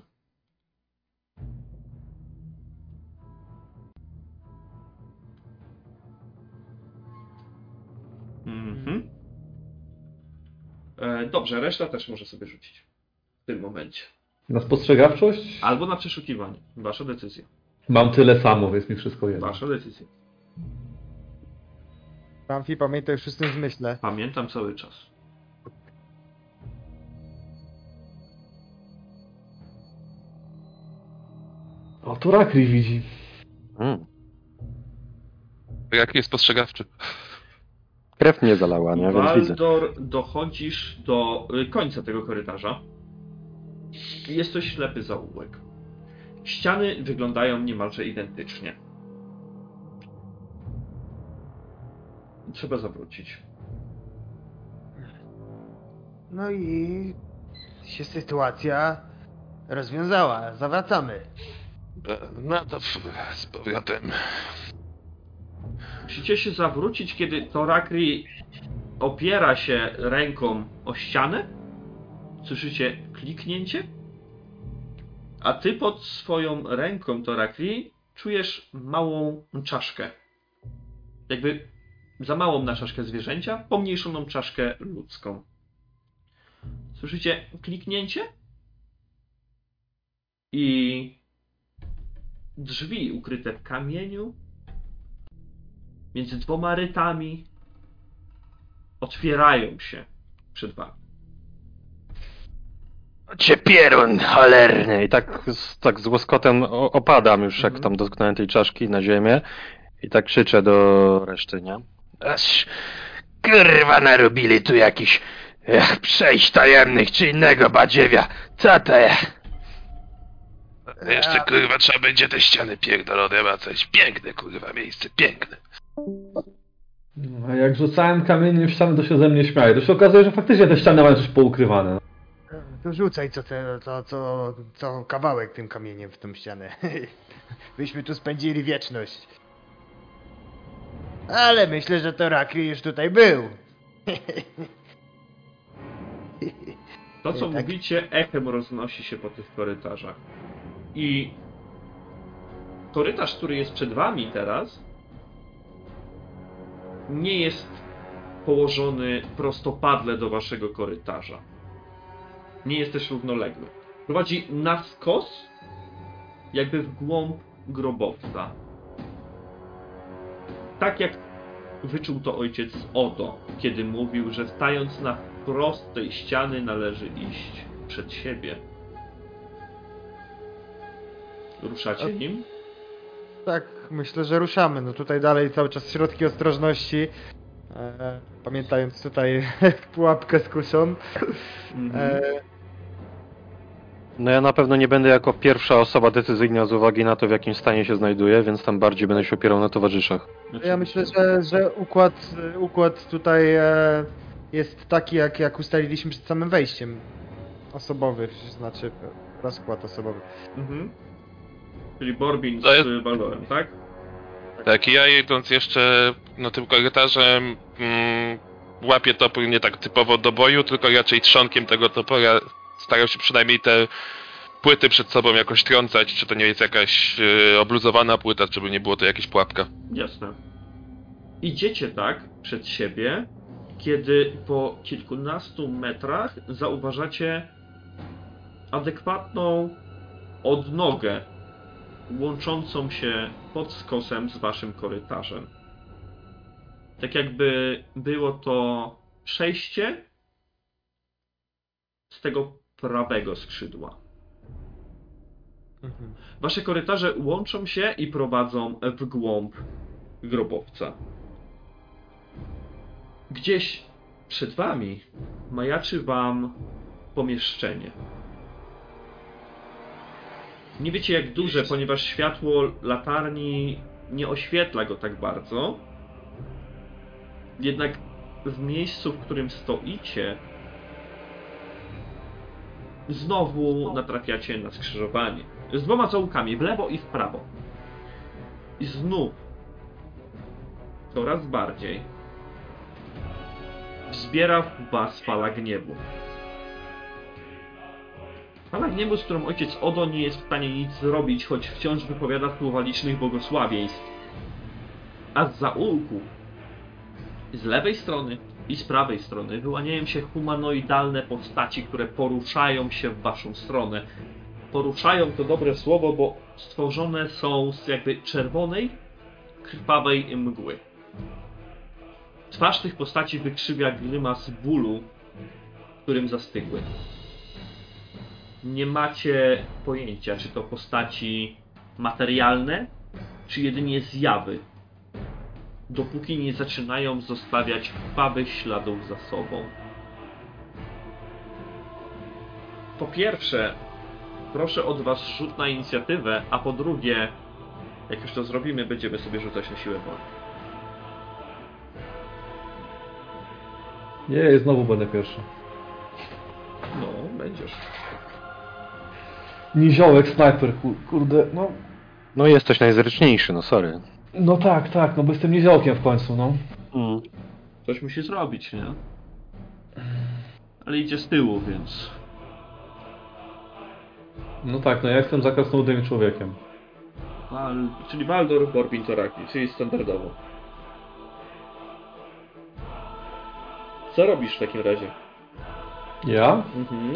Mhm. E, dobrze, reszta też może sobie rzucić. W tym momencie. Na spostrzegawczość Albo na przeszukiwanie. Wasza decyzja. mam tyle samo, więc mi wszystko jedno. Wasza decyzja. Pamfi, pamiętaj o szóstym zmyśle. Pamiętam cały czas. O, tu Rakli widzi. Mm. Jaki jest spostrzegawczy? Krew mnie zalała, nie? Więc widzę. Waldor, dochodzisz do y, końca tego korytarza. Jest to ślepy zaułek. Ściany wyglądają niemalże identycznie. Trzeba zawrócić. No i się sytuacja rozwiązała. Zawracamy. E, No to z powrotem. Musicie się zawrócić, kiedy Torakri opiera się ręką o ścianę. Słyszycie kliknięcie. A ty pod swoją ręką, Torakri, czujesz małą czaszkę. Jakby za małą na czaszkę zwierzęcia, pomniejszoną czaszkę ludzką. Słyszycie kliknięcie? I drzwi ukryte w kamieniu między dwoma rytami otwierają się przed wami. Cię pierun cholerny. I tak z, tak z łoskotem opadam już, jak Mhm. tam dotknąłem tej czaszki na ziemię. I tak krzyczę do reszty, nie? Aż kurwa narobili tu jakiś Jak przejść tajemnych czy innego badziewia. Co to jest? Jeszcze kurwa trzeba będzie te ściany pierdolone wracać. Piękne kurwa miejsce, piękne. A jak rzucałem kamieniem w ścianę, to się ze mnie śmiaje. To się okazuje, że faktycznie te ściany mają coś poukrywane. To rzucaj co, te, co, co, co kawałek tym kamieniem w tą ścianę. (laughs) Byśmy tu spędzili wieczność. Ale myślę, że to Rakri już tutaj był. (laughs) To, co Tak. mówicie, echem roznosi się po tych korytarzach. I korytarz, który jest przed wami teraz, nie jest położony prostopadle do waszego korytarza. Nie jest też równoległy. Prowadzi na skos, jakby w głąb grobowca. Tak jak wyczuł to ojciec Odo, kiedy mówił, że stając na wprost tej ściany należy iść przed siebie. Ruszacie nim? Tak, myślę, że ruszamy. No tutaj dalej cały czas środki ostrożności. E, pamiętając tutaj (laughs) pułapkę z kuszą. E, No ja na pewno nie będę jako pierwsza osoba decyzyjna z uwagi na to, w jakim stanie się znajduję, więc tam bardziej będę się opierał na towarzyszach. ja myślę, że, że układ, układ tutaj e, jest taki, jak, jak ustaliliśmy przed samym wejściem. Osobowy, znaczy rozkład osobowy. Mhm. Czyli Borbin To jest- z tak? Tak, i ja idąc jeszcze no, tym korytarzem mm, łapię topór nie tak typowo do boju, tylko raczej trzonkiem tego topora staram się przynajmniej te płyty przed sobą jakoś trącać, czy to nie jest jakaś yy, obluzowana płyta, żeby nie było to jakaś pułapka. Jasne. Idziecie tak przed siebie, kiedy po kilkunastu metrach zauważacie adekwatną odnogę łączącą się pod skosem z waszym korytarzem. Tak jakby było to przejście z tego prawego skrzydła. Mhm. Wasze korytarze łączą się i prowadzą w głąb grobowca. Gdzieś przed wami majaczy wam pomieszczenie. Nie wiecie jak duże, ponieważ światło latarni nie oświetla go tak bardzo. Jednak w miejscu, w którym stoicie, znowu natrafiacie na skrzyżowanie. Z dwoma zaułkami, w lewo i w prawo. I znów coraz bardziej wzbiera w was fala gniewu. Fala gniewu, z którą ojciec Odo nie jest w stanie nic zrobić, choć wciąż wypowiada słowa licznych błogosławieństw. A z zaułku, z lewej strony i z prawej strony wyłaniają się humanoidalne postaci, które poruszają się w waszą stronę. Poruszają to dobre słowo, bo stworzone są z jakby czerwonej, krwawej mgły. Twarz tych postaci wykrzywia grymas bólu, którym zastygły. Nie macie pojęcia, czy to postaci materialne, czy jedynie zjawy, dopóki nie zaczynają zostawiać krwawych śladów za sobą. Po pierwsze, proszę od was rzut na inicjatywę, a po drugie, jak już to zrobimy, będziemy sobie rzucać na siłę woli. Nie, znowu będę pierwszy. No, będziesz. Niziołek, snajper, kur- kurde, no... No jesteś najzręczniejszy, no sorry. No tak, tak, no bo jestem niziołkiem w końcu, no. Mm. Coś musi zrobić, nie? Ale idzie z tyłu, więc... No tak, no ja jestem za człowiekiem. Wal... Czyli Waldor, Borbin, Toraki, czyli standardowo. Co robisz w takim razie? Ja? Mhm.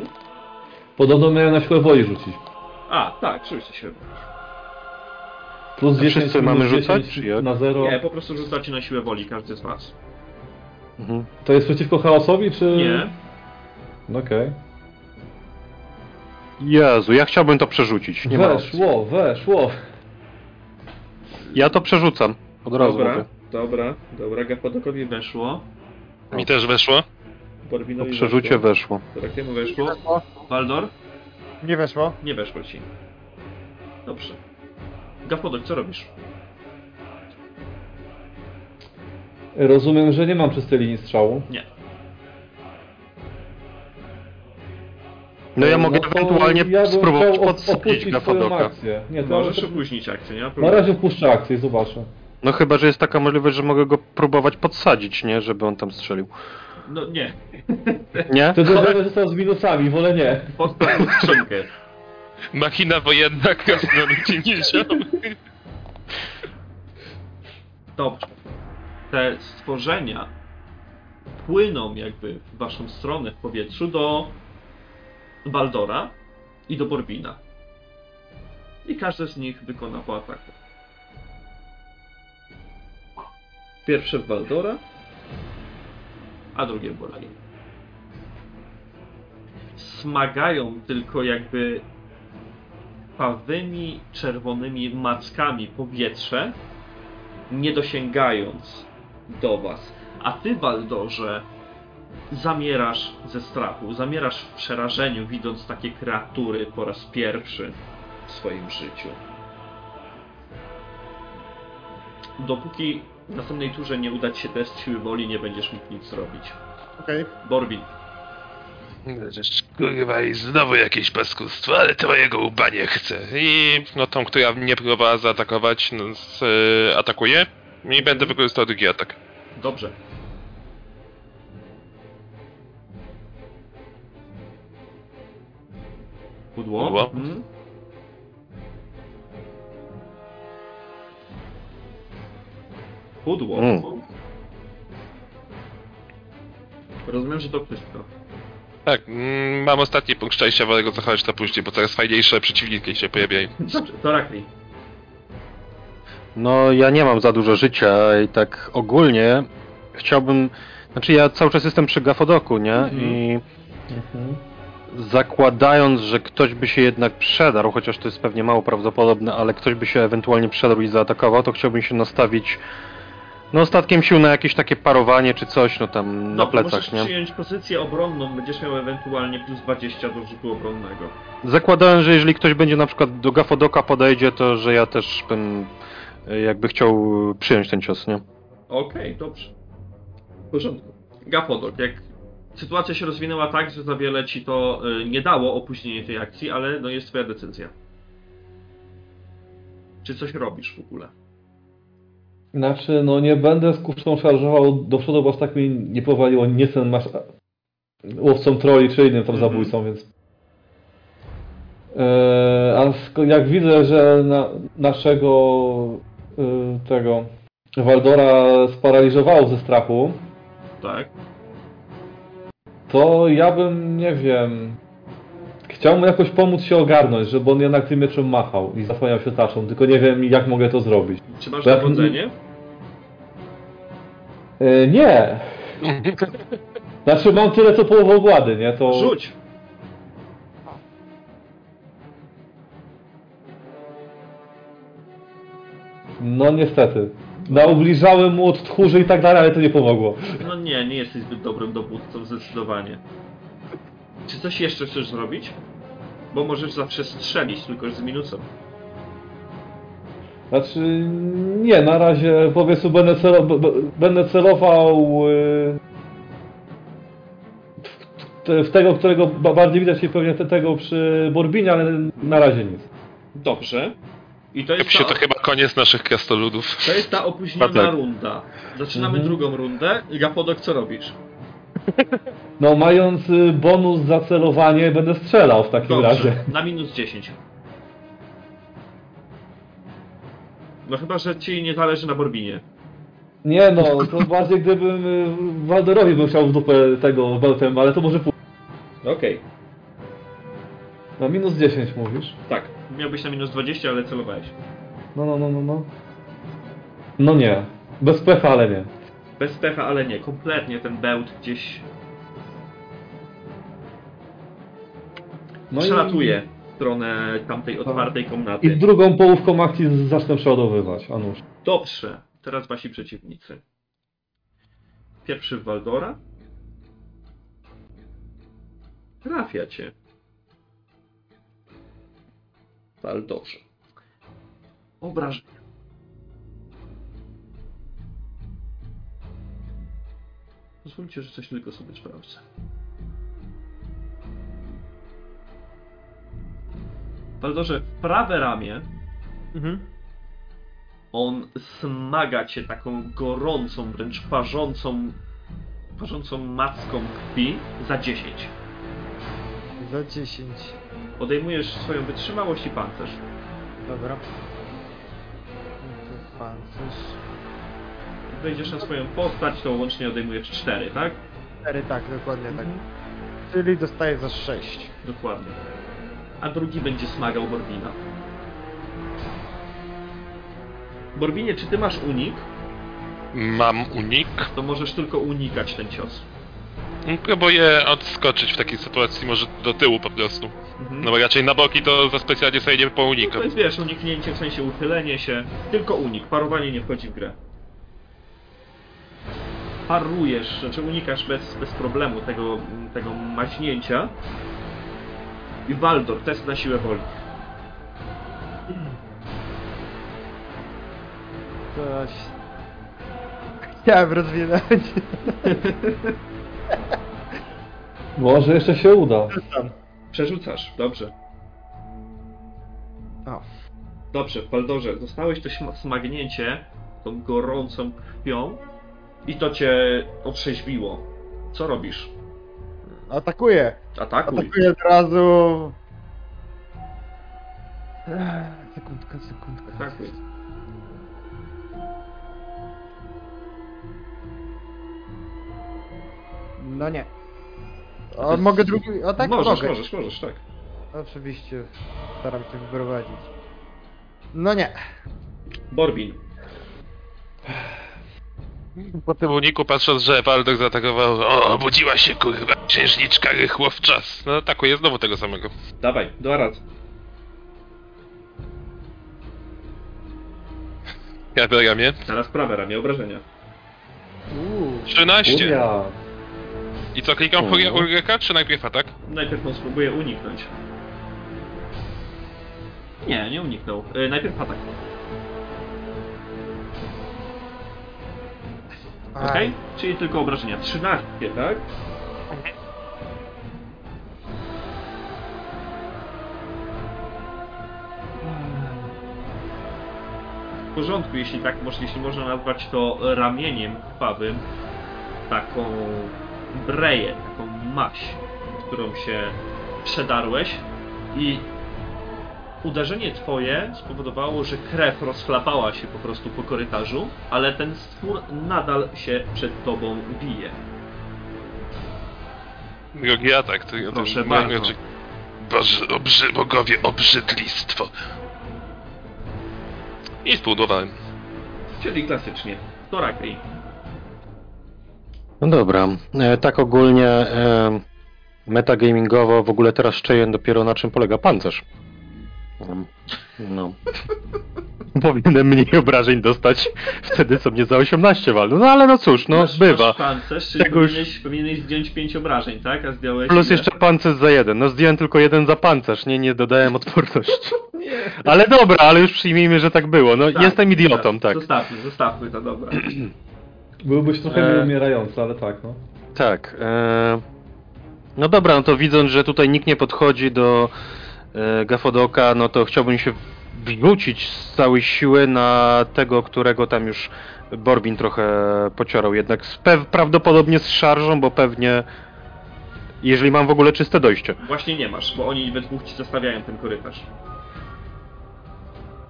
Podobno miałem na siłę woli rzucić. A, tak, rzućcie się. Plus A 10 wszyscy mamy 10 rzucać, czy jak? na 0. Nie, po prostu rzucacie na siłę woli, każdy z was. Mhm. To jest przeciwko chaosowi, czy... Nie. No Okej. Jezu, ja chciałbym to przerzucić. Nie. Weszło, weszło. Ja to przerzucam. Od razu Dobra, mówię. dobra, dobra, Gapodokowi weszło. Mi też weszło. Borbinowi Po przerzucie weszło. weszło. Takiemu weszło. Waldor? Nie weszło? Nie weszło ci. Dobrze. Gafodok, co robisz? Rozumiem, że nie mam czystej linii strzału. Nie. No ja mogę to ewentualnie ja bym spróbować chciał swoją akcję. Nie, to Możesz ja opóźnić akcję, nie ma na problemu. razie wpuszczę akcję i zobaczę. No chyba, że jest taka możliwość, że mogę go próbować podsadzić, nie? Żeby on tam strzelił. No nie. (laughs) Nie? Wtedy będę został z minusami, wolę nie. Podstaw skrzynkę. Machina wojenna krasnoludzi niziomy. Dobrze. Te stworzenia płyną jakby w waszą stronę w powietrzu do Baldora i do Borbina. I każde z nich wykona po ataku. Pierwsze w Baldora, a drugie w Borbina. Smagają tylko jakby krwawymi, czerwonymi mackami powietrze, nie dosięgając do was. A ty, Baldorze, zamierasz ze strachu, zamierasz w przerażeniu, widząc takie kreatury po raz pierwszy w swoim życiu. Dopóki w następnej turze nie uda ci się test siły woli, nie będziesz mógł nic zrobić. Okej. Borbin, Żeż, Kurwa i znowu jakieś paskustwo, ale twojego łba nie chcę. I no tą, która mnie próbowała zaatakować, no, z, e, atakuje i będę wykorzystał drugi atak. dobrze. Pudło? Pudło. Mhm. Pudło. Mm. Rozumiem, że to wszystko. Tak, mm, mam ostatni punkt szczęścia, wolę go zachować na później, bo coraz fajniejsze przeciwniki się pojawiają. Dobrze, to Rakli. No ja nie mam za dużo życia i tak ogólnie chciałbym... Znaczy ja cały czas jestem przy Gafodoku, nie? Mhm. I zakładając, że ktoś by się jednak przedarł, chociaż to jest pewnie mało prawdopodobne, ale ktoś by się ewentualnie przedarł i zaatakował, to chciałbym się nastawić no ostatkiem sił na jakieś takie parowanie czy coś, no tam na No, plecach, możesz nie? przyjąć pozycję obronną, będziesz miał ewentualnie plus 20 do rzutu obronnego. Zakładając, że jeżeli ktoś będzie na przykład do Gafodoka podejdzie, to że ja też bym e, jakby chciał przyjąć ten cios, nie? Okej, dobrze. W porządku. Gapodok, jak sytuacja się rozwinęła tak, że za wiele ci to y, nie dało opóźnienie tej akcji, ale no jest twoja decyzja. Czy coś robisz w ogóle? Znaczy, no nie będę z kuszą szarżował do przodu, bo aż tak mnie nie powaliło. Nie jestem masz... łowcą troli czy innym tam Mhm. zabójcą, więc... Eee, a jak widzę, że na, naszego y, tego Waldora sparaliżowało ze strachu, Tak? to ja bym, nie wiem... Chciał mu jakoś pomóc się ogarnąć, żeby on jednak tym mieczem machał i zasłaniał się tarczą, tylko nie wiem jak mogę to zrobić. Czy masz jak- dowodzenie? E, nie! (laughs) Znaczy mam tyle co połowę ogłady, nie? To... Rzuć! No niestety. Naubliżałem mu od tchórzy i tak dalej, ale to nie pomogło. No nie, nie jesteś zbyt dobrym dowódcą, zdecydowanie. Czy coś jeszcze chcesz zrobić? Bo możesz zawsze strzelić, tylko z minusem. Znaczy, nie, na razie powiedzmy będę, celo, będę celował y, w, w, w tego, którego ba- bardziej widać się pewnie te- tego przy Borbinie, ale na razie nic. Dobrze. I to jest, Się ta, to chyba koniec naszych krasnoludów. to jest ta opóźniona tak. runda. Zaczynamy Mhm. drugą rundę. Gapodok, co robisz? No mając y, bonus za celowanie będę strzelał w takim Dobrze, razie. na minus 10. No chyba, że ci nie zależy na Borbinie. Nie no, to bardziej gdybym y, Waldorowi bym chciał w dupę tego bełtem, ale to może. Okej. Na minus 10 mówisz? Tak, miałbyś na minus 20, ale celowałeś. No, no, no, no, no. No nie. Bez pecha, ale nie. Bez pecha, ale nie. Kompletnie ten bełt gdzieś No przelatuje w stronę tamtej otwartej I, komnaty. I drugą połówką akcji zacznę przeładowywać, a nuż. Dobrze, teraz wasi przeciwnicy. Pierwszy w Waldora. Trafia cię. Waldorze. Obrażenia. Pozwólcie, że coś tylko sobie sprawdzę. Waldorze, w prawe ramię Mhm. on smaga cię taką gorącą, wręcz parzącą, parzącą macką krwi za 10. Za 10. Odejmujesz swoją wytrzymałość i pancerz. Dobra. No to Pancerz. Wejdziesz na swoją postać, to łącznie odejmujesz 4, tak? 4, tak, dokładnie tak. Czyli dostaję za 6. Dokładnie. A drugi będzie smagał Borbina. Borbinie, czy ty masz unik? Mam unik. To możesz tylko unikać ten cios. Próbuję odskoczyć w takiej sytuacji, może do tyłu po prostu. Mhm. No bo raczej na boki to za specjalnie sobie nie No pounikam. to jest, wiesz, uniknięcie w sensie uchylenie się, tylko unik, parowanie nie wchodzi w grę. Parujesz, znaczy unikasz bez, bez problemu tego, tego maźnięcia. I Waldor, test na siłę woli. Coś. Chciałem rozwinąć. Może jeszcze się uda. Przerzucasz, dobrze. O. Dobrze, w Baldorze, dostałeś to smagnięcie tą gorącą krwią i to cię otrzeźwiło. Co robisz? Atakuję. Atakuj. Atakuję od razu. Ech, Sekundka, sekundka. Atakuj. No nie. O, mogę drugi. O tak? możesz, mogę. możesz, możesz, tak. Oczywiście. Staram się wyprowadzić. No nie. Borbin. Po tym uniku patrząc, że Waldek zaatakował, o, obudziła się kurwa, księżniczka rychło w czas. No atakuje znowu tego samego. Dawaj, do rad. Ja biorę ramię. Teraz prawe ramię, obrażenia. Uuu. 13. Uja. I co, klikam mhm. Ulryka, czy najpierw atak? Najpierw on spróbuje uniknąć. Nie, nie uniknął. E, najpierw atak. Ok? Aj. Czyli tylko obrażenia. 13, tak? W porządku, jeśli tak jeśli można nazwać to ramieniem krwawym, taką breję, taką maś, którą się przedarłeś i uderzenie twoje spowodowało, że krew rozchlapała się po prostu po korytarzu, ale ten stwór nadal się przed tobą bije. Drugi atak, to ja Proszę to, bardzo. Boże, obrzy, bogowie, obrzydlistwo. I spudłowałem. Czyli klasycznie. Torakri. No dobra, e, tak ogólnie e, metagamingowo w ogóle teraz szczeję dopiero na czym polega pancerz. No. (laughs) Powinienem mniej obrażeń dostać wtedy, co mnie za 18 walną. No ale no cóż, no masz, bywa. Masz pancerz, czyli Tego już- powinieneś, powinieneś zdjąć 5 obrażeń, tak? A zdjąłeś Plus ile? jeszcze pancerz za jeden. No zdjąłem tylko jeden za pancerz, nie, nie dodałem odporności. (laughs) Ale dobra, ale już przyjmijmy, że tak było. No Tak, jestem idiotą, tak. Zostawmy, zostawmy to, dobra. (clears throat) Byłbyś trochę E. mniej umierający, ale tak, no. Tak. E... No dobra, no to widząc, że tutaj nikt nie podchodzi do Gafodoka, no to chciałbym się wrzucić z całej siły na tego, którego tam już Borbin trochę pociorał. Jednak z prawdopodobnie z szarżą, bo pewnie jeżeli mam w ogóle czyste dojście. Właśnie nie masz, bo oni we dwóch ci zostawiają ten korytarz.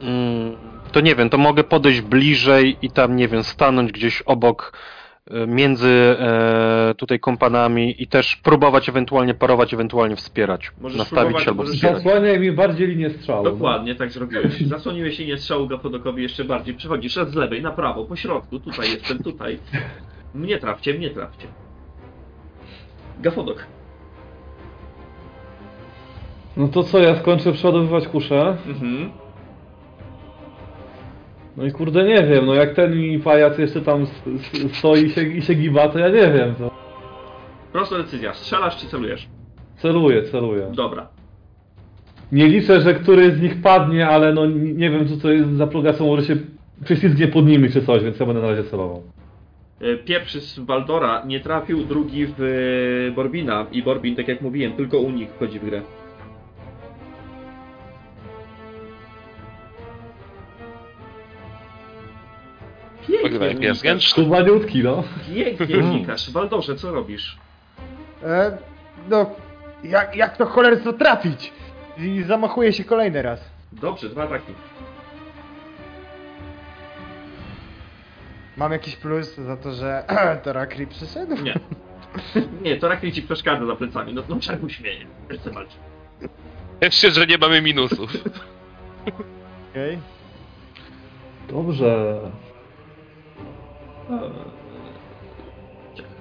Mm, to nie wiem, to mogę podejść bliżej i tam, nie wiem, stanąć gdzieś obok, e, między e, tutaj kompanami i też próbować ewentualnie parować, ewentualnie wspierać. Możesz nastawić się albo wspierać. Zasłaniaj mi bardziej linię strzału. no. Dokładnie, tak zrobiłeś. Zasłoniłeś linię strzału Gafodokowi jeszcze bardziej. Przechodzisz raz z lewej na prawo, po środku, tutaj jestem, tutaj. Mnie trafcie, mnie trafcie. Gafodok. No to co, ja skończę przeładowywać kuszę. Mhm. No i kurde nie wiem, no jak ten mi pajac jeszcze tam stoi i się, i się giba, to ja nie wiem, to. Prosta decyzja. Strzelasz czy celujesz? Celuję, celuję. Dobra. Nie liczę, że któryś z nich padnie, ale no nie wiem, co to jest za progresją, może się prześlizgnie pod nimi czy coś, więc ja będę na razie celował. E, Pierwszy z Waldora nie trafił, drugi w e, Borbina i Borbin, tak jak mówiłem, tylko u nich wchodzi w grę. Pięknie pies unikasz. Tu maniutki, no. Pięknie unikasz. Waldorze, co robisz? E, no, jak, jak to cholerstwo trafić? I zamachuje się kolejny raz. Dobrze, dwa ataki. Mam jakiś plus za to, że (clears throat) Torakri przyszedł? Nie. (laughs) Nie, to Rakri ci przeszkadza za plecami. No, no czemu śmieje? Chcę walczyć. Jeszcze, że nie mamy minusów. (laughs) Okej. Dobrze. Eee,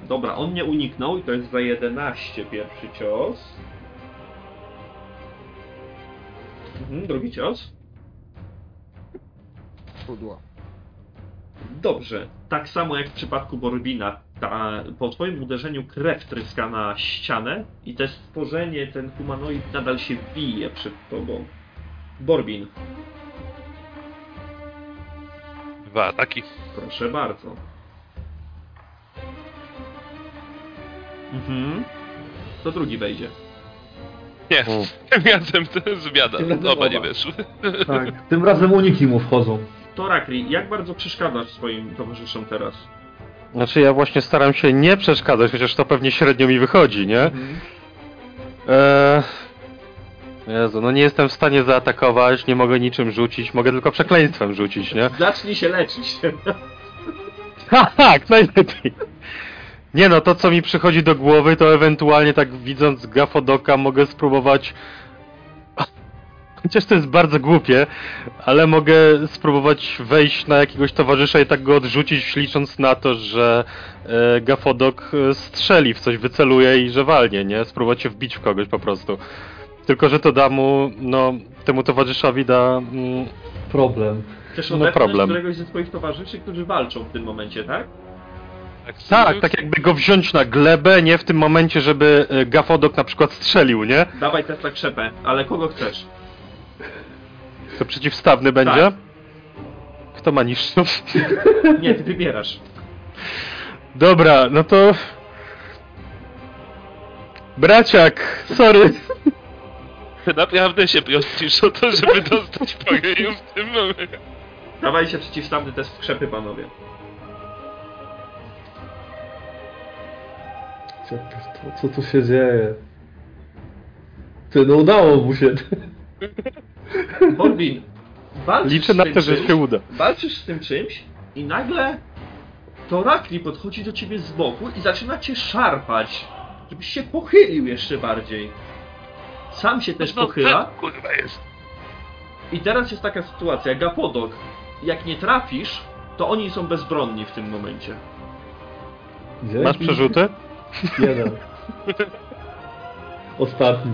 Dobra, on nie uniknął i to jest za 11 pierwszy cios. Mhm, drugi cios. Pudło. Dobrze. Tak samo jak w przypadku Borbina, ta, po twoim uderzeniu krew tryska na ścianę i to stworzenie, ten humanoid nadal się bije przed tobą. Borbin, Dwa ataki. proszę bardzo. Mhm. To drugi wejdzie. Nie, (laughs) tym razem to. Tym razem Oba nie oba. wyszły. Tak. (laughs) Tym razem uniki mu wchodzą. To Rakri, jak bardzo przeszkadzasz swoim towarzyszom teraz? Znaczy ja właśnie staram się nie przeszkadzać, chociaż to pewnie średnio mi wychodzi, nie? Eee... Jezu, no nie jestem w stanie zaatakować, nie mogę niczym rzucić, mogę tylko przekleństwem rzucić, nie? Zacznij się leczyć. (laughs) Ha, tak, najlepiej. Nie no, to co mi przychodzi do głowy, to ewentualnie tak widząc Gafodoka mogę spróbować... Chociaż to jest bardzo głupie, ale mogę spróbować wejść na jakiegoś towarzysza i tak go odrzucić, licząc na to, że e, Gafodok e, strzeli w coś, wyceluje i że walnie, nie? Spróbować się wbić w kogoś po prostu. Tylko, że to da mu, no, temu towarzyszowi da... Mm, Problem. Chcesz No problem. któregoś ze swoich towarzyszy, którzy walczą w tym momencie, tak? Tak, tak jakby go wziąć na glebę, nie w tym momencie, żeby e, Gafodok na przykład strzelił, nie? Dawaj test na krzepę, ale kogo chcesz? To przeciwstawny będzie? Tak. Kto ma niższą? (laughs) Nie, ty wybierasz. Dobra, no to... Braciak, sorry. Ty (laughs) naprawdę się prosisz o to, żeby dostać po w tym momencie. Dawaj się przeciwstawny test krzepy, panowie. Co, co, co tu się dzieje? Ty, no udało mu się. (laughs) Borbin, walczysz Liczę z na tym to, że czymś, się uda. Walczysz z tym czymś i nagle to Rakli podchodzi do ciebie z boku i zaczyna cię szarpać, żebyś się pochylił jeszcze bardziej. Sam się też No, pochyla. tak, Kurwa jest. I teraz jest taka sytuacja, Gapodok, jak nie trafisz, to oni są bezbronni w tym momencie. Dzięki. Masz przerzuty? Jeden. Ostatni.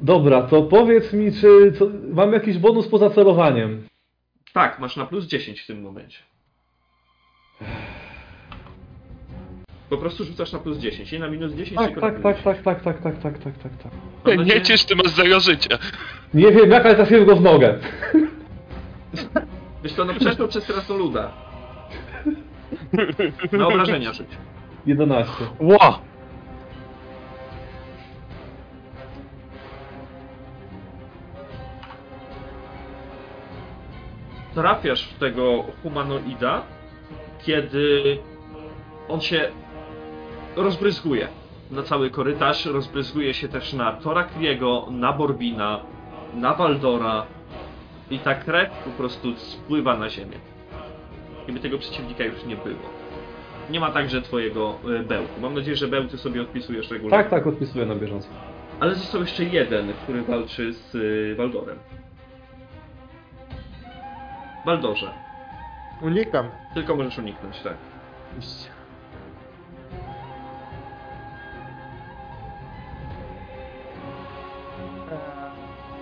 Dobra, to powiedz mi, czy co, mam jakiś bonus poza celowaniem? Tak, masz na plus 10 w tym momencie. Po prostu rzucasz na plus 10, nie na minus 10, Tak, tylko na tak, plus tak, tak, tak, tak, tak, tak, tak, tak, tak. Mam nadzieję- Nie ciesz, ty masz zero życia. Nie wiem jak, ale trafiłem go w nogę. Wiesz co, no przeszło przez krasnoluda. Na obrażenia rzuć. 11. Ła! Trafiasz w tego humanoida, kiedy on się rozbryzguje na cały korytarz, rozbryzguje się też na Torakliego, na Borbina, na Waldora i ta krew po prostu spływa na ziemię. Jakby tego przeciwnika już nie było. Nie ma także twojego e, bełtu. Mam nadzieję, że bełty sobie odpisujesz regularnie. Tak, tak, odpisuję na bieżąco. Ale został jeszcze jeden, który walczy z y, Waldorem. Waldorze, Unikam. tylko możesz uniknąć, tak.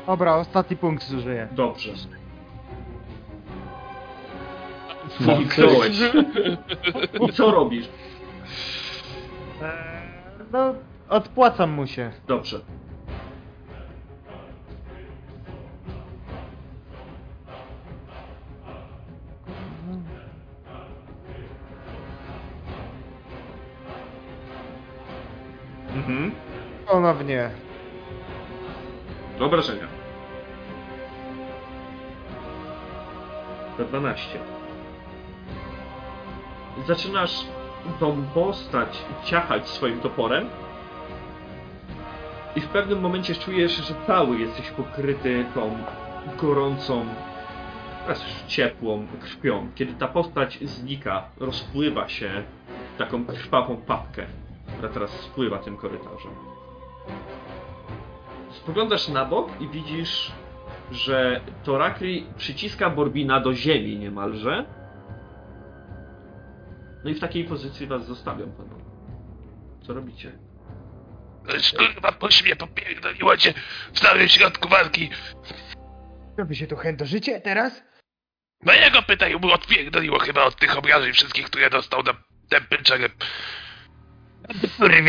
Dobra, ostatni punkt zużyję. Dobrze. Mam Uniknąłeś. I co robisz? Eee, No, odpłacam mu się. Dobrze. Mhm. Ponownie. Obrażenia. Za 12. Zaczynasz tą postać ciachać swoim toporem i w pewnym momencie czujesz, że cały jesteś pokryty tą gorącą, teraz już ciepłą krwią. Kiedy ta postać znika, rozpływa się w taką krwawą papkę, która teraz spływa tym korytarzem. Spoglądasz na bok i widzisz, że Torakri przyciska Borbina do ziemi niemalże. No i w takiej pozycji was zostawiam, panowie. Co robicie? Lecz kurwa, puść mnie, popierdoliło cię w samym środku walki. Robi się tu chędożycie teraz? Mojego pytaj mu odpierdoliło chyba od tych obrażeń wszystkich, które dostał na tępym czerep.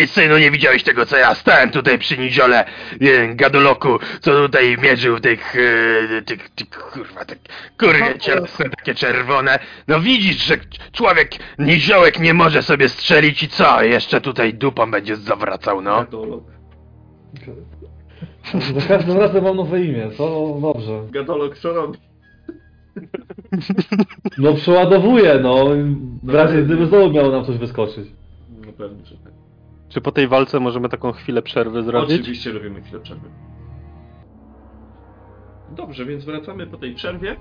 Synu, nie widziałeś tego co ja stałem tutaj przy niziole e, gadoloku, co tutaj mierzył tych, e, tych, tych kurwa, te kurwie cielesne takie czerwone. No widzisz, że człowiek, niziołek nie może sobie strzelić i co? Jeszcze tutaj dupą będzie zawracał, no. Gadolog. Za każdym razem mam nowe imię, to dobrze. Gadolog co robi? No przeładowuję, no. W razie gdyby znowu miało nam coś wyskoczyć. Pewnie, że tak. Czy po tej walce możemy taką chwilę przerwy zrobić? Oczywiście robimy chwilę przerwy. Dobrze, więc wracamy po tej przerwie.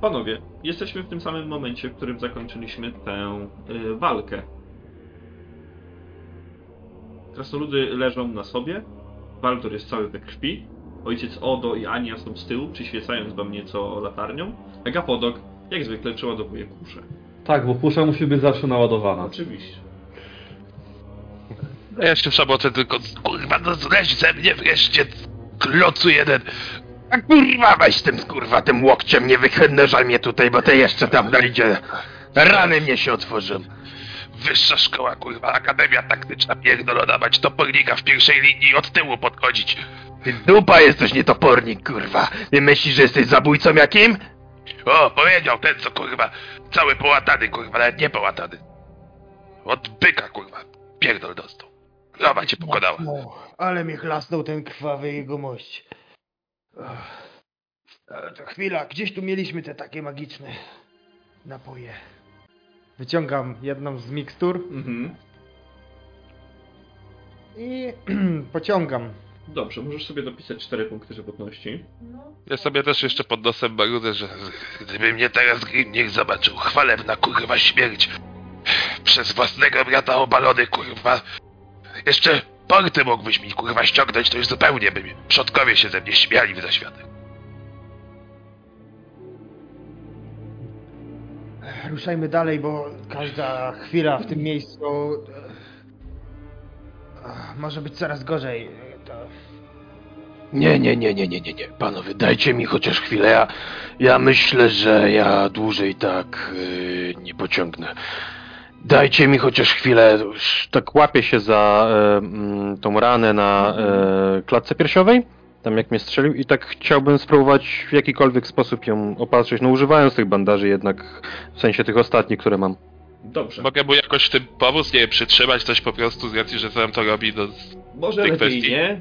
Panowie, jesteśmy w tym samym momencie, w którym zakończyliśmy tę y, walkę. Krasnoludy leżą na sobie. Baldur jest cały we krwi. Ojciec Odo i Ania są z tyłu, przyświecając wam nieco latarnią. Agapodok, jak zwykle, przeładowuje kuszę. Tak, bo pusza musi być zawsze naładowana. Oczywiście. A ja się szabotę tylko, kurwa, no zleź ze mnie wreszcie, klocu jeden. A kurwa, weź tym kurwa, tym łokciem, nie wychędzasz mnie tutaj, bo te jeszcze tam dojdzie. Rany mnie się otworzą. Wyższa szkoła, kurwa, akademia taktyczna, pierdolona mać topornika w pierwszej linii od tyłu podchodzić. Ty dupa jesteś nietopornik, kurwa. Nie myślisz, że jesteś zabójcą jakim? O, powiedział ten, co kurwa, cały połatany, kurwa, nawet nie połatany. Od byka, kurwa, pierdol dostał. Roba cię pokonała. Ale mnie chlasnął ten krwawy jegomość. To chwila, gdzieś tu mieliśmy te takie magiczne napoje. Wyciągam jedną z mikstur Mhm. i (clears throat) pociągam. Dobrze, możesz sobie dopisać 4 punkty żywotności. Ja sobie też jeszcze pod nosem marudzę, że gdyby mnie teraz Grimnir zobaczył, chwalebna kurwa śmierć. Przez własnego brata obalony, kurwa. Jeszcze porty mógłbyś mi, kurwa, ściągnąć, to już zupełnie by przodkowie się ze mnie śmiali w zaświatek. Ruszajmy dalej, bo każda chwila w tym miejscu e, może być coraz gorzej. To... Nie, nie, nie, nie, nie, nie, nie. Panowie, dajcie mi chociaż chwilę. Ja, ja myślę, że ja dłużej tak yy, nie pociągnę. Dajcie mi chociaż chwilę. Już Tak łapię się za e, mm, tą ranę na e, klatce piersiowej, tam jak mnie strzelił i tak chciałbym spróbować w jakikolwiek sposób ją opatrzyć, no używając tych bandaży jednak, w sensie tych ostatnich, które mam. Dobrze. Mogę mu jakoś w tym pomóc, nie wiem, przytrzymać coś po prostu z racji, że sam to robi, no... Może tej lepiej kwestii. nie.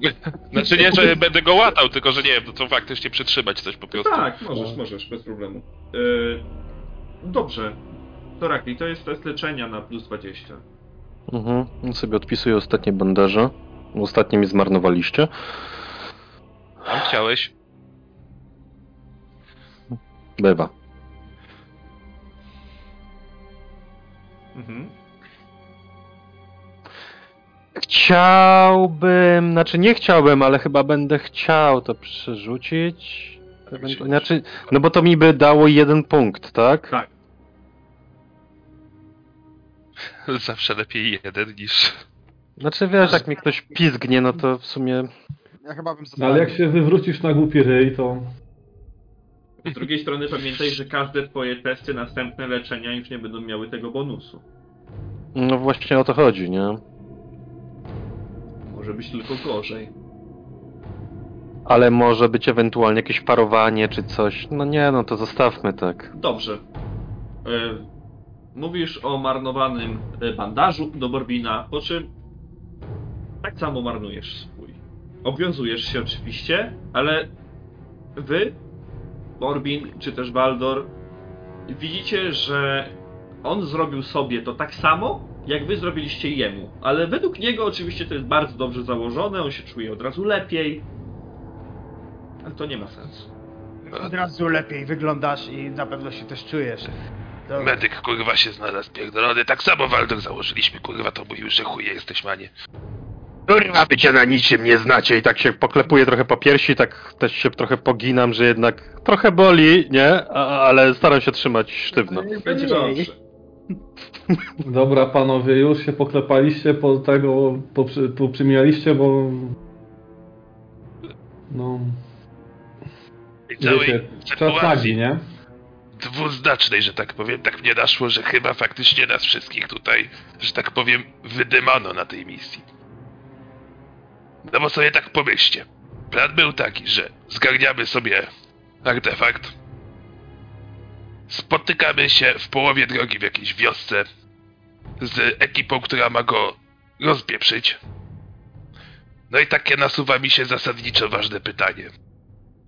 (laughs) Znaczy nie, że będę go łatał, tylko że nie wiem, no to faktycznie przytrzymać coś po prostu. Tak, możesz, możesz, bez problemu. Yy, dobrze. Torakli, to jest test leczenia na plus 20. Mhm. I sobie odpisuję ostatnie bandaże. Ostatnie mi zmarnowaliście. Tam chciałeś. Bywa. Mhm. Chciałbym, znaczy nie chciałbym, ale chyba będę chciał to przerzucić. Przerzucić. Znaczy, no bo to mi by dało jeden punkt, tak? Tak. (laughs) Zawsze lepiej jeden niż... Znaczy wiesz, jak mi ktoś pizgnie, no to w sumie... Ja chyba bym No, ale jak się wywrócisz na głupi ryj, to... Z drugiej strony pamiętaj, że każde twoje testy następne leczenia już nie będą miały tego bonusu. No właśnie o to chodzi, nie? być tylko gorzej. Ale może być ewentualnie jakieś parowanie czy coś. No nie, no to zostawmy tak. Dobrze. E, mówisz o marnowanym e, bandażu do Borbina, po czym tak samo marnujesz swój. Obwiązujesz się oczywiście, ale wy, Borbin czy też Baldor, widzicie, że on zrobił sobie to tak samo, jak wy zrobiliście jemu. Ale według niego oczywiście to jest bardzo dobrze założone, on się czuje od razu lepiej. Ale to nie ma sensu. Od razu lepiej wyglądasz i na pewno się też czujesz. To... Medyk kurwa się znalazł pierdolony. Tak samo Waldor założyliśmy, kurwa to mówił, że chuje jesteśmy, a nie. Kurwa, bycia na niczym nie znacie I tak się poklepuję trochę po piersi, tak też się trochę poginam, że jednak trochę boli, nie? A, ale staram się trzymać sztywno. Będzie dobrze. Dobra, panowie, już się poklepaliście po tego, poprzy, poprzymijaliście, bo... No... Wiecie, czas nagi, nie? Dwuznacznej, że tak powiem, tak mnie naszło, że chyba faktycznie nas wszystkich tutaj, że tak powiem, wydymano na tej misji. No bo sobie tak pomyślcie. Plan był taki, że zgarniamy sobie artefakt, spotykamy się w połowie drogi w jakiejś wiosce z ekipą, która ma go rozpieprzyć. No i takie nasuwa mi się zasadniczo ważne pytanie.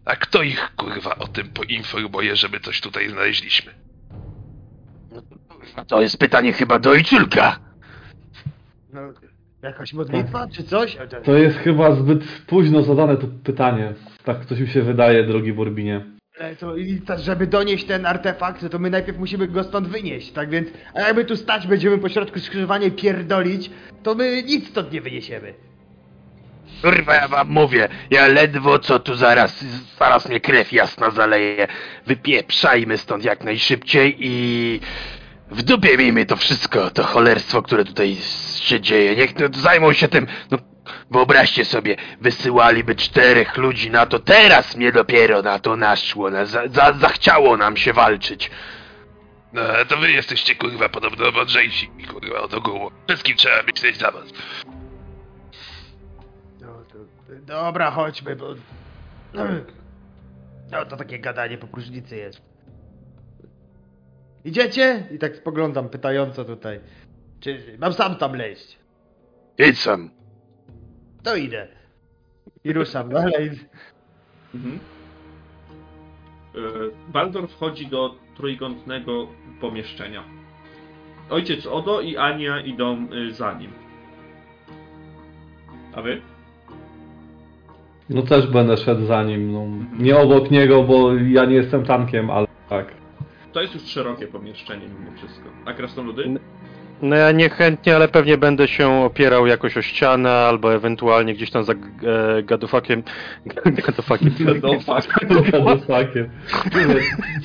A kto ich kurwa o tym poinformuje, że my coś tutaj znaleźliśmy? To jest pytanie chyba do Ojczulka. No, jakaś modlitwa czy coś? To jest chyba zbyt późno zadane to pytanie. Tak coś mi się wydaje, drogi Borbinie. Ale to, i to, żeby donieść ten artefakt, to my najpierw musimy go stąd wynieść, tak więc, a jakby tu stać będziemy po środku skrzyżowania i pierdolić, to my nic stąd nie wyniesiemy. Kurwa, ja wam mówię, ja ledwo co tu zaraz, zaraz mnie krew jasna zaleje. Wypieprzajmy stąd jak najszybciej i... W dupie miejmy to wszystko, to cholerstwo, które tutaj się dzieje. Niech no, zajmą się tym, no wyobraźcie sobie, wysyłaliby czterech ludzi na to, teraz mnie dopiero na to naszło, na, za, za, zachciało nam się walczyć. No, to wy jesteście kurwa podobno mądrzejsi, kurwa, od ogółu. Wszystkim trzeba myśleć za was. Dobra, chodźmy, bo... No to takie gadanie po próżnicy jest. Idziecie? I tak spoglądam pytająco tutaj. Czy mam sam tam leść? Idź sam. To idę. I ruszam dalej. Mhm. E, Baldor wchodzi do trójkątnego pomieszczenia. Ojciec Odo i Ania idą y, za nim. A wy? No też będę szedł za nim, no. Nie obok niego, bo ja nie jestem tankiem, ale tak. To jest już szerokie pomieszczenie mimo wszystko. A krasnoludy? N- No ja niechętnie, ale pewnie będę się opierał jakoś o ścianę, albo ewentualnie gdzieś tam za e, gadufakiem. gadufakiem. Fakt. Gadofakiem. (laughs)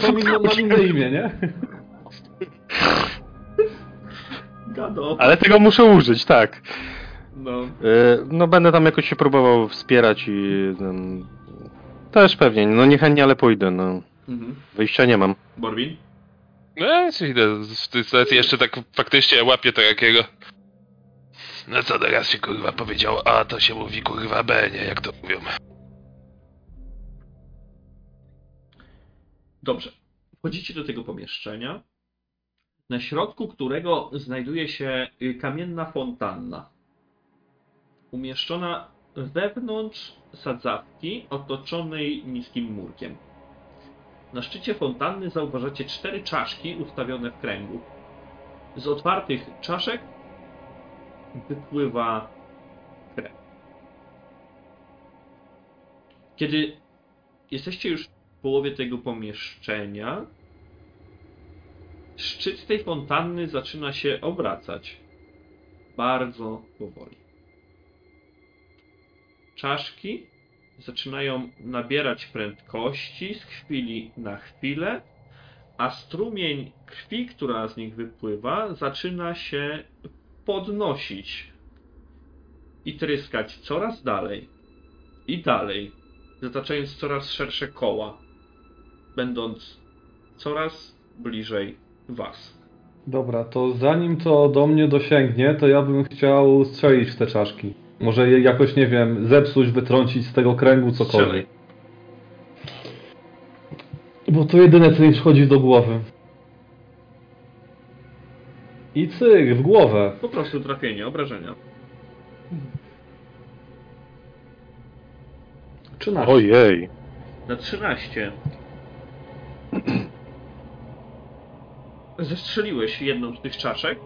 To by inną mam inne imię, nie? Gado. Ale tego muszę użyć, tak. No. E, no będę tam jakoś się próbował wspierać i... em, też pewnie, no niechętnie, ale pójdę, no. Mhm. Wyjścia nie mam. Borbin? No ja idę w tej sytuacji jeszcze tak faktycznie łapię to jakiego. No co teraz się kurwa powiedział A, to się mówi kurwa B, nie? Jak to mówią. Dobrze. Wchodzicie do tego pomieszczenia, na środku którego znajduje się y, kamienna fontanna. Umieszczona wewnątrz sadzawki otoczonej niskim murkiem. Na szczycie fontanny zauważacie cztery czaszki ustawione w kręgu. Z otwartych czaszek wypływa krew. Kiedy jesteście już w połowie tego pomieszczenia, szczyt tej fontanny zaczyna się obracać. Bardzo powoli. Czaszki zaczynają nabierać prędkości z chwili na chwilę, a strumień krwi, która z nich wypływa, zaczyna się podnosić i tryskać coraz dalej i dalej, zataczając coraz szersze koła, będąc coraz bliżej was. Dobra, to zanim to do mnie dosięgnie, to ja bym chciał strzelić w te czaszki. Może je jakoś, nie wiem, zepsuć, wytrącić z tego kręgu cokolwiek. Strzelaj. Bo to jedyne, co mi przychodzi do głowy. I cyk, w głowę. Po prostu trafienie, obrażenia. 13. Ojej. Na 13. Zestrzeliłeś jedną z tych czaszek,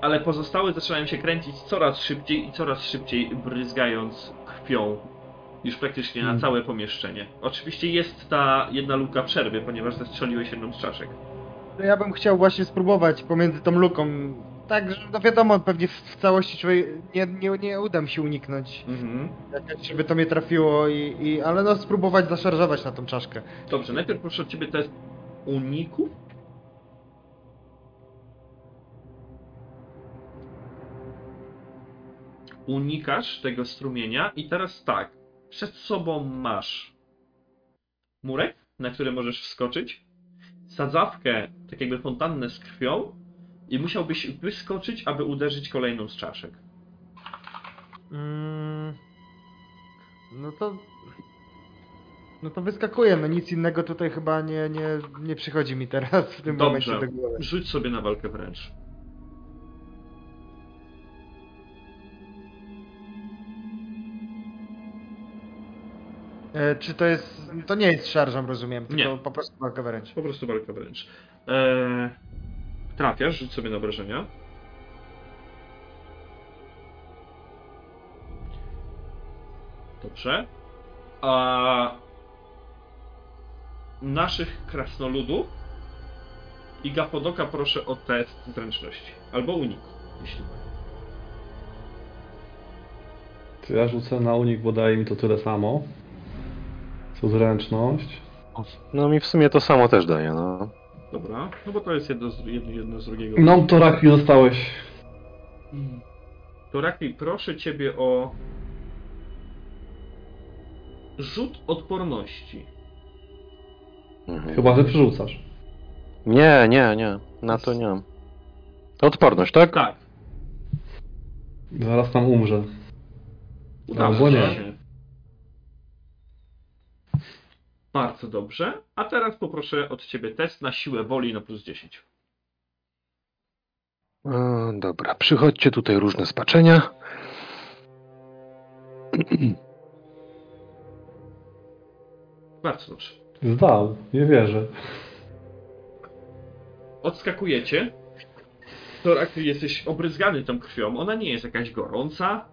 ale pozostałe zaczynają się kręcić coraz szybciej i coraz szybciej, bryzgając krwią już praktycznie na Hmm. całe pomieszczenie. Oczywiście jest ta jedna luka przerwy, ponieważ zestrzeliłeś jedną z czaszek. Ja bym chciał właśnie spróbować pomiędzy tą luką. Tak, że no wiadomo, pewnie w, w całości człowiek nie, nie, nie uda mi się uniknąć. Mhm. Żeby to mnie trafiło i, i. Ale no spróbować zaszarżować na tą czaszkę. Dobrze, najpierw proszę od ciebie test uniku. Unikasz tego strumienia i teraz tak. Przed sobą masz murek, na który możesz wskoczyć, sadzawkę, tak jakby fontannę z krwią i musiałbyś wyskoczyć, aby uderzyć kolejną z czaszek. Mm, no to. No to wyskakuje, no nic innego tutaj chyba nie, nie, nie przychodzi mi teraz w tym Dobrze. momencie do głowy. Rzuć sobie na walkę wręcz. E, czy to jest. To nie jest szarżą, rozumiem, tylko Nie. po prostu walka wręcz. Po prostu walka wręcz. Eee, trafiasz, rzuć sobie na obrażenia. Dobrze. A naszych krasnoludów i Gapodoka proszę o test zręczności. Albo uniku, jeśli ma. To ja rzucę na unik, bo daje mi to tyle samo. Co zręczność. No mi w sumie to samo też daje, no. Dobra, no bo to jest jedno z, jedno, jedno z drugiego. No to Raki dostałeś. To Raki, proszę ciebie o rzut odporności. Mhm. Chyba, że przerzucasz. Nie, nie, nie. Na to nie mam. Odporność, tak? Tak, Zaraz tam umrze. udało Albo nie. się. Bardzo dobrze. A teraz poproszę od ciebie test na siłę woli na plus 10. E, dobra, przychodźcie tutaj różne spaczenia. (clears throat) Bardzo dobrze. Zdał, nie wierzę. Odskakujecie. Torak, jesteś obryzgany tą krwią. Ona nie jest jakaś gorąca.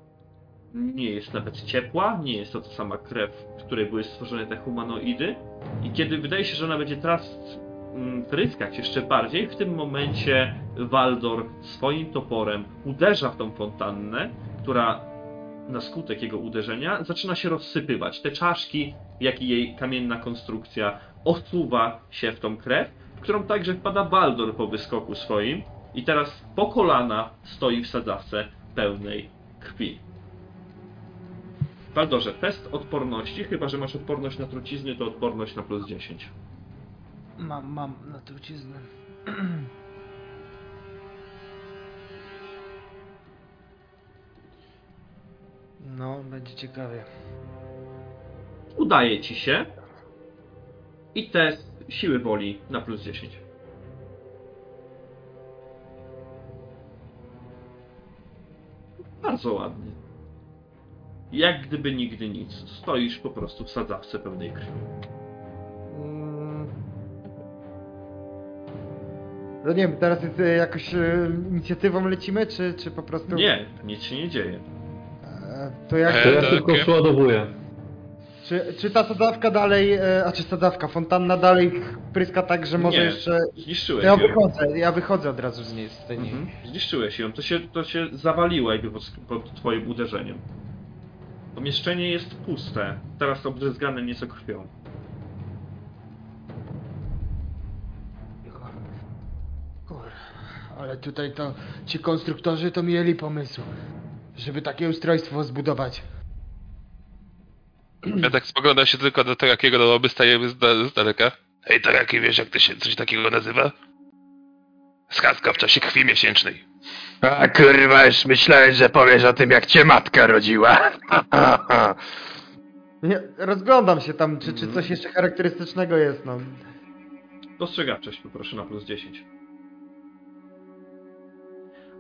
Nie jest nawet ciepła. Nie jest to ta sama krew, z której były stworzone te humanoidy. I kiedy wydaje się, że ona będzie teraz mm, tryskać jeszcze bardziej, w tym momencie Waldor swoim toporem uderza w tą fontannę, która na skutek jego uderzenia zaczyna się rozsypywać. Te czaszki, jak i jej kamienna konstrukcja osuwa się w tą krew, w którą także wpada Baldor po wyskoku swoim i teraz po kolana stoi w sadzawce pełnej krwi. Baldorze, test odporności, chyba że masz odporność na trucizny, to odporność na plus 10. Mam, mam na truciznę. (clears throat) No, będzie ciekawie. Udaje ci się i test siły woli na plus 10. Bardzo ładnie. Jak gdyby nigdy nic. Stoisz po prostu w sadzawce pełnej krwi. Mm. No nie wiem, teraz jest e, jakoś e, inicjatywą lecimy, czy, czy po prostu... Nie, nic się nie dzieje. E, To jak... To ja tylko ja- przeładowuję. Czy, czy ta sadzawka dalej, e, a czy sadzawka, fontanna dalej pryska tak, że może Nie. jeszcze... Zniszczyłeś Ja ją. wychodzę, ja wychodzę od razu z niej, z tej niej. Mhm. Zniszczyłeś ją. To się, to się zawaliło jakby pod, pod twoim uderzeniem. Pomieszczenie jest puste. Teraz obryzgane nieco krwią. Kur... Ale tutaj to ci konstruktorzy to mieli pomysł, żeby takie ustrojstwo zbudować. (clears throat) Ja tak spoglądam się tylko do tego, jakiego dołoby stajemy z, da- z daleka. Hej, to jaki wiesz, jak to się coś takiego nazywa? Skazka w czasie krwi miesięcznej. A kurwa, już myślałem, że powiesz o tym, jak cię matka rodziła. (laughs) Nie, rozglądam się tam, czy, czy coś jeszcze charakterystycznego jest, no. Dostrzegawczość poproszę na plus 10.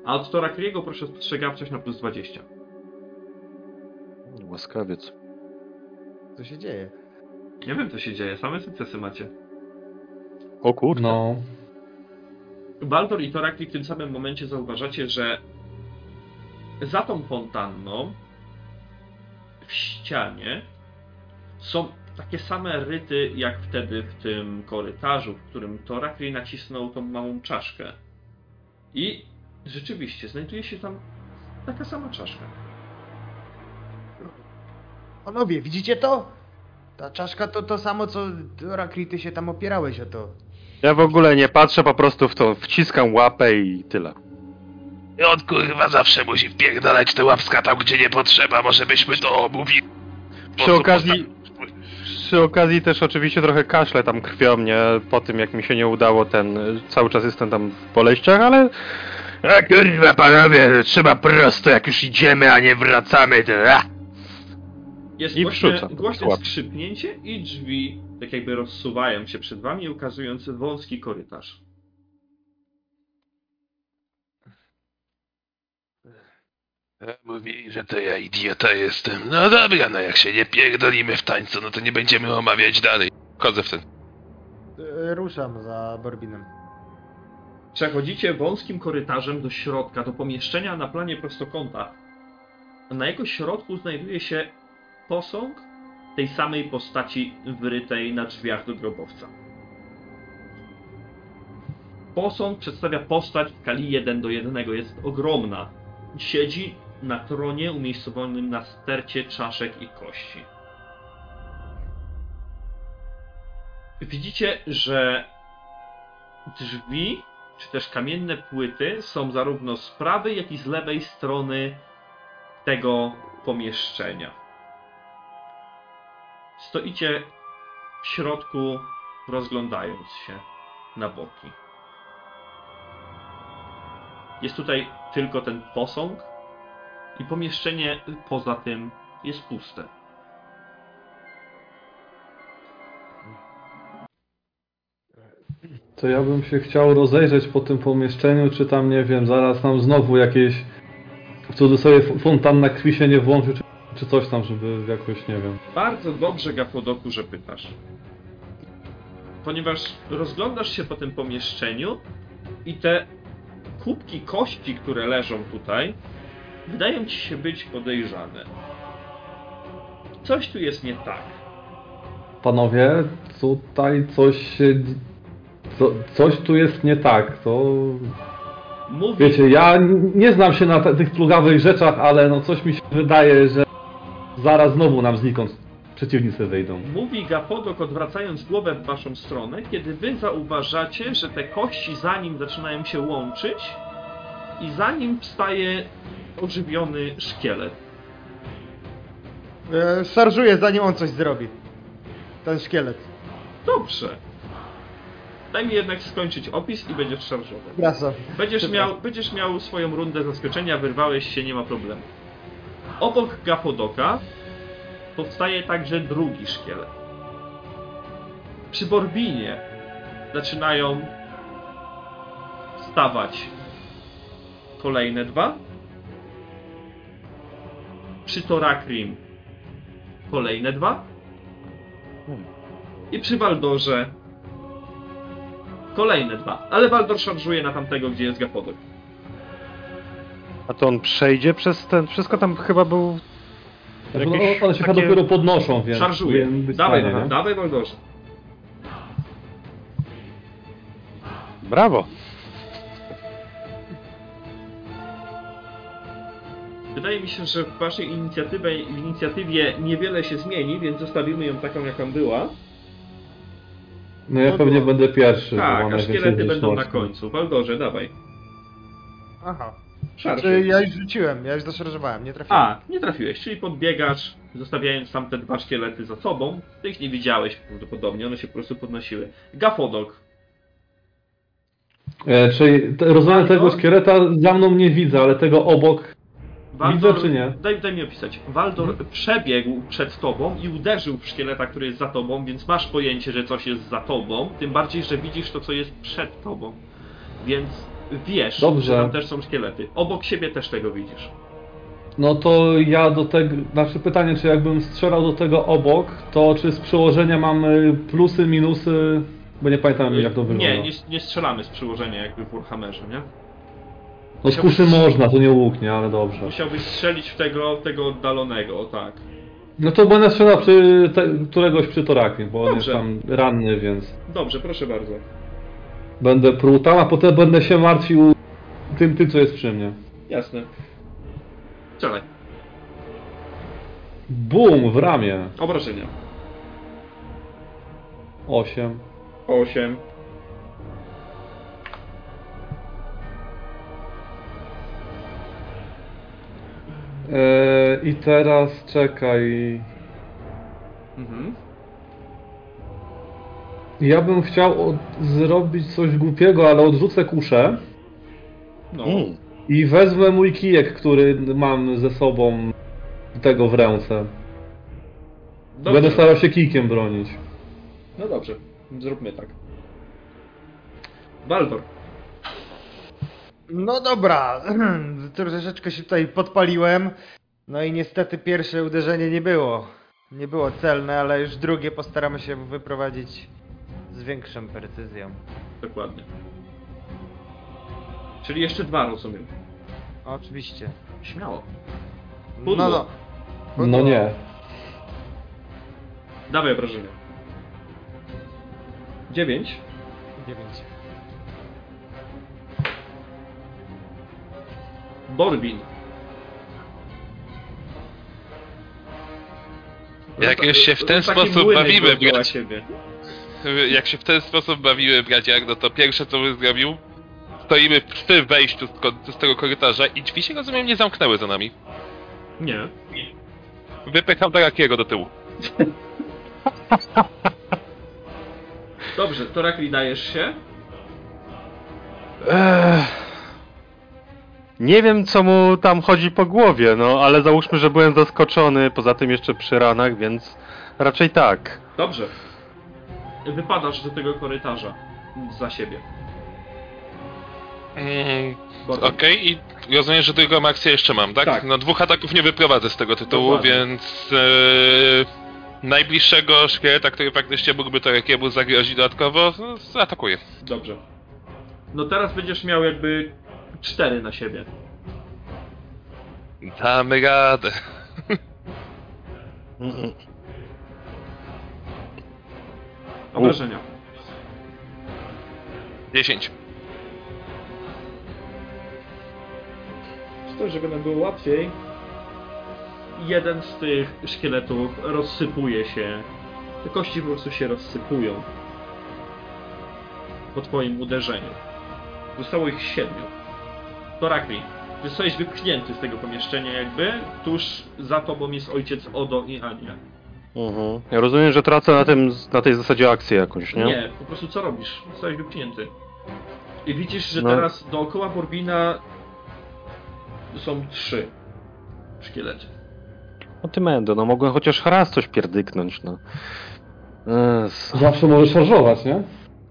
A od Torakriego proszę spostrzegawczość na plus 20. Łaskawiec. Co się dzieje? Nie wiem co się dzieje, same sukcesy macie. O kurde. No. Baldor i Torakli w tym samym momencie zauważacie, że za tą fontanną w ścianie są takie same ryty jak wtedy w tym korytarzu, w którym Torakli nacisnął tą małą czaszkę. I rzeczywiście znajduje się tam taka sama czaszka. Panowie, widzicie to? Ta czaszka to to samo, co Rakri, ty się tam opierałeś o to. Ja w ogóle nie patrzę, po prostu w to wciskam łapę i tyle. I on kurwa zawsze musi wpierdalać te łapska tam, gdzie nie potrzeba. Może byśmy to omówili. Przy okazji, przy okazji też oczywiście trochę kaszle tam krwią mnie po tym, jak mi się nie udało ten... Cały czas jestem tam w boleściach, ale A kurwa, panowie, trzeba prosto, jak już idziemy, a nie wracamy, to... A. Jest I głośne, wrzucam. głośne Łap. skrzypnięcie i drzwi tak jakby rozsuwają się przed wami, ukazując wąski korytarz. Mówili, że to ja idiota jestem. No dobra, no jak się nie pierdolimy w tańcu, no to nie będziemy omawiać dalej. Chodzę w ten. E, Ruszam za Borbinem. Przechodzicie wąskim korytarzem do środka, do pomieszczenia na planie prostokąta. Na jego środku znajduje się posąg tej samej postaci wyrytej na drzwiach do grobowca. Posąg przedstawia postać w skali 1 do 1. Jest ogromna. Siedzi na tronie umiejscowionym na stercie czaszek i kości. Widzicie, że drzwi, czy też kamienne płyty są zarówno z prawej, jak i z lewej strony tego pomieszczenia. Stoicie w środku, rozglądając się na boki. Jest tutaj tylko ten posąg i pomieszczenie poza tym jest puste. To ja bym się chciał rozejrzeć po tym pomieszczeniu, czy tam, nie wiem, zaraz nam znowu jakieś w cudzysłowie fontanna krwi się nie włączy, czy, czy coś tam, żeby jakoś, nie wiem. Bardzo dobrze, Gapodoku, że pytasz. Ponieważ rozglądasz się po tym pomieszczeniu i te kubki kości, które leżą tutaj, wydają ci się być podejrzane. Coś tu jest nie tak. Panowie, tutaj coś się... Co, coś tu jest nie tak, to... Mówi, Wiecie, ja nie znam się na te, tych plugawych rzeczach, ale no coś mi się wydaje, że zaraz znowu nam znikąd przeciwnicy wyjdą. mówi Gapodok odwracając głowę w waszą stronę, kiedy wy zauważacie, że te kości zanim zaczynają się łączyć i zanim wstaje ożywiony szkielet. E, Szarżuję zanim on coś zrobi. Ten szkielet. Dobrze. Daj mi jednak skończyć opis i będziesz szarżował. Będziesz miał, będziesz miał swoją rundę zaskoczenia, wyrwałeś się, nie ma problemu. Obok Gapodoka powstaje także drugi szkielet. Przy Borbinie zaczynają stawać kolejne dwa. Przy Torakrim kolejne dwa. I przy Waldorze kolejne dwa. Ale Waldor szarżuje na tamtego, gdzie jest Gapodok. A to on przejdzie przez ten... Wszystko tam chyba był... Znaczy, no, one się chyba takie- dopiero podnoszą, więc... Szarżuje. Dawaj, fajnie, nie? dawaj Waldorze. Brawo! Wydaje mi się, że w waszej inicjatywie, w inicjatywie niewiele się zmieni, więc zostawimy ją taką, jaka była. No ja No pewnie to- będę pierwszy, Tak, a szkielety będą na końcu. Waldorze, dawaj. Aha. Znaczy, ja już rzuciłem, ja już zaszarżowałem, nie trafiłem. A, nie trafiłeś, czyli podbiegasz, zostawiając tam te dwa szkielety za sobą. Ty ich nie widziałeś prawdopodobnie, one się po prostu podnosiły. Gafodok. E, czyli te- rozumiem tego szkieleta za mną nie widzę, ale tego obok Waldor, Widzę czy nie? Daj, daj mi opisać. Waldor przebiegł przed tobą i uderzył w szkieleta, który jest za tobą, więc masz pojęcie, że coś jest za tobą. Tym bardziej, że widzisz to, co jest przed tobą. Więc wiesz, Dobrze. że tam też są szkielety. Obok siebie też tego widzisz. No to ja do tego, znaczy pytanie, czy jakbym strzelał do tego obok, to czy z przełożenia mam y, plusy, minusy, bo nie pamiętam jak to wygląda. nie, nie, nie strzelamy z przyłożenia jakby w Warhammerze, nie? No z kuszy można, to nie łuk, nie, ale dobrze. Musiałbyś strzelić w tego, tego oddalonego, o tak. No to będę strzelał przy te, któregoś przy torakie, bo on jest Dobrze. tam ranny, więc Dobrze, proszę bardzo. Będę pruł tam, a potem będę się martwił tym, tym co jest przy mnie. Jasne. Strzelaj. Bum, w ramię. Obrażenia. 8. 8. Eee, I teraz czekaj. Mhm. Ja bym chciał od, zrobić coś głupiego, ale odrzucę kuszę No. Mm. i wezmę mój kijek, który mam ze sobą tego w ręce. Dobrze. Będę starał się kijkiem bronić. No dobrze, zróbmy tak. Waldor. No dobra, (clears throat) troszeczkę się tutaj podpaliłem. No i niestety pierwsze uderzenie nie było. Nie było celne, ale już drugie postaramy się wyprowadzić z większą precyzją. Dokładnie. Czyli jeszcze dwa, rozumiem. Oczywiście. Śmiało. No, Pudło. no. No nie. Dawaj obrażenia. 9. Dziewięć. Borbin. Jak już się w ten sposób bawimy, siebie. Jak się w ten sposób bawiły braciak, no to pierwsze co bym zrobił, stoimy przy wejściu z, z tego korytarza i drzwi się rozumiem nie zamknęły za nami. Nie. Wypycham Tarakiego do tyłu. Dobrze, to Rakli dajesz się. Ech. Nie wiem, co mu tam chodzi po głowie, no ale załóżmy, że byłem zaskoczony, poza tym jeszcze przy ranach, więc raczej tak. Dobrze. Wypadasz do tego korytarza. Za siebie. Mm. Okej, i rozumiem, że drugą akcję jeszcze mam, tak? Tak. No dwóch ataków nie wyprowadzę z tego tytułu, Dokładnie. więc e, najbliższego szkieleta, który faktycznie mógłby Tarakiemu zagrozić dodatkowo, no, zaatakuję. Dobrze. No teraz będziesz miał jakby cztery na siebie. Damy radę. Obrażenia. 10. To, żeby nam było łatwiej, jeden z tych szkieletów rozsypuje się. Te kości po prostu się rozsypują. Po twoim uderzeniu. Zostało ich siedmiu. To Rakli. Zostałeś wypchnięty z tego pomieszczenia jakby. Tuż za tobą jest ojciec Odo i Ania. Mhm. Ja rozumiem, że tracę na, tym, na tej zasadzie akcję jakąś, nie? Nie, po prostu co robisz? Zostałeś wypchnięty. I widzisz, że No. teraz dookoła Borbina są trzy szkielety. No ty mendo, no mogłem chociaż raz coś pierdyknąć, no. Zawsze możesz szarżować, nie?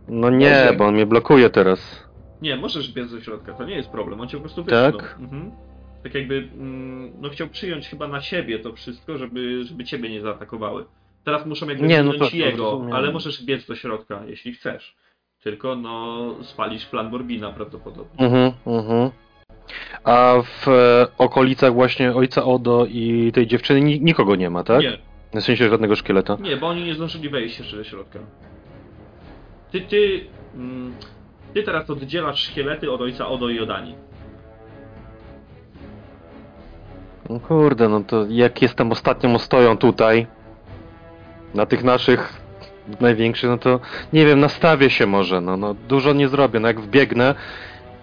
No nie, Dobrze. bo on mnie blokuje teraz. Nie, możesz biec do środka, to nie jest problem, on cię po prostu wypchnął. Tak? Mhm. Tak jakby, mm, no chciał przyjąć chyba na siebie to wszystko, żeby, żeby ciebie nie zaatakowały. Teraz muszą jakby Nie, no tak, jego, ale możesz biec do środka, jeśli chcesz. Tylko, no, spalisz plan Borbina prawdopodobnie. Mhm, mhm. A w e, okolicach właśnie ojca Odo i tej dziewczyny ni- nikogo nie ma, tak? Nie, W sensie żadnego szkieleta. nie, bo oni nie zdążyli wejść jeszcze do środka. Ty, ty, mm, ty teraz oddzielasz szkielety od ojca Odo i Odani. No kurde, no to jak jestem ostatnią ostoją tutaj, na tych naszych największych, no to nie wiem, nastawię się może, no, no dużo nie zrobię, no jak wbiegnę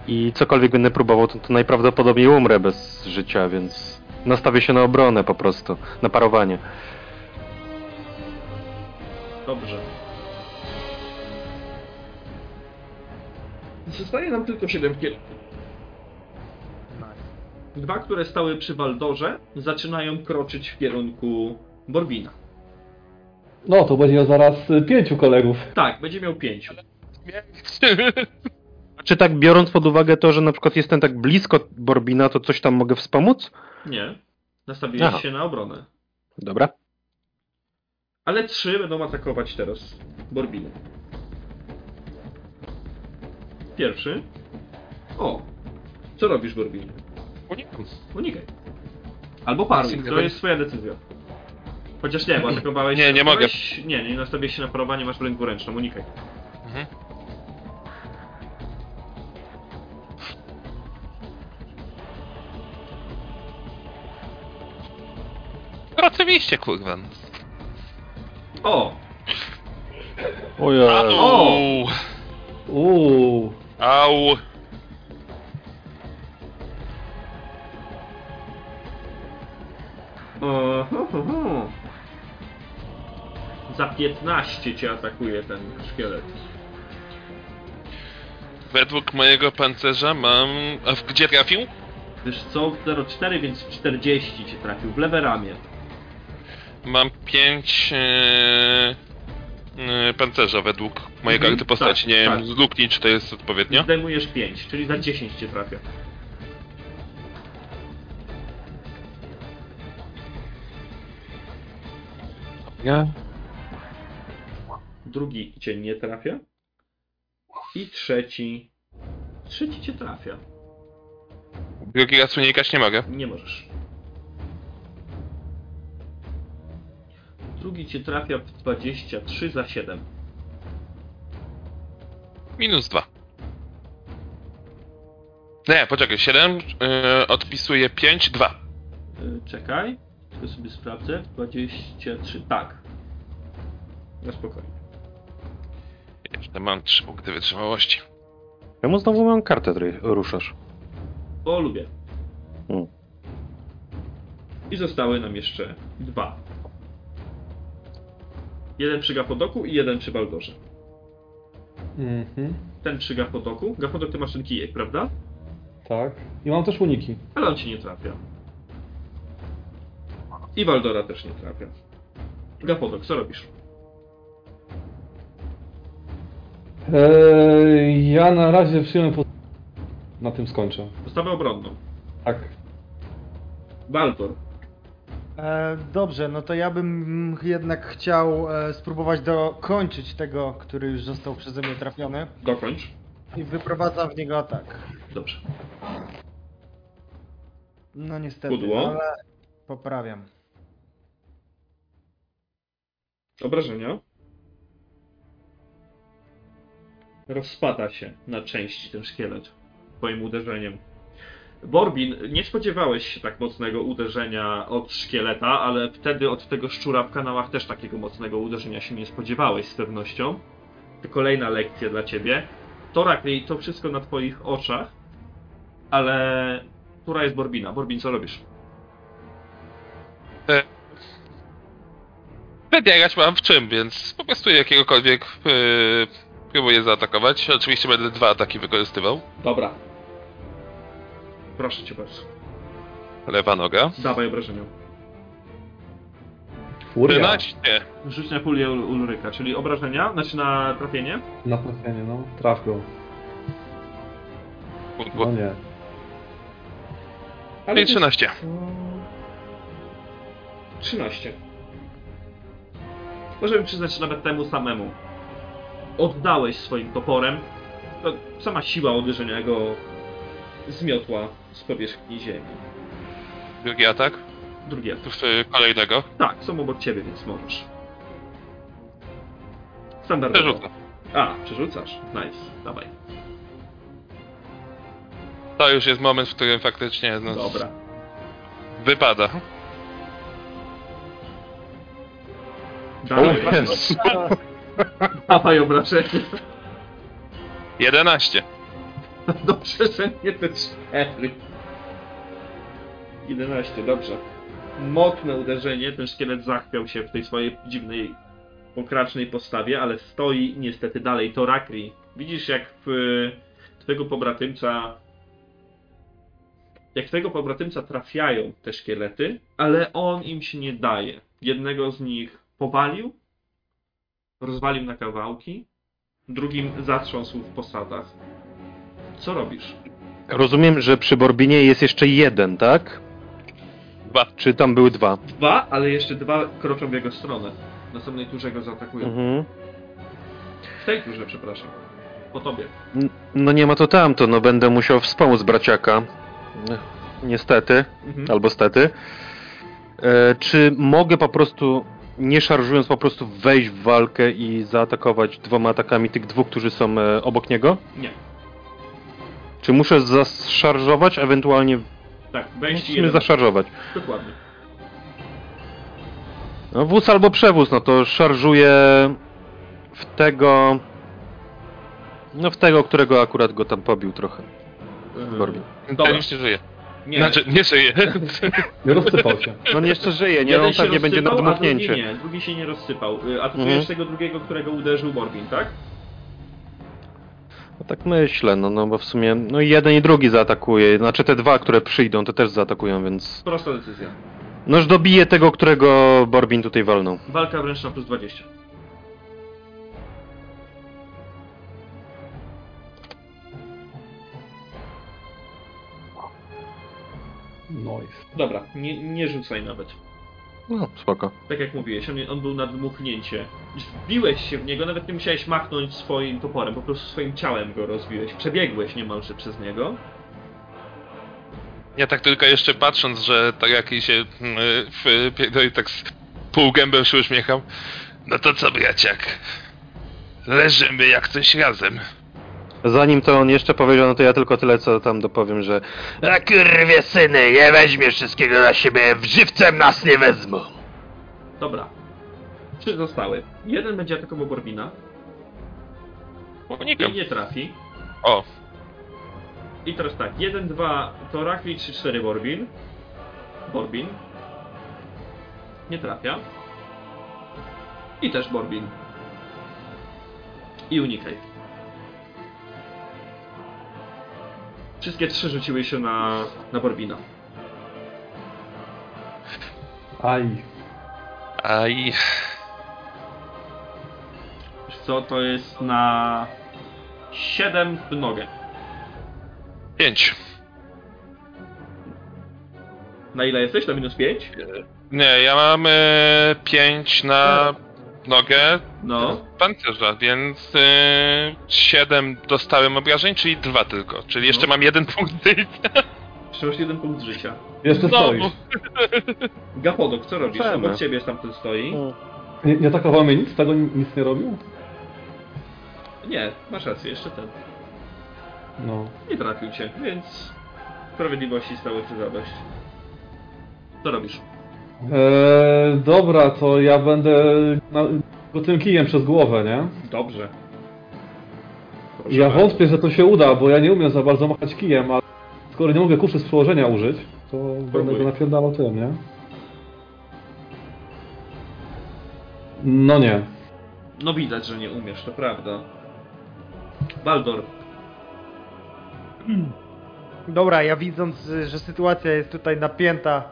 i cokolwiek będę próbował, to, to najprawdopodobniej umrę bez życia, więc nastawię się na obronę po prostu, na parowanie. Dobrze. Zostaje nam tylko 7 kieletów. Dwa, które stały przy Waldorze, zaczynają kroczyć w kierunku Borbina. No, to będzie miał zaraz y, pięciu kolegów. Tak, będzie miał pięciu. A (laughs) czy tak biorąc pod uwagę to, że na przykład jestem tak blisko Borbina, to coś tam mogę wspomóc? Nie. Nastawiłeś Aha. się na obronę. Dobra. Ale trzy będą atakować teraz Borbiny. Pierwszy. O! Co robisz, Borbin? Unikam. Unikaj. Albo paruj, to jest twoja decyzja. Chociaż nie, bo atakowałeś... Nie, nie mogę. Nie, nie nastawiłeś się na parowanie, masz w ręku ręczną, unikaj. Mhm. No, oczywiście, kurwa. O! Ojej. Au! Uuu. Au! Za 15 cię atakuje ten szkielet. Według mojego pancerza mam... A w gdzie trafił? Wiesz co, 0,4, więc 40 cię trafił w lewe ramię. Mam 5 e, e, pancerza według mojej Mhm, postaci. tak, Nie wiem, tak. zluknij, czy to jest odpowiednio. Zdejmujesz 5, czyli za 10 cię trafia. Ja? Drugi cię nie trafia. I trzeci... Trzeci cię trafia. Drugi raz unikać nie mogę. Nie możesz. Drugi cię trafia w 23 za 7. Minus 2. Nie, poczekaj, 7, e, odpisuję 5, 2. Yy, czekaj, tylko sobie sprawdzę. 23, tak. Na spokojnie. Jeszcze mam 3 punkty wytrzymałości. Czemu znowu mam kartę ry- ruszasz? Bo lubię. Mm. I zostały nam jeszcze dwa. Jeden przy Gapodoku i jeden przy Baldorze. Mhm. Ten przy Gapodoku. Gapodok ty masz ten kijek, prawda? Tak. I mam też uniki. Ale on ci nie trafia. I Baldora też nie trafia. Gapodok, co robisz? Eee, ja na razie przyjmę po... Na tym skończę. Postawę obronną. Tak. Baldor. E, dobrze, no to ja bym jednak chciał e, spróbować dokończyć tego, który już został przeze mnie trafiony Dokończ. i wyprowadzam w niego atak. Dobrze. No niestety, Pudło. ale poprawiam. Obrażenia. Rozpada się na części ten szkielet twoim uderzeniem. Borbin, nie spodziewałeś się tak mocnego uderzenia od szkieleta, ale wtedy od tego szczura w kanałach też takiego mocnego uderzenia się nie spodziewałeś z pewnością. To kolejna lekcja dla ciebie. To Rakli, to wszystko na twoich oczach, ale która jest Borbina? Borbin, co robisz? Wybierać mam w czym, więc po prostu jakiegokolwiek e, próbuję zaatakować. Oczywiście będę dwa ataki wykorzystywał. Dobra. Proszę cię bardzo. Lewa noga. Dawaj obrażenia. Furia. 13. Rzuć na Fulię Ul- Ulryka, czyli obrażenia, znaczy na trafienie. Na trafienie, no. Traf go. No nie. I 13. 13. Możemy przyznać, że nawet temu samemu oddałeś swoim toporem. To sama siła uderzenia go zmiotła z powierzchni ziemi. Drugi atak. Drugi atak. W e, kolejnego. Tak, są obok ciebie, więc możesz. Standardowo. Przerzucę. A, przerzucasz. Nice, dawaj. To już jest moment, w którym faktycznie no, Dobra. wypada. (laughs) Dawaj, Jest. dawaj obrażenie. 11. Dobrze, że nie te cztery. 11, dobrze. Mocne uderzenie, ten szkielet zachwiał się w tej swojej dziwnej, pokracznej postawie, ale stoi niestety dalej. To Rakri. Widzisz jak w twojego pobratymca jak twojego pobratymca trafiają te szkielety, ale on im się nie daje. Jednego z nich powalił, rozwalił na kawałki, drugim zatrząsł w posadach. Co robisz? Rozumiem, że przy Borbinie jest jeszcze jeden, tak? Dwa. Czy tam były dwa? Dwa, ale jeszcze dwa kroczą w jego stronę. W następnej turze go zaatakują. Mhm. W tej turze, przepraszam. Po tobie. No nie ma to tamto, no będę musiał wspomóc braciaka. Niestety, Mhm. albo stety. E, czy mogę po prostu, nie szarżując, po prostu wejść w walkę i zaatakować dwoma atakami tych dwóch, którzy są e, obok niego? Nie. Czy muszę zaszarżować, ewentualnie Tak, wejść jeden. zaszarżować? Dokładnie. No, wóz albo przewóz, no to szarżuję w tego... No w tego, którego akurat go tam pobił trochę. Borbin. Dobra. Ten już nie żyje. Nie. Znaczy, nie żyje. Nie rozsypał się. No on jeszcze żyje, nie? Jeden On pewnie będzie na a dmuchnięcie. nie. Drugi się nie rozsypał. Y, Atakujesz Mhm. tego drugiego, którego uderzył Borbin, tak? No tak myślę, no, no bo w sumie no i jeden i drugi zaatakuje. Znaczy te dwa, które przyjdą, to też zaatakują, więc... Prosta decyzja. No już dobiję tego, którego Borbin tutaj walnął. Walka wręcz na plus 20. Nice. Dobra, nie, nie rzucaj nawet. No, spoko. Tak jak mówiłeś, on, on był na dmuchnięcie. Wbiłeś się w niego, nawet nie musiałeś machnąć swoim toporem, po prostu swoim ciałem go rozbiłeś. Przebiegłeś niemalże przez niego. Ja tak tylko jeszcze patrząc, że tak jak się mm, w pierdoli tak z półgębem się uśmiecham. No to co braciak? Leżymy jak coś razem. Zanim to on jeszcze powiedział, no to ja tylko tyle, co tam dopowiem, że... A kurwie syny, nie weźmiesz wszystkiego na siebie, w żywcem nas nie wezmą. Dobra. Trzy zostały. Jeden będzie atakował Borbina Unikam. i nie trafi. O, I teraz tak, 1, 2 to Rakli, 3, 4 Borbin. Borbin. Nie trafia. I też Borbin. I unikaj. Wszystkie trzy rzuciły się na, na Borbina. Aj. aj. Wiesz co, to jest na 7 w nogę. Pięć. Na ile jesteś? Na minus 5? Nie, ja mam e, pięć na nogę No. pancerza, więc e, siedem dostałem obrażeń, czyli dwa tylko. Czyli jeszcze No. mam jeden punkt życia. Jeszcze masz jeden punkt życia. Jeszcze Znowu. stoisz. Gapodok, co robisz? Możemy. Obok ciebie tamten stoi. Nie, nie atakował mnie nic? Tego nic nie robił? Nie, masz rację, jeszcze ten. No. Nie trafił cię, więc sprawiedliwości stało się zadość. Co robisz? Eee, dobra, to ja będę na, go tym kijem przez głowę, nie? Dobrze. Proszę Ja bardzo. wątpię, że to się uda, bo ja nie umiem za bardzo machać kijem, ale skoro nie mogę kuszy z przełożenia użyć, to będę go napierdalał tym, nie? No nie. No widać, że nie umiesz, to prawda. Baldor, Dobra, ja widząc, że sytuacja jest tutaj napięta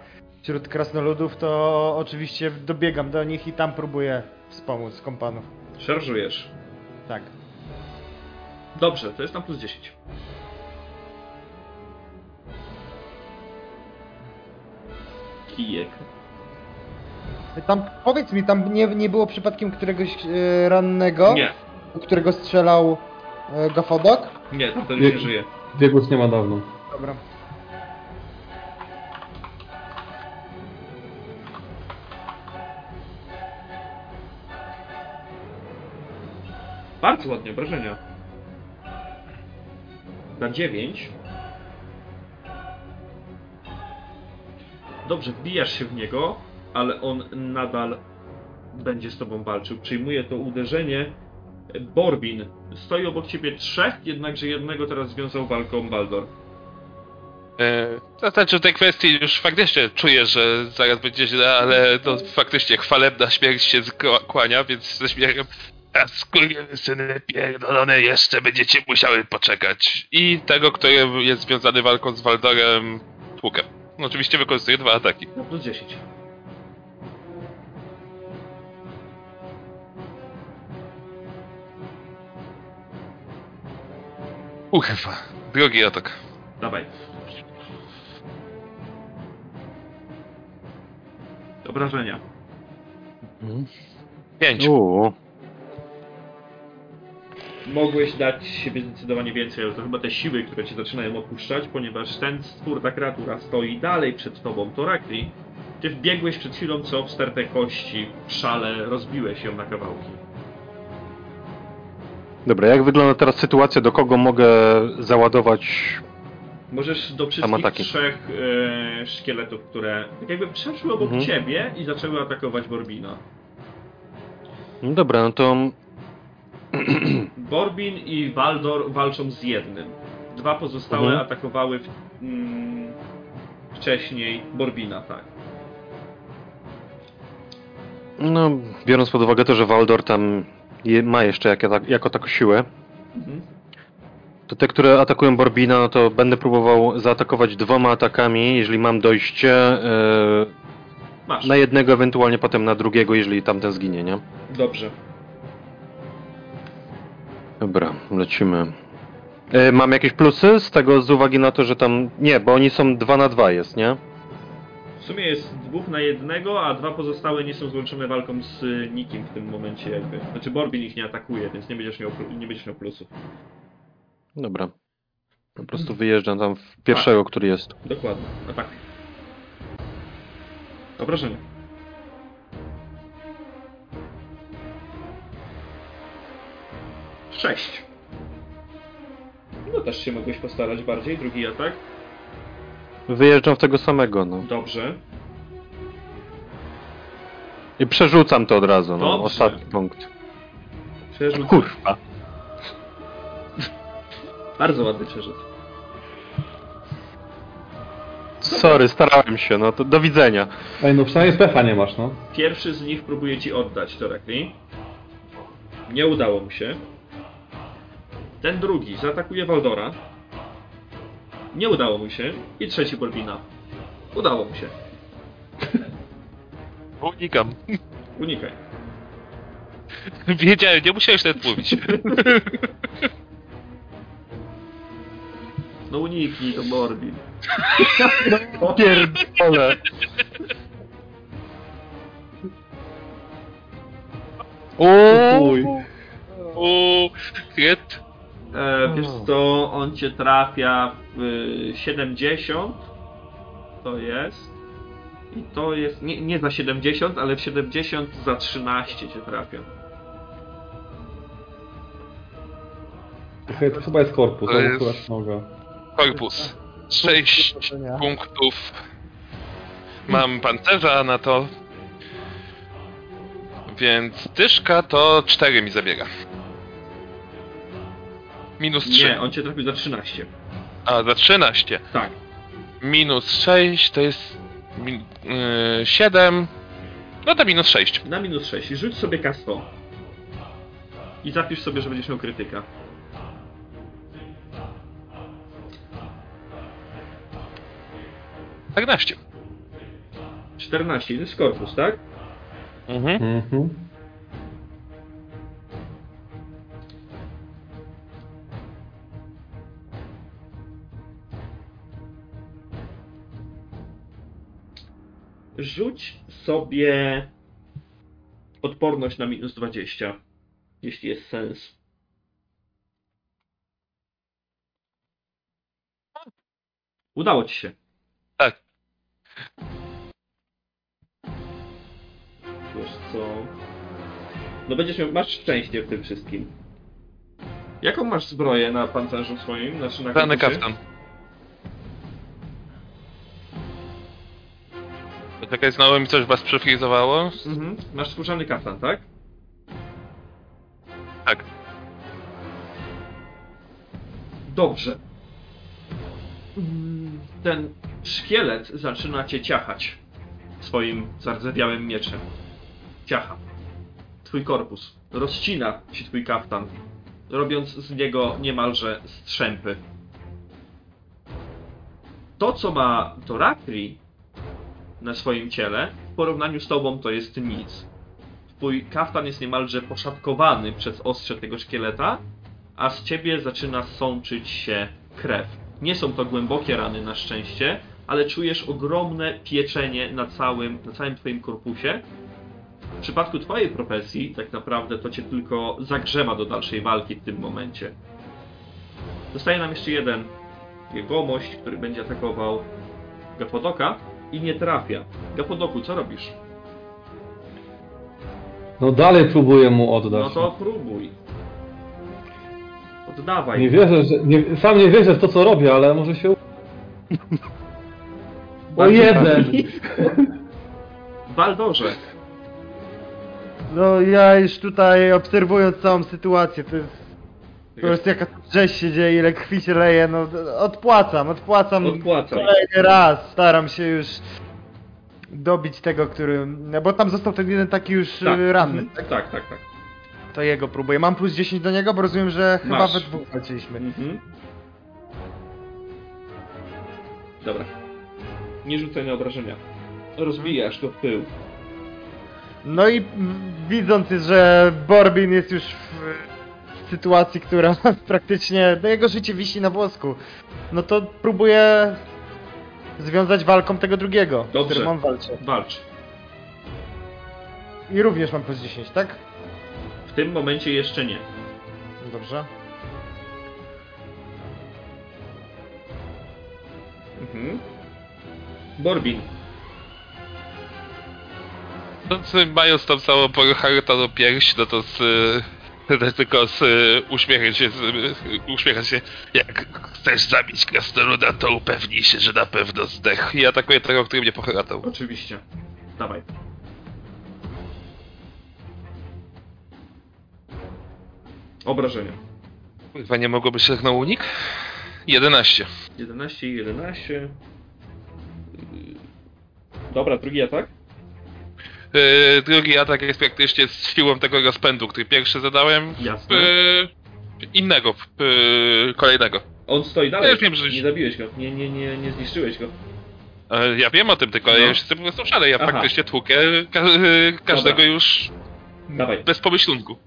wśród krasnoludów, to oczywiście dobiegam do nich i tam próbuję wspomóc kompanów. szarżujesz. Tak. Dobrze, to jest na plus 10. Kijek. Tam, powiedz mi, tam nie, nie było przypadkiem któregoś e, rannego, Nie, którego strzelał e, Gafodok? nie, to już nie żyje. Biegus nie ma dawno. Dobra. Bardzo ładnie, obrażenia. Na 9. Dobrze, wbijasz się w niego, ale on nadal będzie z tobą walczył. Przyjmuje to uderzenie. Borbin. Stoi obok ciebie trzech, jednakże jednego teraz związał walką Baldor. E, to znaczy w tej kwestii już faktycznie czuję, że zaraz będzie źle, ale to faktycznie chwalebna śmierć się kłania, więc ze śmiechem A syny pierdolone jeszcze będziecie musiały poczekać. I tego, który jest związany walką z Waldorem, tłukę. No, oczywiście wykorzystuje dwa ataki. No plus 10. Uchefa. Drugi atak. Dawaj. Obrażenia. Pięć. Uuu. Mogłeś dać siebie zdecydowanie więcej, ale to chyba te siły, które cię zaczynają opuszczać, ponieważ ten stwór, ta kreatura stoi dalej przed tobą. To Rakli. Ty wbiegłeś przed chwilą, co w stertę kości, w szale, rozbiłeś ją na kawałki. Dobra, jak wygląda teraz sytuacja, do kogo mogę załadować? Możesz do wszystkich ataki. trzech e, szkieletów, które tak jakby przeszły obok Mhm. ciebie i zaczęły atakować Borbina. No dobra, no to (clears throat) Borbin i Waldor walczą z jednym. Dwa pozostałe Mhm. atakowały w, mm, wcześniej Borbina, tak. no, biorąc pod uwagę to, że Waldor tam je, ma jeszcze jak, jako taką siłę, Mhm. to te, które atakują Borbina, no to będę próbował zaatakować dwoma atakami, jeżeli mam dojście Masz. na jednego, ewentualnie potem na drugiego, jeżeli tamten zginie, nie? Dobrze. Dobra, lecimy. E, mam jakieś plusy z tego, z uwagi na to, że tam... Nie, bo oni są 2 na 2 jest, nie? W sumie jest dwóch na jednego, a dwa pozostałe nie są złączone walką z y, nikim w tym momencie jakby. Znaczy Borbin ich nie atakuje, więc nie będziesz miał, nie będziesz miał plusów. Dobra. Po prostu wyjeżdżam tam w pierwszego, który jest. Dokładnie. Atak. Obrażenie. Sześć. No też się mogłeś postarać bardziej. Drugi atak. Wyjeżdżam w tego samego, no. Dobrze. I przerzucam to od razu, no. Dobrze. Ostatni punkt. Przerzut. Kurwa. Bardzo ładny przerzut. Sorry, starałem się, no to do widzenia. Ej, no przynajmniej pecha nie masz, no. Pierwszy z nich próbuje ci oddać Torakli. Nie udało mu się. Ten drugi zaatakuje Waldora. Nie udało mu się. I trzeci Borbina. Udało mu się. (laughs) Unikam. Unikaj. (laughs) Wiedziałem, nie musiałeś nawet mówić. (laughs) No uniknij to Borbin. Pierdolę. Uj. Uuu, hit. E, wiesz co, on cię trafia w y, 70. To jest. I to jest. Nie, nie za 70, ale w 70 za 13 cię trafia. To chyba jest korpus, To jest- noga. Korpus. Sześć Obrażenia. punktów. Mam pancerza na to. Więc dyszka to 4 mi zabiera. Minus 3. Nie, on cię trafił za 13. A, za 13. Tak. Minus 6 to jest min, yy, 7. No to minus 6. Na minus 6. Rzuć sobie K100. I zapisz sobie, że będziesz miał krytyka. Tak 14. 14. To jest korpus, tak? Mhm. Mhm. Rzuć sobie odporność na minus 20. Jeśli jest sens. Udało ci się. Tak. Wiesz co? No będziesz miał, masz szczęście w tym wszystkim. Jaką masz zbroję na pancerzu swoim? Znaczy na kaftan. Czekaj, znowu mi coś was przefrizowało? Mhm. Masz skórzany kaftan, tak? Tak. Dobrze. Mm, Ten szkielet zaczyna cię ciachać swoim zardzewiałym mieczem. Ciacha. Twój korpus. rozcina ci twój kaftan, robiąc z niego niemalże strzępy. To, co ma Torakri na swoim ciele, w porównaniu z tobą to jest nic. Twój kaftan jest niemalże poszatkowany przez ostrze tego szkieleta, a z ciebie zaczyna sączyć się krew. Nie są to głębokie rany na szczęście, ale czujesz ogromne pieczenie na całym, na całym twoim korpusie. W przypadku twojej profesji tak naprawdę to cię tylko zagrzewa do dalszej walki w tym momencie. Zostaje nam jeszcze jeden jegomość, który będzie atakował Gapodoka i nie trafia. Gapodoku, co robisz? No dalej próbuję mu oddać. No to próbuj. Oddawaj. Nie wierzę, że... Nie, sam nie wierzę w to, co robię, ale może się... (laughs) O jeden! Baldorze, No ja już tutaj obserwując całą sytuację, to jest po prostu jaka rzeź się dzieje, ile krwi się leje, no odpłacam, odpłacam Odpłacaj. kolejny raz, staram się już dobić tego, który, bo tam został ten jeden taki już tak, y, ranny, mhm, tak, tak, tak, tak. to jego próbuję. Mam plus 10 do niego, bo rozumiem, że chyba Masz. we dwóch walczyliśmy. Mhm. Dobra. Nie rzucaj na obrażenia. Rozbijasz go w pył. No i widząc, że Borbin jest już w sytuacji, która (laughs) praktycznie, no jego życie wisi na włosku, no to próbuję związać walką tego drugiego, z Dobrze. którym on walczy. Walcz. I również mam plus 10, tak? W tym momencie jeszcze nie. Dobrze. Mhm. Borbin. No, co, mając tą całą poruchartoną pierś, no to z... y, tylko z y, uśmiechem się, z, y, się. Jak chcesz zabić krasnoluda, to upewnij się, że na pewno zdech. I atakuje tego, który mnie poharatał. Oczywiście. Dawaj. Obrażenia. Chyba nie mogło być tak na unik? 11. 11 i 11. Yy. Dobra, drugi atak. Yy, drugi atak jest praktycznie z siłą tego rozpędu, który pierwszy zadałem. Jasne. Yy, innego, yy, kolejnego. On stoi dalej. Ja wiem, że- Nie zabiłeś go. Nie, nie, nie, nie zniszczyłeś go. E, Ja wiem o tym, tylko No. ja już jestem po prostu szalej. Ja Aha. praktycznie tłukę ka yy, każdego Dobra. już Dawaj. bez pomyślunku.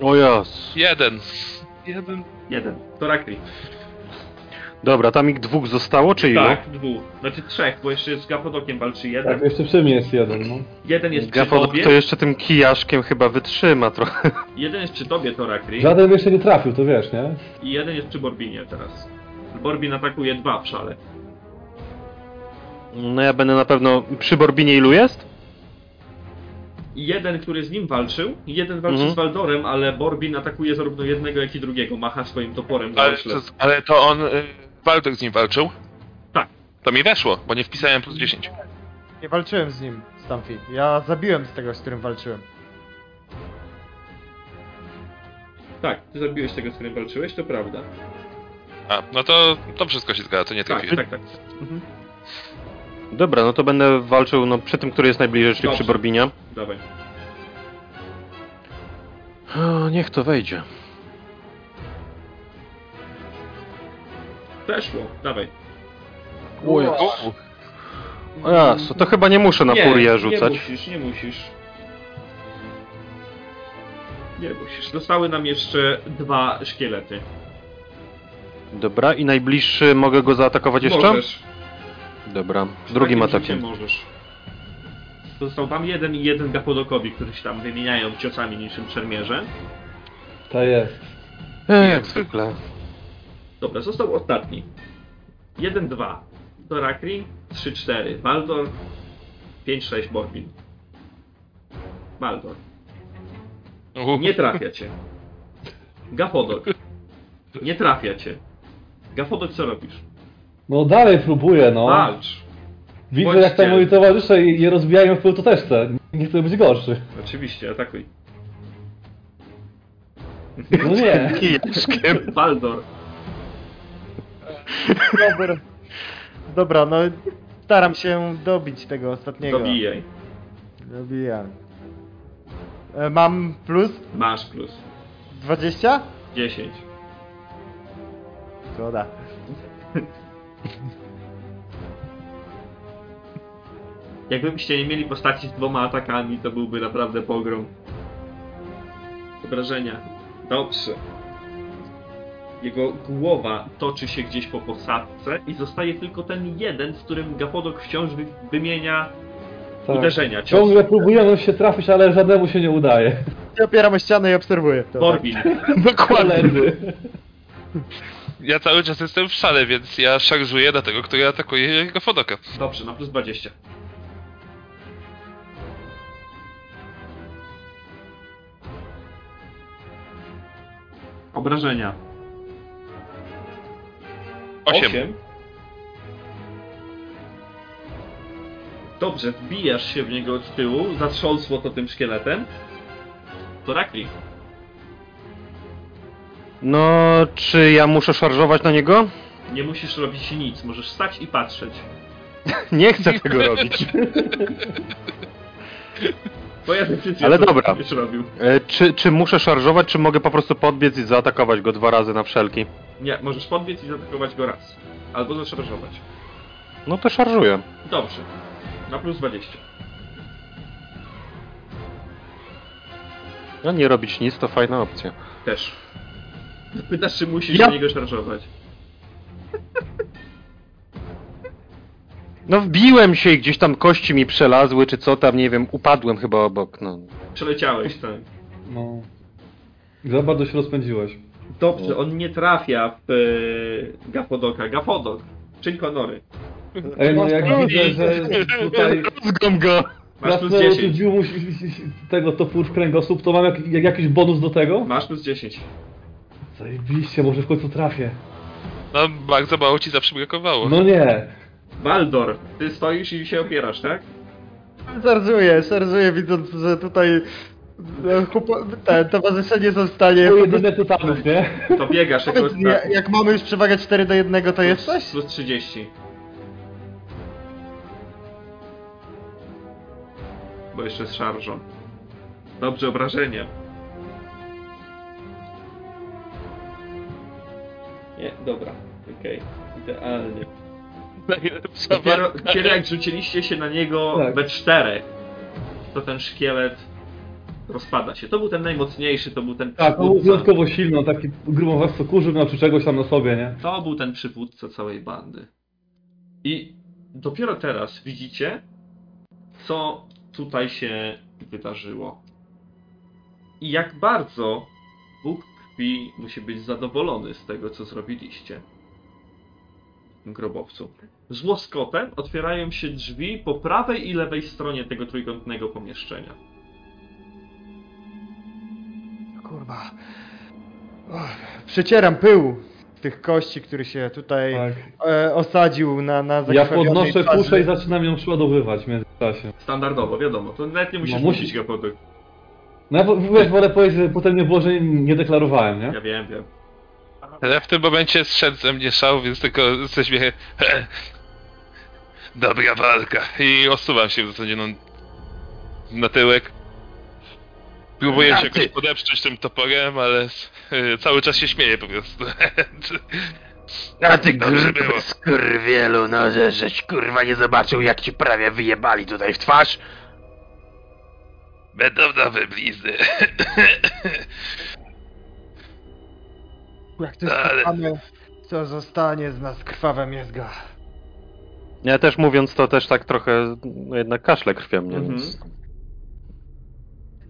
O jas. Jeden. Jeden. Jeden. To Rakri. Dobra, tam ich dwóch zostało, czy ilu? Tak, dwóch. Znaczy trzech, bo jeszcze z Gapodokiem walczy jeden. Tak, jeszcze przy mnie jest jeden, no. Jeden jest przy Gafodok tobie. to jeszcze tym kijaszkiem chyba wytrzyma trochę. Jeden jest przy tobie, to Rakri. Żaden jeszcze nie trafił, to wiesz, nie? I jeden jest przy Borbinie teraz. Borbin atakuje dwa w szale. No ja będę na pewno... Przy Borbinie ilu jest? Jeden, który z nim walczył, i jeden walczy Mhm. z Waldorem, ale Borbin atakuje zarówno jednego, jak i drugiego. Macha swoim toporem Ale to, ale to on. Walter z nim walczył? Tak. To mi weszło, bo nie wpisałem plus 10. Nie walczyłem z nim, Stamfi. Ja zabiłem z tego, z którym walczyłem. Tak, ty zabiłeś tego, z którym walczyłeś, to prawda. A, no to, to wszystko się zgadza, to nie Tak, trafiłem. tak, tak. Dobra, no to będę walczył no, przy tym, który jest najbliżej, czyli Dobrze. przy Borbinie. Dawaj. O, niech to wejdzie. Weszło, dawaj. O, jas. U, O jas, to chyba nie muszę na nie, furię Nie rzucać. musisz, nie musisz. Nie musisz. Zostały nam jeszcze dwa szkielety. Dobra, i najbliższy mogę go zaatakować jeszcze? Możesz. Dobra, Przy drugim atakiem. możesz. Został tam jeden i jeden Gapodokowi, którzy się tam wymieniają ciosami niczym szermierze. To jest. E, jak zwykle. Dobra, został ostatni. 1-2. Dorakri, 3-4. Baldor, 5-6 Borbin. Baldor. Nie trafia cię. Gafodok. Nie trafia cię. Gafodok, co robisz? No dalej próbuję, no. Walcz. Widzę bądź jak tam moi towarzysze je rozbijają w pył, to też chcę. Nie chcę być gorszy. Oczywiście, atakuj. No nie. Kijaszkiem. Baldor. Dobra. Dobra, no staram się dobić tego ostatniego. Dobijaj. Nabijam. E, mam plus Masz plus 20? 10. Szkoda. (laughs) Jakbyście nie mieli postaci z dwoma atakami, to byłby naprawdę pogrom. Obrażenia. Dobrze. Jego głowa toczy się gdzieś po posadzce i zostaje tylko ten jeden, z którym Gapodok wciąż wy- wymienia Tak. uderzenia. Cios. Ciągle próbujemy się trafić, ale żadnemu się nie udaje. Ja opieram o ścianę i obserwuję to. Borbin. (laughs) Dokładnie. Ja cały czas jestem w szale, więc ja szarżuję na tego, który atakuje jego Fodoka. Dobrze, na plus 20. Obrażenia. Osiem. Dobrze, wbijasz się w niego od tyłu, zatrząsło to tym szkieletem. To Rakli. No, czy ja muszę szarżować na niego? Nie musisz robić nic, możesz stać i patrzeć. (laughs) Nie chcę tego robić. (laughs) Twoja decyzja, Ale dobra. robił. E, czy, czy muszę szarżować, czy mogę po prostu podbiec i zaatakować go dwa razy na wszelki? Nie, możesz podbiec i zaatakować go raz. Albo zaszarżować. No to szarżuję. Dobrze. Na plus 20. No nie robić nic, to fajna opcja. Też. Pytasz, czy musisz Ja- na niego szarżować. No wbiłem się i gdzieś tam kości mi przelazły, czy co tam, nie wiem, upadłem chyba obok, no. Przeleciałeś, tak. No. Za bardzo się rozpędziłeś. Dobrze, on nie trafia w e, Gafodoka. Gafodok. Czyń honory. Ej, no jak widzę, że tutaj Zgom go! Masz plus Krasnolud 10. wbił mu tego topór w kręgosłup, to mam jak, jak, jakiś bonus do tego? Masz plus 10. Zajebiście, może w końcu trafię. No, bardzo mało ci zawsze brakowało. No nie. Baldor, ty stoisz i się opierasz, tak? Szarżuję, szarżuję widząc, że tutaj e, chłopo- te towarzysze są w stanie... To jedyne tytanów, nie? (laughs) To biegasz jako ja- jak mamy już przewagę 4 do 1, to jest coś? Plus 30. Bo jeszcze z szarżą. Dobrze, obrażenia. Nie, dobra. Okej, idealnie. Dopiero, dopiero jak rzuciliście się na niego Tak. we czterech, to ten szkielet rozpada się. To był ten najmocniejszy, to był ten Tak, on był wyjątkowo silny, on taki grubą co kurzył, miał czy czegoś tam na sobie, nie? To był ten przywódca całej bandy. I dopiero teraz widzicie, co tutaj się wydarzyło. I jak bardzo Bóg krwi musi być zadowolony z tego, co zrobiliście. Grobowcu. Z łoskotem otwierają się drzwi po prawej i lewej stronie tego trójkątnego pomieszczenia. Przecieram pył tych kości, który się tutaj Tak. e, osadził na, na Ja podnoszę twarzy. kuszę i zaczynam ją przeładowywać w międzyczasie. Standardowo, wiadomo, to nawet nie musisz No, mówić musi- go po to. No ja wiesz, wolę powiedzieć, że potem nie było, że nie deklarowałem, nie? Ja wiem, wiem. Ale w tym momencie zszedł ze mnie szał, więc tylko ze śmiechem... (laughs) Dobra walka. I osuwam się w zasadzie no, na tyłek. Próbuję się jakoś podeprzeć tym toporem, ale y, cały czas się śmieję po prostu. (laughs) A ty było. skurwielu, no że żeś kurwa nie zobaczył jak ci prawie wyjebali tutaj w twarz. Będą nowe blizny. Jak to Ale- spotkamy, co zostanie z nas krwawe miezga. Ja też mówiąc to też tak trochę, no jednak kaszle krwią mnie, Mhm. więc...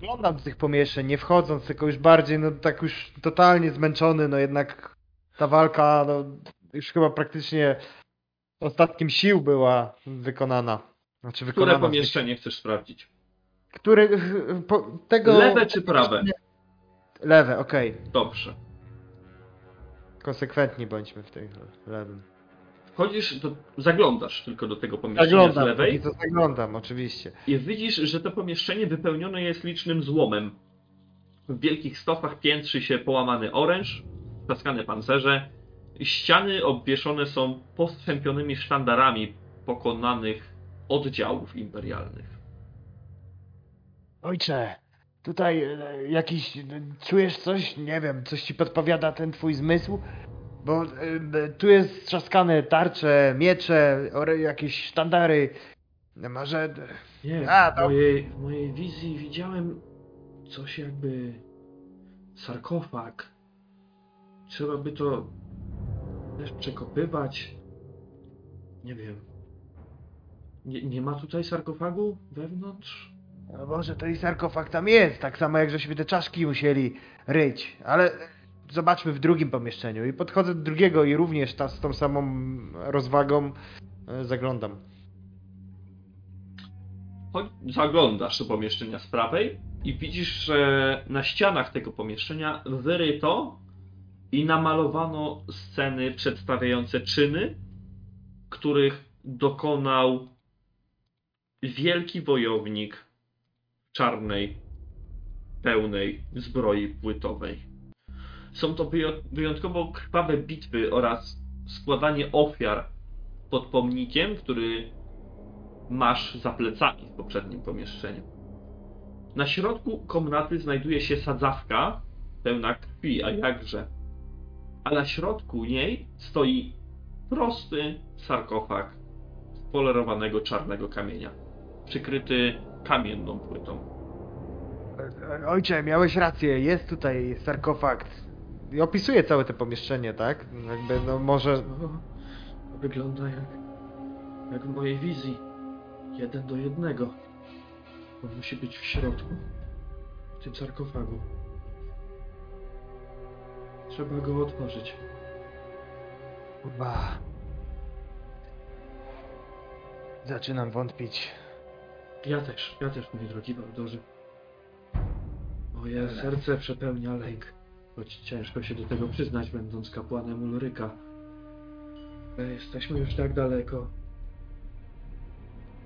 Oglądam z tych pomieszczeń, nie wchodząc, tylko już bardziej, no tak już totalnie zmęczony, no jednak ta walka, no już chyba praktycznie ostatkiem sił była wykonana. Znaczy Które wykonana. pomieszczenie chcesz sprawdzić? Który, po, tego... Lewe czy prawe? Lewe, okej. Dobrze. Konsekwentni bądźmy w tej lewym. Wchodzisz, do, zaglądasz tylko do tego pomieszczenia z Zaglądam, lewej póki co zaglądam, oczywiście. i widzisz, że to pomieszczenie wypełnione jest licznym złomem. W wielkich stopach piętrzy się połamany oręż, klaskane pancerze. Ściany obwieszone są postępionymi sztandarami pokonanych oddziałów imperialnych. Ojcze, tutaj e, jakiś, e, czujesz coś? Nie wiem, coś ci podpowiada ten twój zmysł? Bo e, tu jest trzaskane tarcze, miecze, jakieś sztandary. Może... Nie, A, w, mojej, w mojej wizji widziałem coś jakby sarkofag. Trzeba by to też przekopywać. Nie wiem. Nie, nie ma tutaj sarkofagu wewnątrz? No może to i sarkofag tam jest, tak samo jak żeśmy te czaszki musieli ryć, ale zobaczmy w drugim pomieszczeniu. I podchodzę do drugiego i również ta, z tą samą rozwagą e, zaglądam. Zaglądasz do pomieszczenia z prawej i widzisz, że na ścianach tego pomieszczenia wyryto i namalowano sceny przedstawiające czyny, których dokonał wielki wojownik czarnej, pełnej zbroi płytowej. Są to wyjątkowo krwawe bitwy oraz składanie ofiar pod pomnikiem, który masz za plecami w poprzednim pomieszczeniu. Na środku komnaty znajduje się sadzawka pełna krwi, a jakże. A na środku niej stoi prosty sarkofag z polerowanego czarnego kamienia, przykryty kamienną płytą. Ojcze, miałeś rację, jest tutaj sarkofag. I opisuje całe to pomieszczenie, tak? Jakby, no może... To wygląda jak, jak w mojej wizji. Jeden do jednego. On musi być w środku. W tym sarkofagu. Trzeba go otworzyć. Chyba... Zaczynam wątpić. Ja też, ja też, mój drogi Baldorze. Moje serce przepełnia lęk. Choć ciężko się do tego przyznać, będąc kapłanem Ulryka. Ale jesteśmy już tak daleko,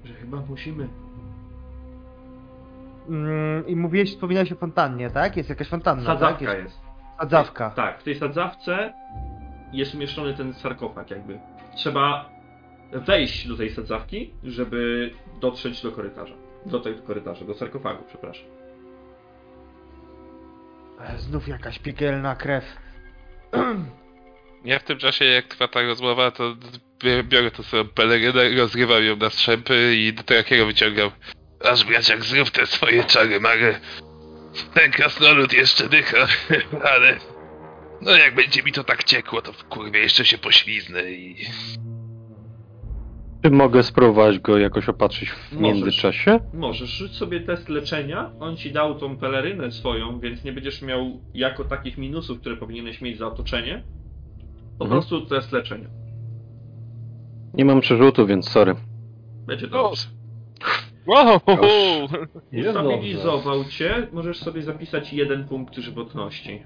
że chyba musimy. Mm, I mówiłeś, wspominałeś o fontannie, tak? Jest jakaś fontanna, tak? Sadzawka Jest jest. sadzawka. Tak, w tej sadzawce jest umieszczony ten sarkofag jakby. Trzeba wejść do tej sadzawki, żeby dotrzeć do korytarza. Do tego korytarza, do sarkofagu, przepraszam. E, Znów jakaś piekielna krew. Ja w tym czasie, jak trwa ta rozmowa, to bi- biorę to swoją pelerynę, rozrywam ją na strzępy i do takiego wyciągam. Aż braciak zrób te swoje czary mary. Ten krasnolud jeszcze dycha, (laughs) ale... No jak będzie mi to tak ciekło, to w kurwie jeszcze się pośliznę i... Czy mogę spróbować go jakoś opatrzyć w Możesz. międzyczasie? Możesz rzuć sobie test leczenia. On ci dał tą pelerynę swoją, więc nie będziesz miał jako takich minusów, które powinieneś mieć za otoczenie. Po Mhm. prostu test leczenia. Nie mam przerzutu, więc sorry. Będzie dobrze. Wow! Jest Stabilizował cię. Możesz sobie zapisać jeden punkt żywotności.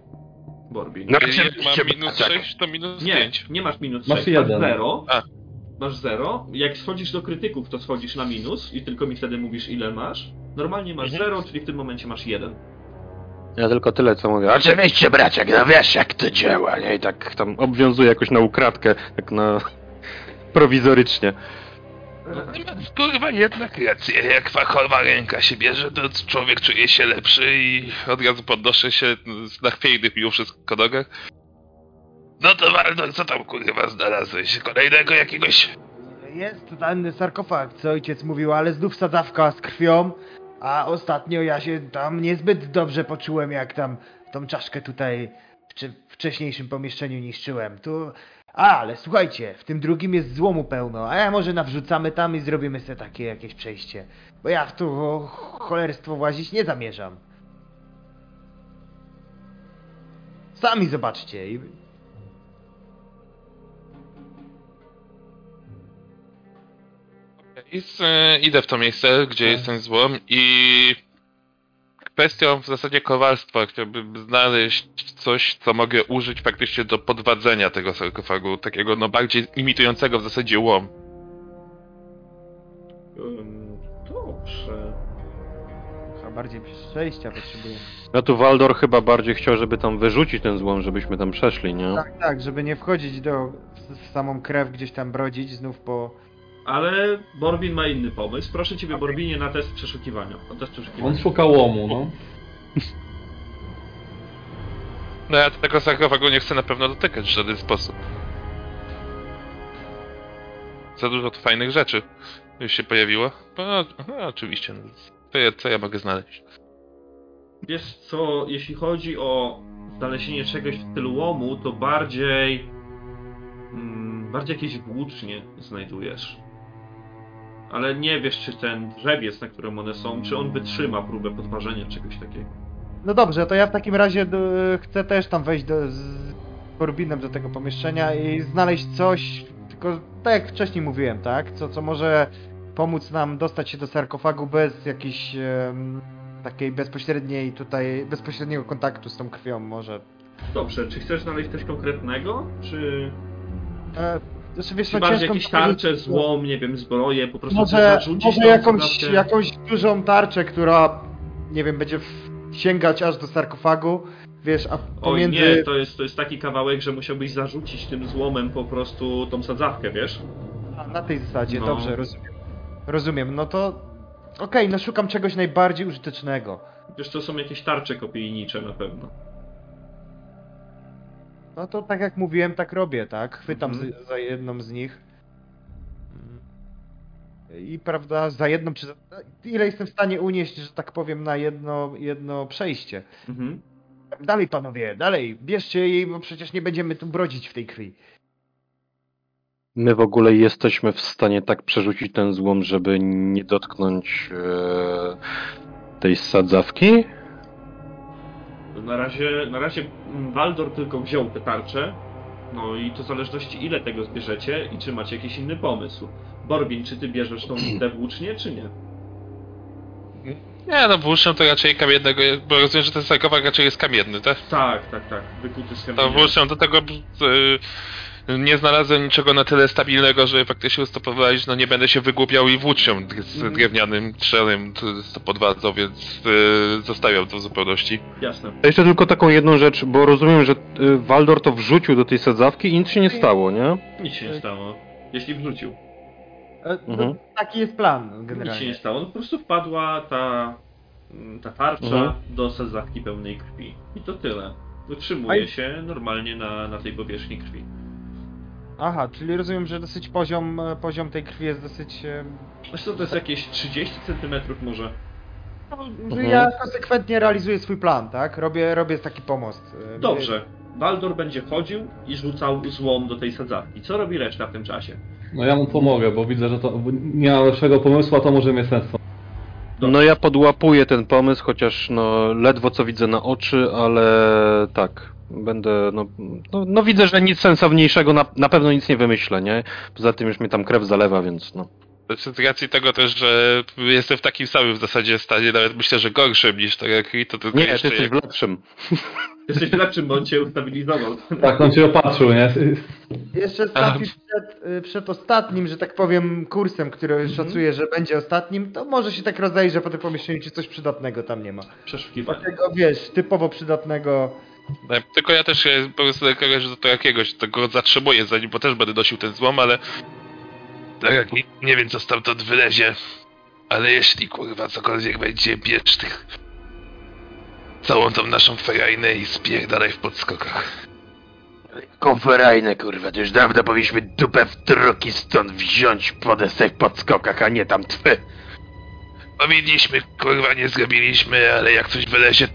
Borbin. No, Jak oczywiście, mam minus tak. 6, to minus Nie, 5. nie masz minus Masz 6, masz jeden. 0. A. Masz 0. Jak schodzisz do krytyków, to schodzisz na minus i tylko mi wtedy mówisz ile masz. Normalnie masz Mhm. 0, czyli w tym momencie masz 1. Ja tylko tyle, co mówię. Oczywiście, braciak, no wiesz jak to działa, nie? I tak... Tam obwiązuję jakoś na ukradkę, tak na... (laughs) prowizorycznie. Masz kurwa jednak rację, jak fachowa ręka się bierze, to człowiek czuje się lepszy i od razu podnoszę się na chwiejnych mimo wszystko nogach. No to Waldor, co tam kurwa znalazłeś? Kolejnego jakiegoś... Jest ten sarkofag, co ojciec mówił, ale znów sadzawka z krwią. A ostatnio ja się tam niezbyt dobrze poczułem, jak tam tą czaszkę tutaj w wcze- wcześniejszym pomieszczeniu niszczyłem. Tu... A, ale słuchajcie, w tym drugim jest złomu pełno, a ja może nawrzucamy tam i zrobimy sobie takie jakieś przejście. Bo ja w to cholerstwo włazić nie zamierzam. Sami zobaczcie. i- I z, idę w to miejsce, gdzie jest ten złom i kwestią w zasadzie kowalstwa chciałbym znaleźć coś, co mogę użyć faktycznie do podwadzenia tego sarkofagu, takiego no bardziej imitującego w zasadzie łom. Dobrze. Chyba bardziej przejścia potrzebujemy. No tu Waldor chyba bardziej chciał, żeby tam wyrzucić ten złom, żebyśmy tam przeszli, nie? Tak, tak, żeby nie wchodzić do, w, w samą krew, gdzieś tam brodzić znów po... Ale Borbin ma inny pomysł. Proszę ciebie, Borbinie, na test przeszukiwania. O test przeszukiwania. On szuka łomu, no. No ja tego sarkofagu nie chcę na pewno dotykać w żaden sposób. Za dużo tu fajnych rzeczy już się pojawiło. No, no oczywiście. No. To ja, co ja mogę znaleźć? Wiesz co, jeśli chodzi o znalezienie czegoś w stylu łomu, to bardziej... Mm, bardziej jakieś włócznie znajdujesz. Ale nie wiesz, czy ten drzewiec, na którym one są, czy on wytrzyma próbę podparzenia czegoś takiego. No dobrze, to ja w takim razie do, chcę też tam wejść do, z Corbinem do tego pomieszczenia i znaleźć coś, tylko tak jak wcześniej mówiłem, tak? Co, co może pomóc nam dostać się do sarkofagu bez jakiejś em, takiej bezpośredniej tutaj, bezpośredniego kontaktu z tą krwią może. Dobrze, czy chcesz znaleźć coś konkretnego, czy... E, znaczy, wiesz, no, bardziej jakieś tarcze, złom, nie wiem, zbroje, po prostu Może, zarzucić może tą jakąś, jakąś dużą tarczę, która, nie wiem, będzie sięgać aż do sarkofagu, wiesz, a Oj pomiędzy... nie, to jest, to jest taki kawałek, że musiałbyś zarzucić tym złomem po prostu tą sadzawkę, wiesz? A, na tej zasadzie, No. dobrze, rozumiem. Rozumiem, no to... Okej, no szukam czegoś najbardziej użytecznego. Wiesz, to są jakieś tarcze kopijnicze na pewno. No to tak jak mówiłem, tak robię, tak? Chwytam Mhm. z, za jedną z nich. I prawda, za jedną czy za... Ile jestem w stanie unieść, że tak powiem, na jedno, jedno przejście. Mhm. Dalej panowie, dalej, bierzcie jej, bo przecież nie będziemy tu brodzić w tej krwi. My w ogóle jesteśmy w stanie tak przerzucić ten złom, żeby nie dotknąć e, tej sadzawki? Na razie, na razie mm, Waldor tylko wziął te tarcze. No i to w zależności ile tego zbierzecie i czy macie jakiś inny pomysł. Borbin, czy ty bierzesz tą (clears throat) tę włócznię, czy nie? Nie no, włócznią to raczej kamiennego, bo rozumiem, że ten sarkofag raczej jest kamienny, tak? Tak, tak, tak. Wykuty z To kamienia. włócznią do tego y, nie znalazłem niczego na tyle stabilnego, żeby faktycznie ustopowali, że no nie będę się wygłupiał i włócznią z Mhm. drewnianym strzelem to- to podwadzą, więc y, zostawiam to w zupełności. Jasne. Jeszcze tylko taką jedną rzecz, bo rozumiem, że y, Waldor to wrzucił do tej sadzawki i nic się nie stało, nie? Nic się nie stało. Jeśli wrzucił. E, Mhm. Taki jest plan Nic się generalnie. nie stało. No, po prostu wpadła ta, mm, ta tarcza Mhm. do sadzawki pełnej krwi. I to tyle. Utrzymuje się normalnie na, na tej powierzchni krwi. Aha, czyli rozumiem, że dosyć poziom, e, poziom tej krwi jest dosyć... e, Wiesz co, to jest jakieś 30 cm może. no, że Ja konsekwentnie realizuję swój plan, tak? Robię, robię taki pomost. e, Dobrze. Waldor będzie chodził i rzucał złom do tej sadzawki. Co robi reszta w tym czasie? No ja mu pomogę, bo widzę, że to bo nie ma lepszego pomysłu, a to może mieć sens. No ja podłapuję ten pomysł, chociaż no ledwo co widzę na oczy, ale tak, będę, no, no, no widzę, że nic sensowniejszego na, na pewno nic nie wymyślę, nie? Poza tym już mnie tam krew zalewa, więc no. Z racji tego też, że jestem w takim samym w zasadzie stanie, nawet myślę, że gorszym niż tak jak i to tylko Nie, ty jeszcze jesteś w jak- lepszym. (laughs) Jesteś w lepszym, bo on cię ustabilizował. (laughs) Tak, on cię opatrzył, nie? Jeszcze Stafi przed, y, przed ostatnim, że tak powiem, kursem, który szacuję, że będzie ostatnim, to może się tak rozejrzę po tym pomieszczeniu, czy coś przydatnego tam nie ma. Przeszukiwanie. Takiego, wiesz, typowo przydatnego. No, Tylko ja też po prostu kogoś, do jakiegoś, tego zatrzymuję zanim, bo też będę nosił ten złom, ale... Tak jak nie, nie wiem co stamtąd wylezie, ale jeśli kurwa cokolwiek będzie, bierz tych... Całą tą naszą ferajnę i spierdalaj w podskokach. Konferajne, kurwa, to już dawno powinniśmy dupę w troki stąd wziąć po desek podskokach, a nie tam twy. Powinniśmy, kurwa nie zrobiliśmy, ale jak coś wylezie...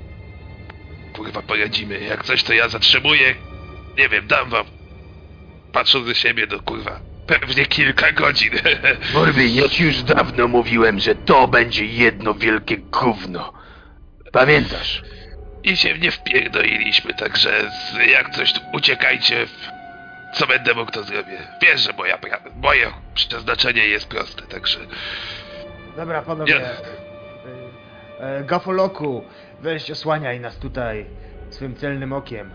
Kurwa poradzimy, jak coś to ja zatrzymuję, nie wiem, dam wam... Patrząc ze siebie, do kurwa, pewnie kilka godzin. (laughs) Morbi, ja ci już dawno mówiłem, że to będzie jedno wielkie gówno. Pamiętasz? I się nie wpierdoliliśmy, także jak coś, uciekajcie. Co będę mógł, to zrobię. Wiesz, że moja, pra- moje przeznaczenie jest proste, także... Dobra, panowie. Nie. y, y, Gafoloku, weź osłaniaj nas tutaj swym celnym okiem.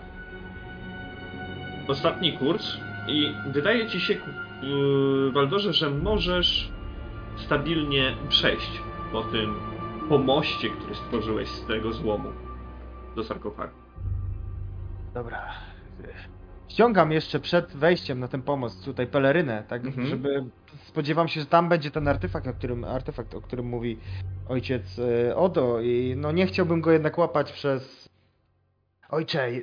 Ostatni kurs i wydaje ci się, yy, Waldorze, że możesz stabilnie przejść po tym pomoście, który stworzyłeś z tego złomu do sarkofagu. Dobra. Ściągam jeszcze przed wejściem na ten pomost tutaj pelerynę, tak, Mhm. żeby spodziewam się, że tam będzie ten artefakt, o którym, artefakt, o którym mówi ojciec e, Odo i no nie chciałbym go jednak łapać przez... Ojcze, e,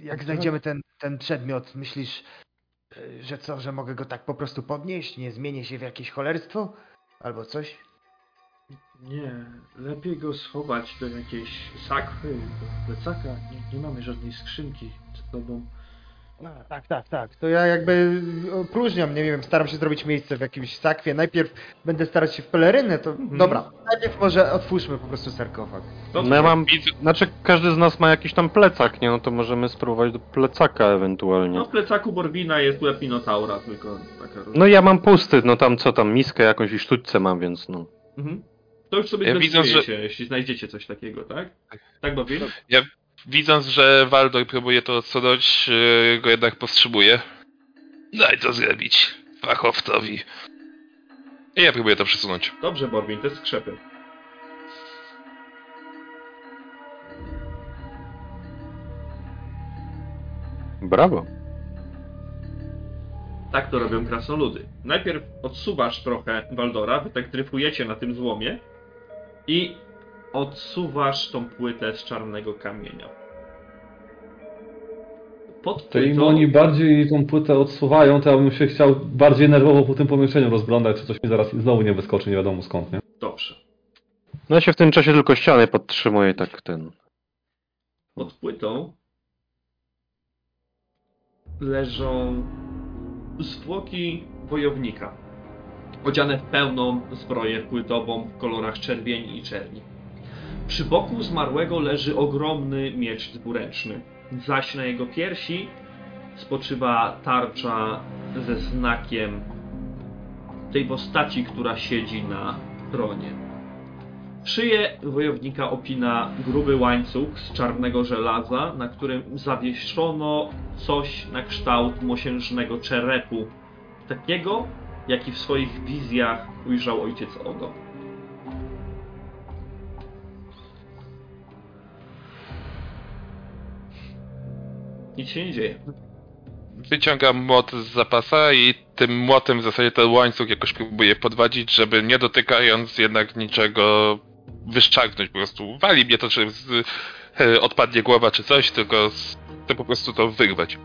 jak znajdziemy ten, ten przedmiot, myślisz, e, że co, że mogę go tak po prostu podnieść, nie zmienię się w jakieś cholerstwo? Albo coś? Nie, lepiej go schować do jakiejś sakwy, do plecaka. Nie, nie mamy żadnej skrzynki z tobą. No, tak, tak, tak. To ja jakby opróżniam, nie wiem, staram się zrobić miejsce w jakimś sakwie. Najpierw będę starać się w pelerynę, to dobra. Najpierw może otwórzmy po prostu sarkofag. Dobrze. No ja mam, Widzę, znaczy każdy z nas ma jakiś tam plecak, nie? No to możemy spróbować do plecaka ewentualnie. No w plecaku Borbina jest łeb Minotaura, tylko taka różnica. No ja mam pusty, no tam co tam, miskę jakąś i sztućce mam, więc no. Mhm. To już sobie Ja ja widząc, że- jeśli znajdziecie coś takiego, tak? Tak, Bobby? Widząc, że Waldor próbuje to odsunąć, yy, go jednak powstrzymuje. Daj to zrobić fachowcowi. I ja próbuję to przesunąć. Dobrze, Borbin, te skrzepy. Brawo. Tak to robią krasnoludy. Najpierw odsuwasz trochę Waldora, wy tak dryfujecie na tym złomie i odsuwasz tą płytę z czarnego kamienia. Pod To im płytą... oni bardziej tą płytę odsuwają, to ja bym się chciał bardziej nerwowo po tym pomieszczeniu rozglądać, czy coś mi zaraz znowu nie wyskoczy, nie wiadomo skąd, nie? Dobrze. No ja się w tym czasie tylko ścianę podtrzymuję, tak ten. Pod płytą leżą zwłoki wojownika. Odziane w pełną zbroję płytową w kolorach czerwieni i czerni. Przy boku zmarłego leży ogromny miecz dwuręczny, zaś na jego piersi spoczywa tarcza ze znakiem tej postaci, która siedzi na tronie. Szyję wojownika opina gruby łańcuch z czarnego żelaza, na którym zawieszono coś na kształt mosiężnego czerepu, takiego, jaki w swoich wizjach ujrzał ojciec Odo. Nic się nie dzieje. Wyciągam młot z zapasa i tym młotem w zasadzie ten łańcuch jakoś próbuję podwadzić, żeby nie dotykając jednak niczego wyszczargnąć po prostu. Wali mnie to, czy z, e, odpadnie głowa czy coś, tylko chcę po prostu to wyrwać.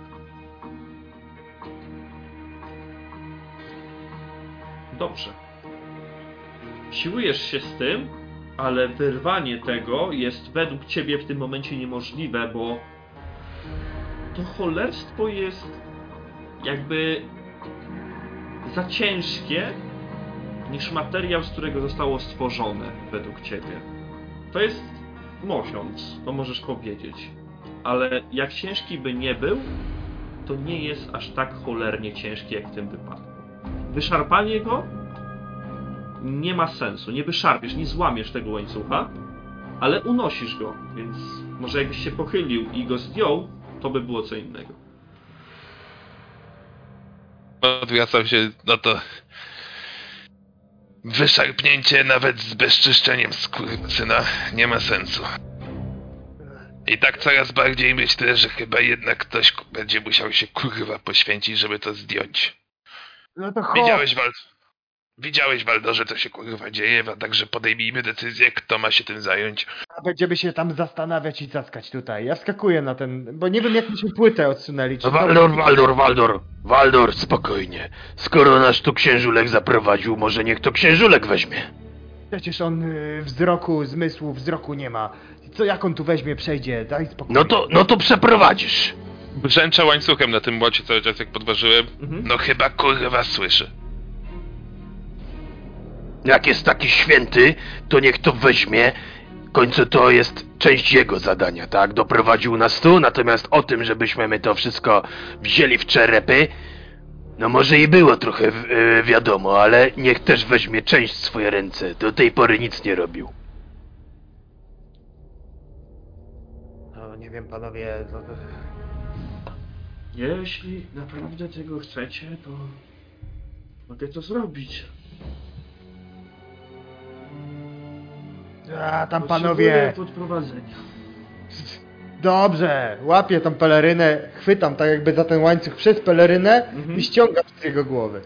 Dobrze. Siłujesz się z tym, ale wyrwanie tego jest według ciebie w tym momencie niemożliwe, bo to cholerstwo jest jakby za ciężkie niż materiał, z którego zostało stworzone według ciebie. To jest mosiąc, to możesz powiedzieć. Ale jak ciężki by nie był, to nie jest aż tak cholernie ciężki jak w tym wypadku. Wyszarpanie go nie ma sensu. Nie wyszarpiesz, nie złamiesz tego łańcucha, ale unosisz go, więc może jakbyś się pochylił i go zdjął, to by było co innego. Odwracam się, no to... Wyszarpnięcie nawet z bezczyszczeniem syna nie ma sensu. I tak coraz bardziej myślę, że chyba jednak ktoś będzie musiał się kurwa poświęcić, żeby to zdjąć. No to chodź. Widziałeś, Wal... Widziałeś, Waldorze, co się kurwa dzieje, a także podejmijmy decyzję, kto ma się tym zająć. A Będziemy się tam zastanawiać i cackać tutaj. Ja wskakuję na ten, bo nie wiem jak myśmy płytę odsunęli. Czy to... Waldor, Waldor, Waldor, Waldor, spokojnie. Skoro nas tu księżulek zaprowadził, może niech to księżulek weźmie. Przecież on y, wzroku, zmysłu, wzroku nie ma. Co jak on tu weźmie, przejdzie, daj spokój. No to, no to przeprowadzisz. Brzęczę łańcuchem na tym młocie cały czas, jak podważyłem. Mhm. No chyba kurwa słyszy. Jak jest taki święty, to niech to weźmie. W końcu to jest część jego zadania, tak? Doprowadził nas tu, natomiast o tym, żebyśmy my to wszystko wzięli w czerepy, no może i było trochę w- y, wiadomo, ale niech też weźmie część w swoje ręce. Do tej pory nic nie robił. No nie wiem panowie, to... to- Jeśli naprawdę tego chcecie, to mogę to zrobić. A tam panowie, podprowadzenia. Dobrze, łapię tą pelerynę, chwytam tak jakby za ten łańcuch przez pelerynę Mhm. i ściągam z jego głowy.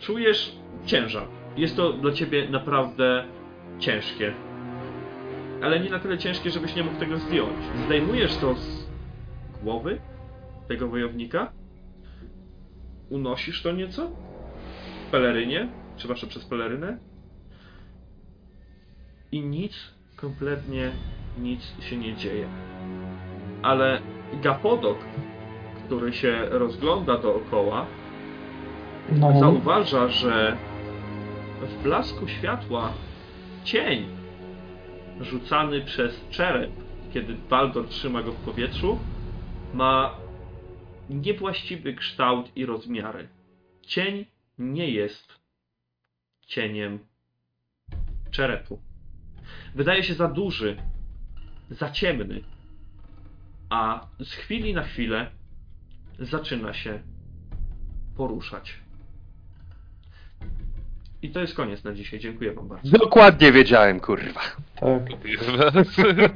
Czujesz ciężar. Jest to dla ciebie naprawdę ciężkie. Ale nie na tyle ciężkie, żebyś nie mógł tego zdjąć. Zdejmujesz to z głowy tego wojownika. Unosisz to nieco. W pelerynie. Przepraszam, przez pelerynę. I nic, kompletnie nic się nie dzieje. Ale Gapodok, który się rozgląda dookoła, No, zauważa, że w blasku światła cień rzucany przez czerep, kiedy Baldor trzyma go w powietrzu, ma niewłaściwy kształt i rozmiary. Cień nie jest cieniem czerepu. Wydaje się za duży, za ciemny, a z chwili na chwilę zaczyna się poruszać. I to jest koniec na dzisiaj. Dziękuję Wam bardzo. Dokładnie wiedziałem, kurwa. Tak. (laughs)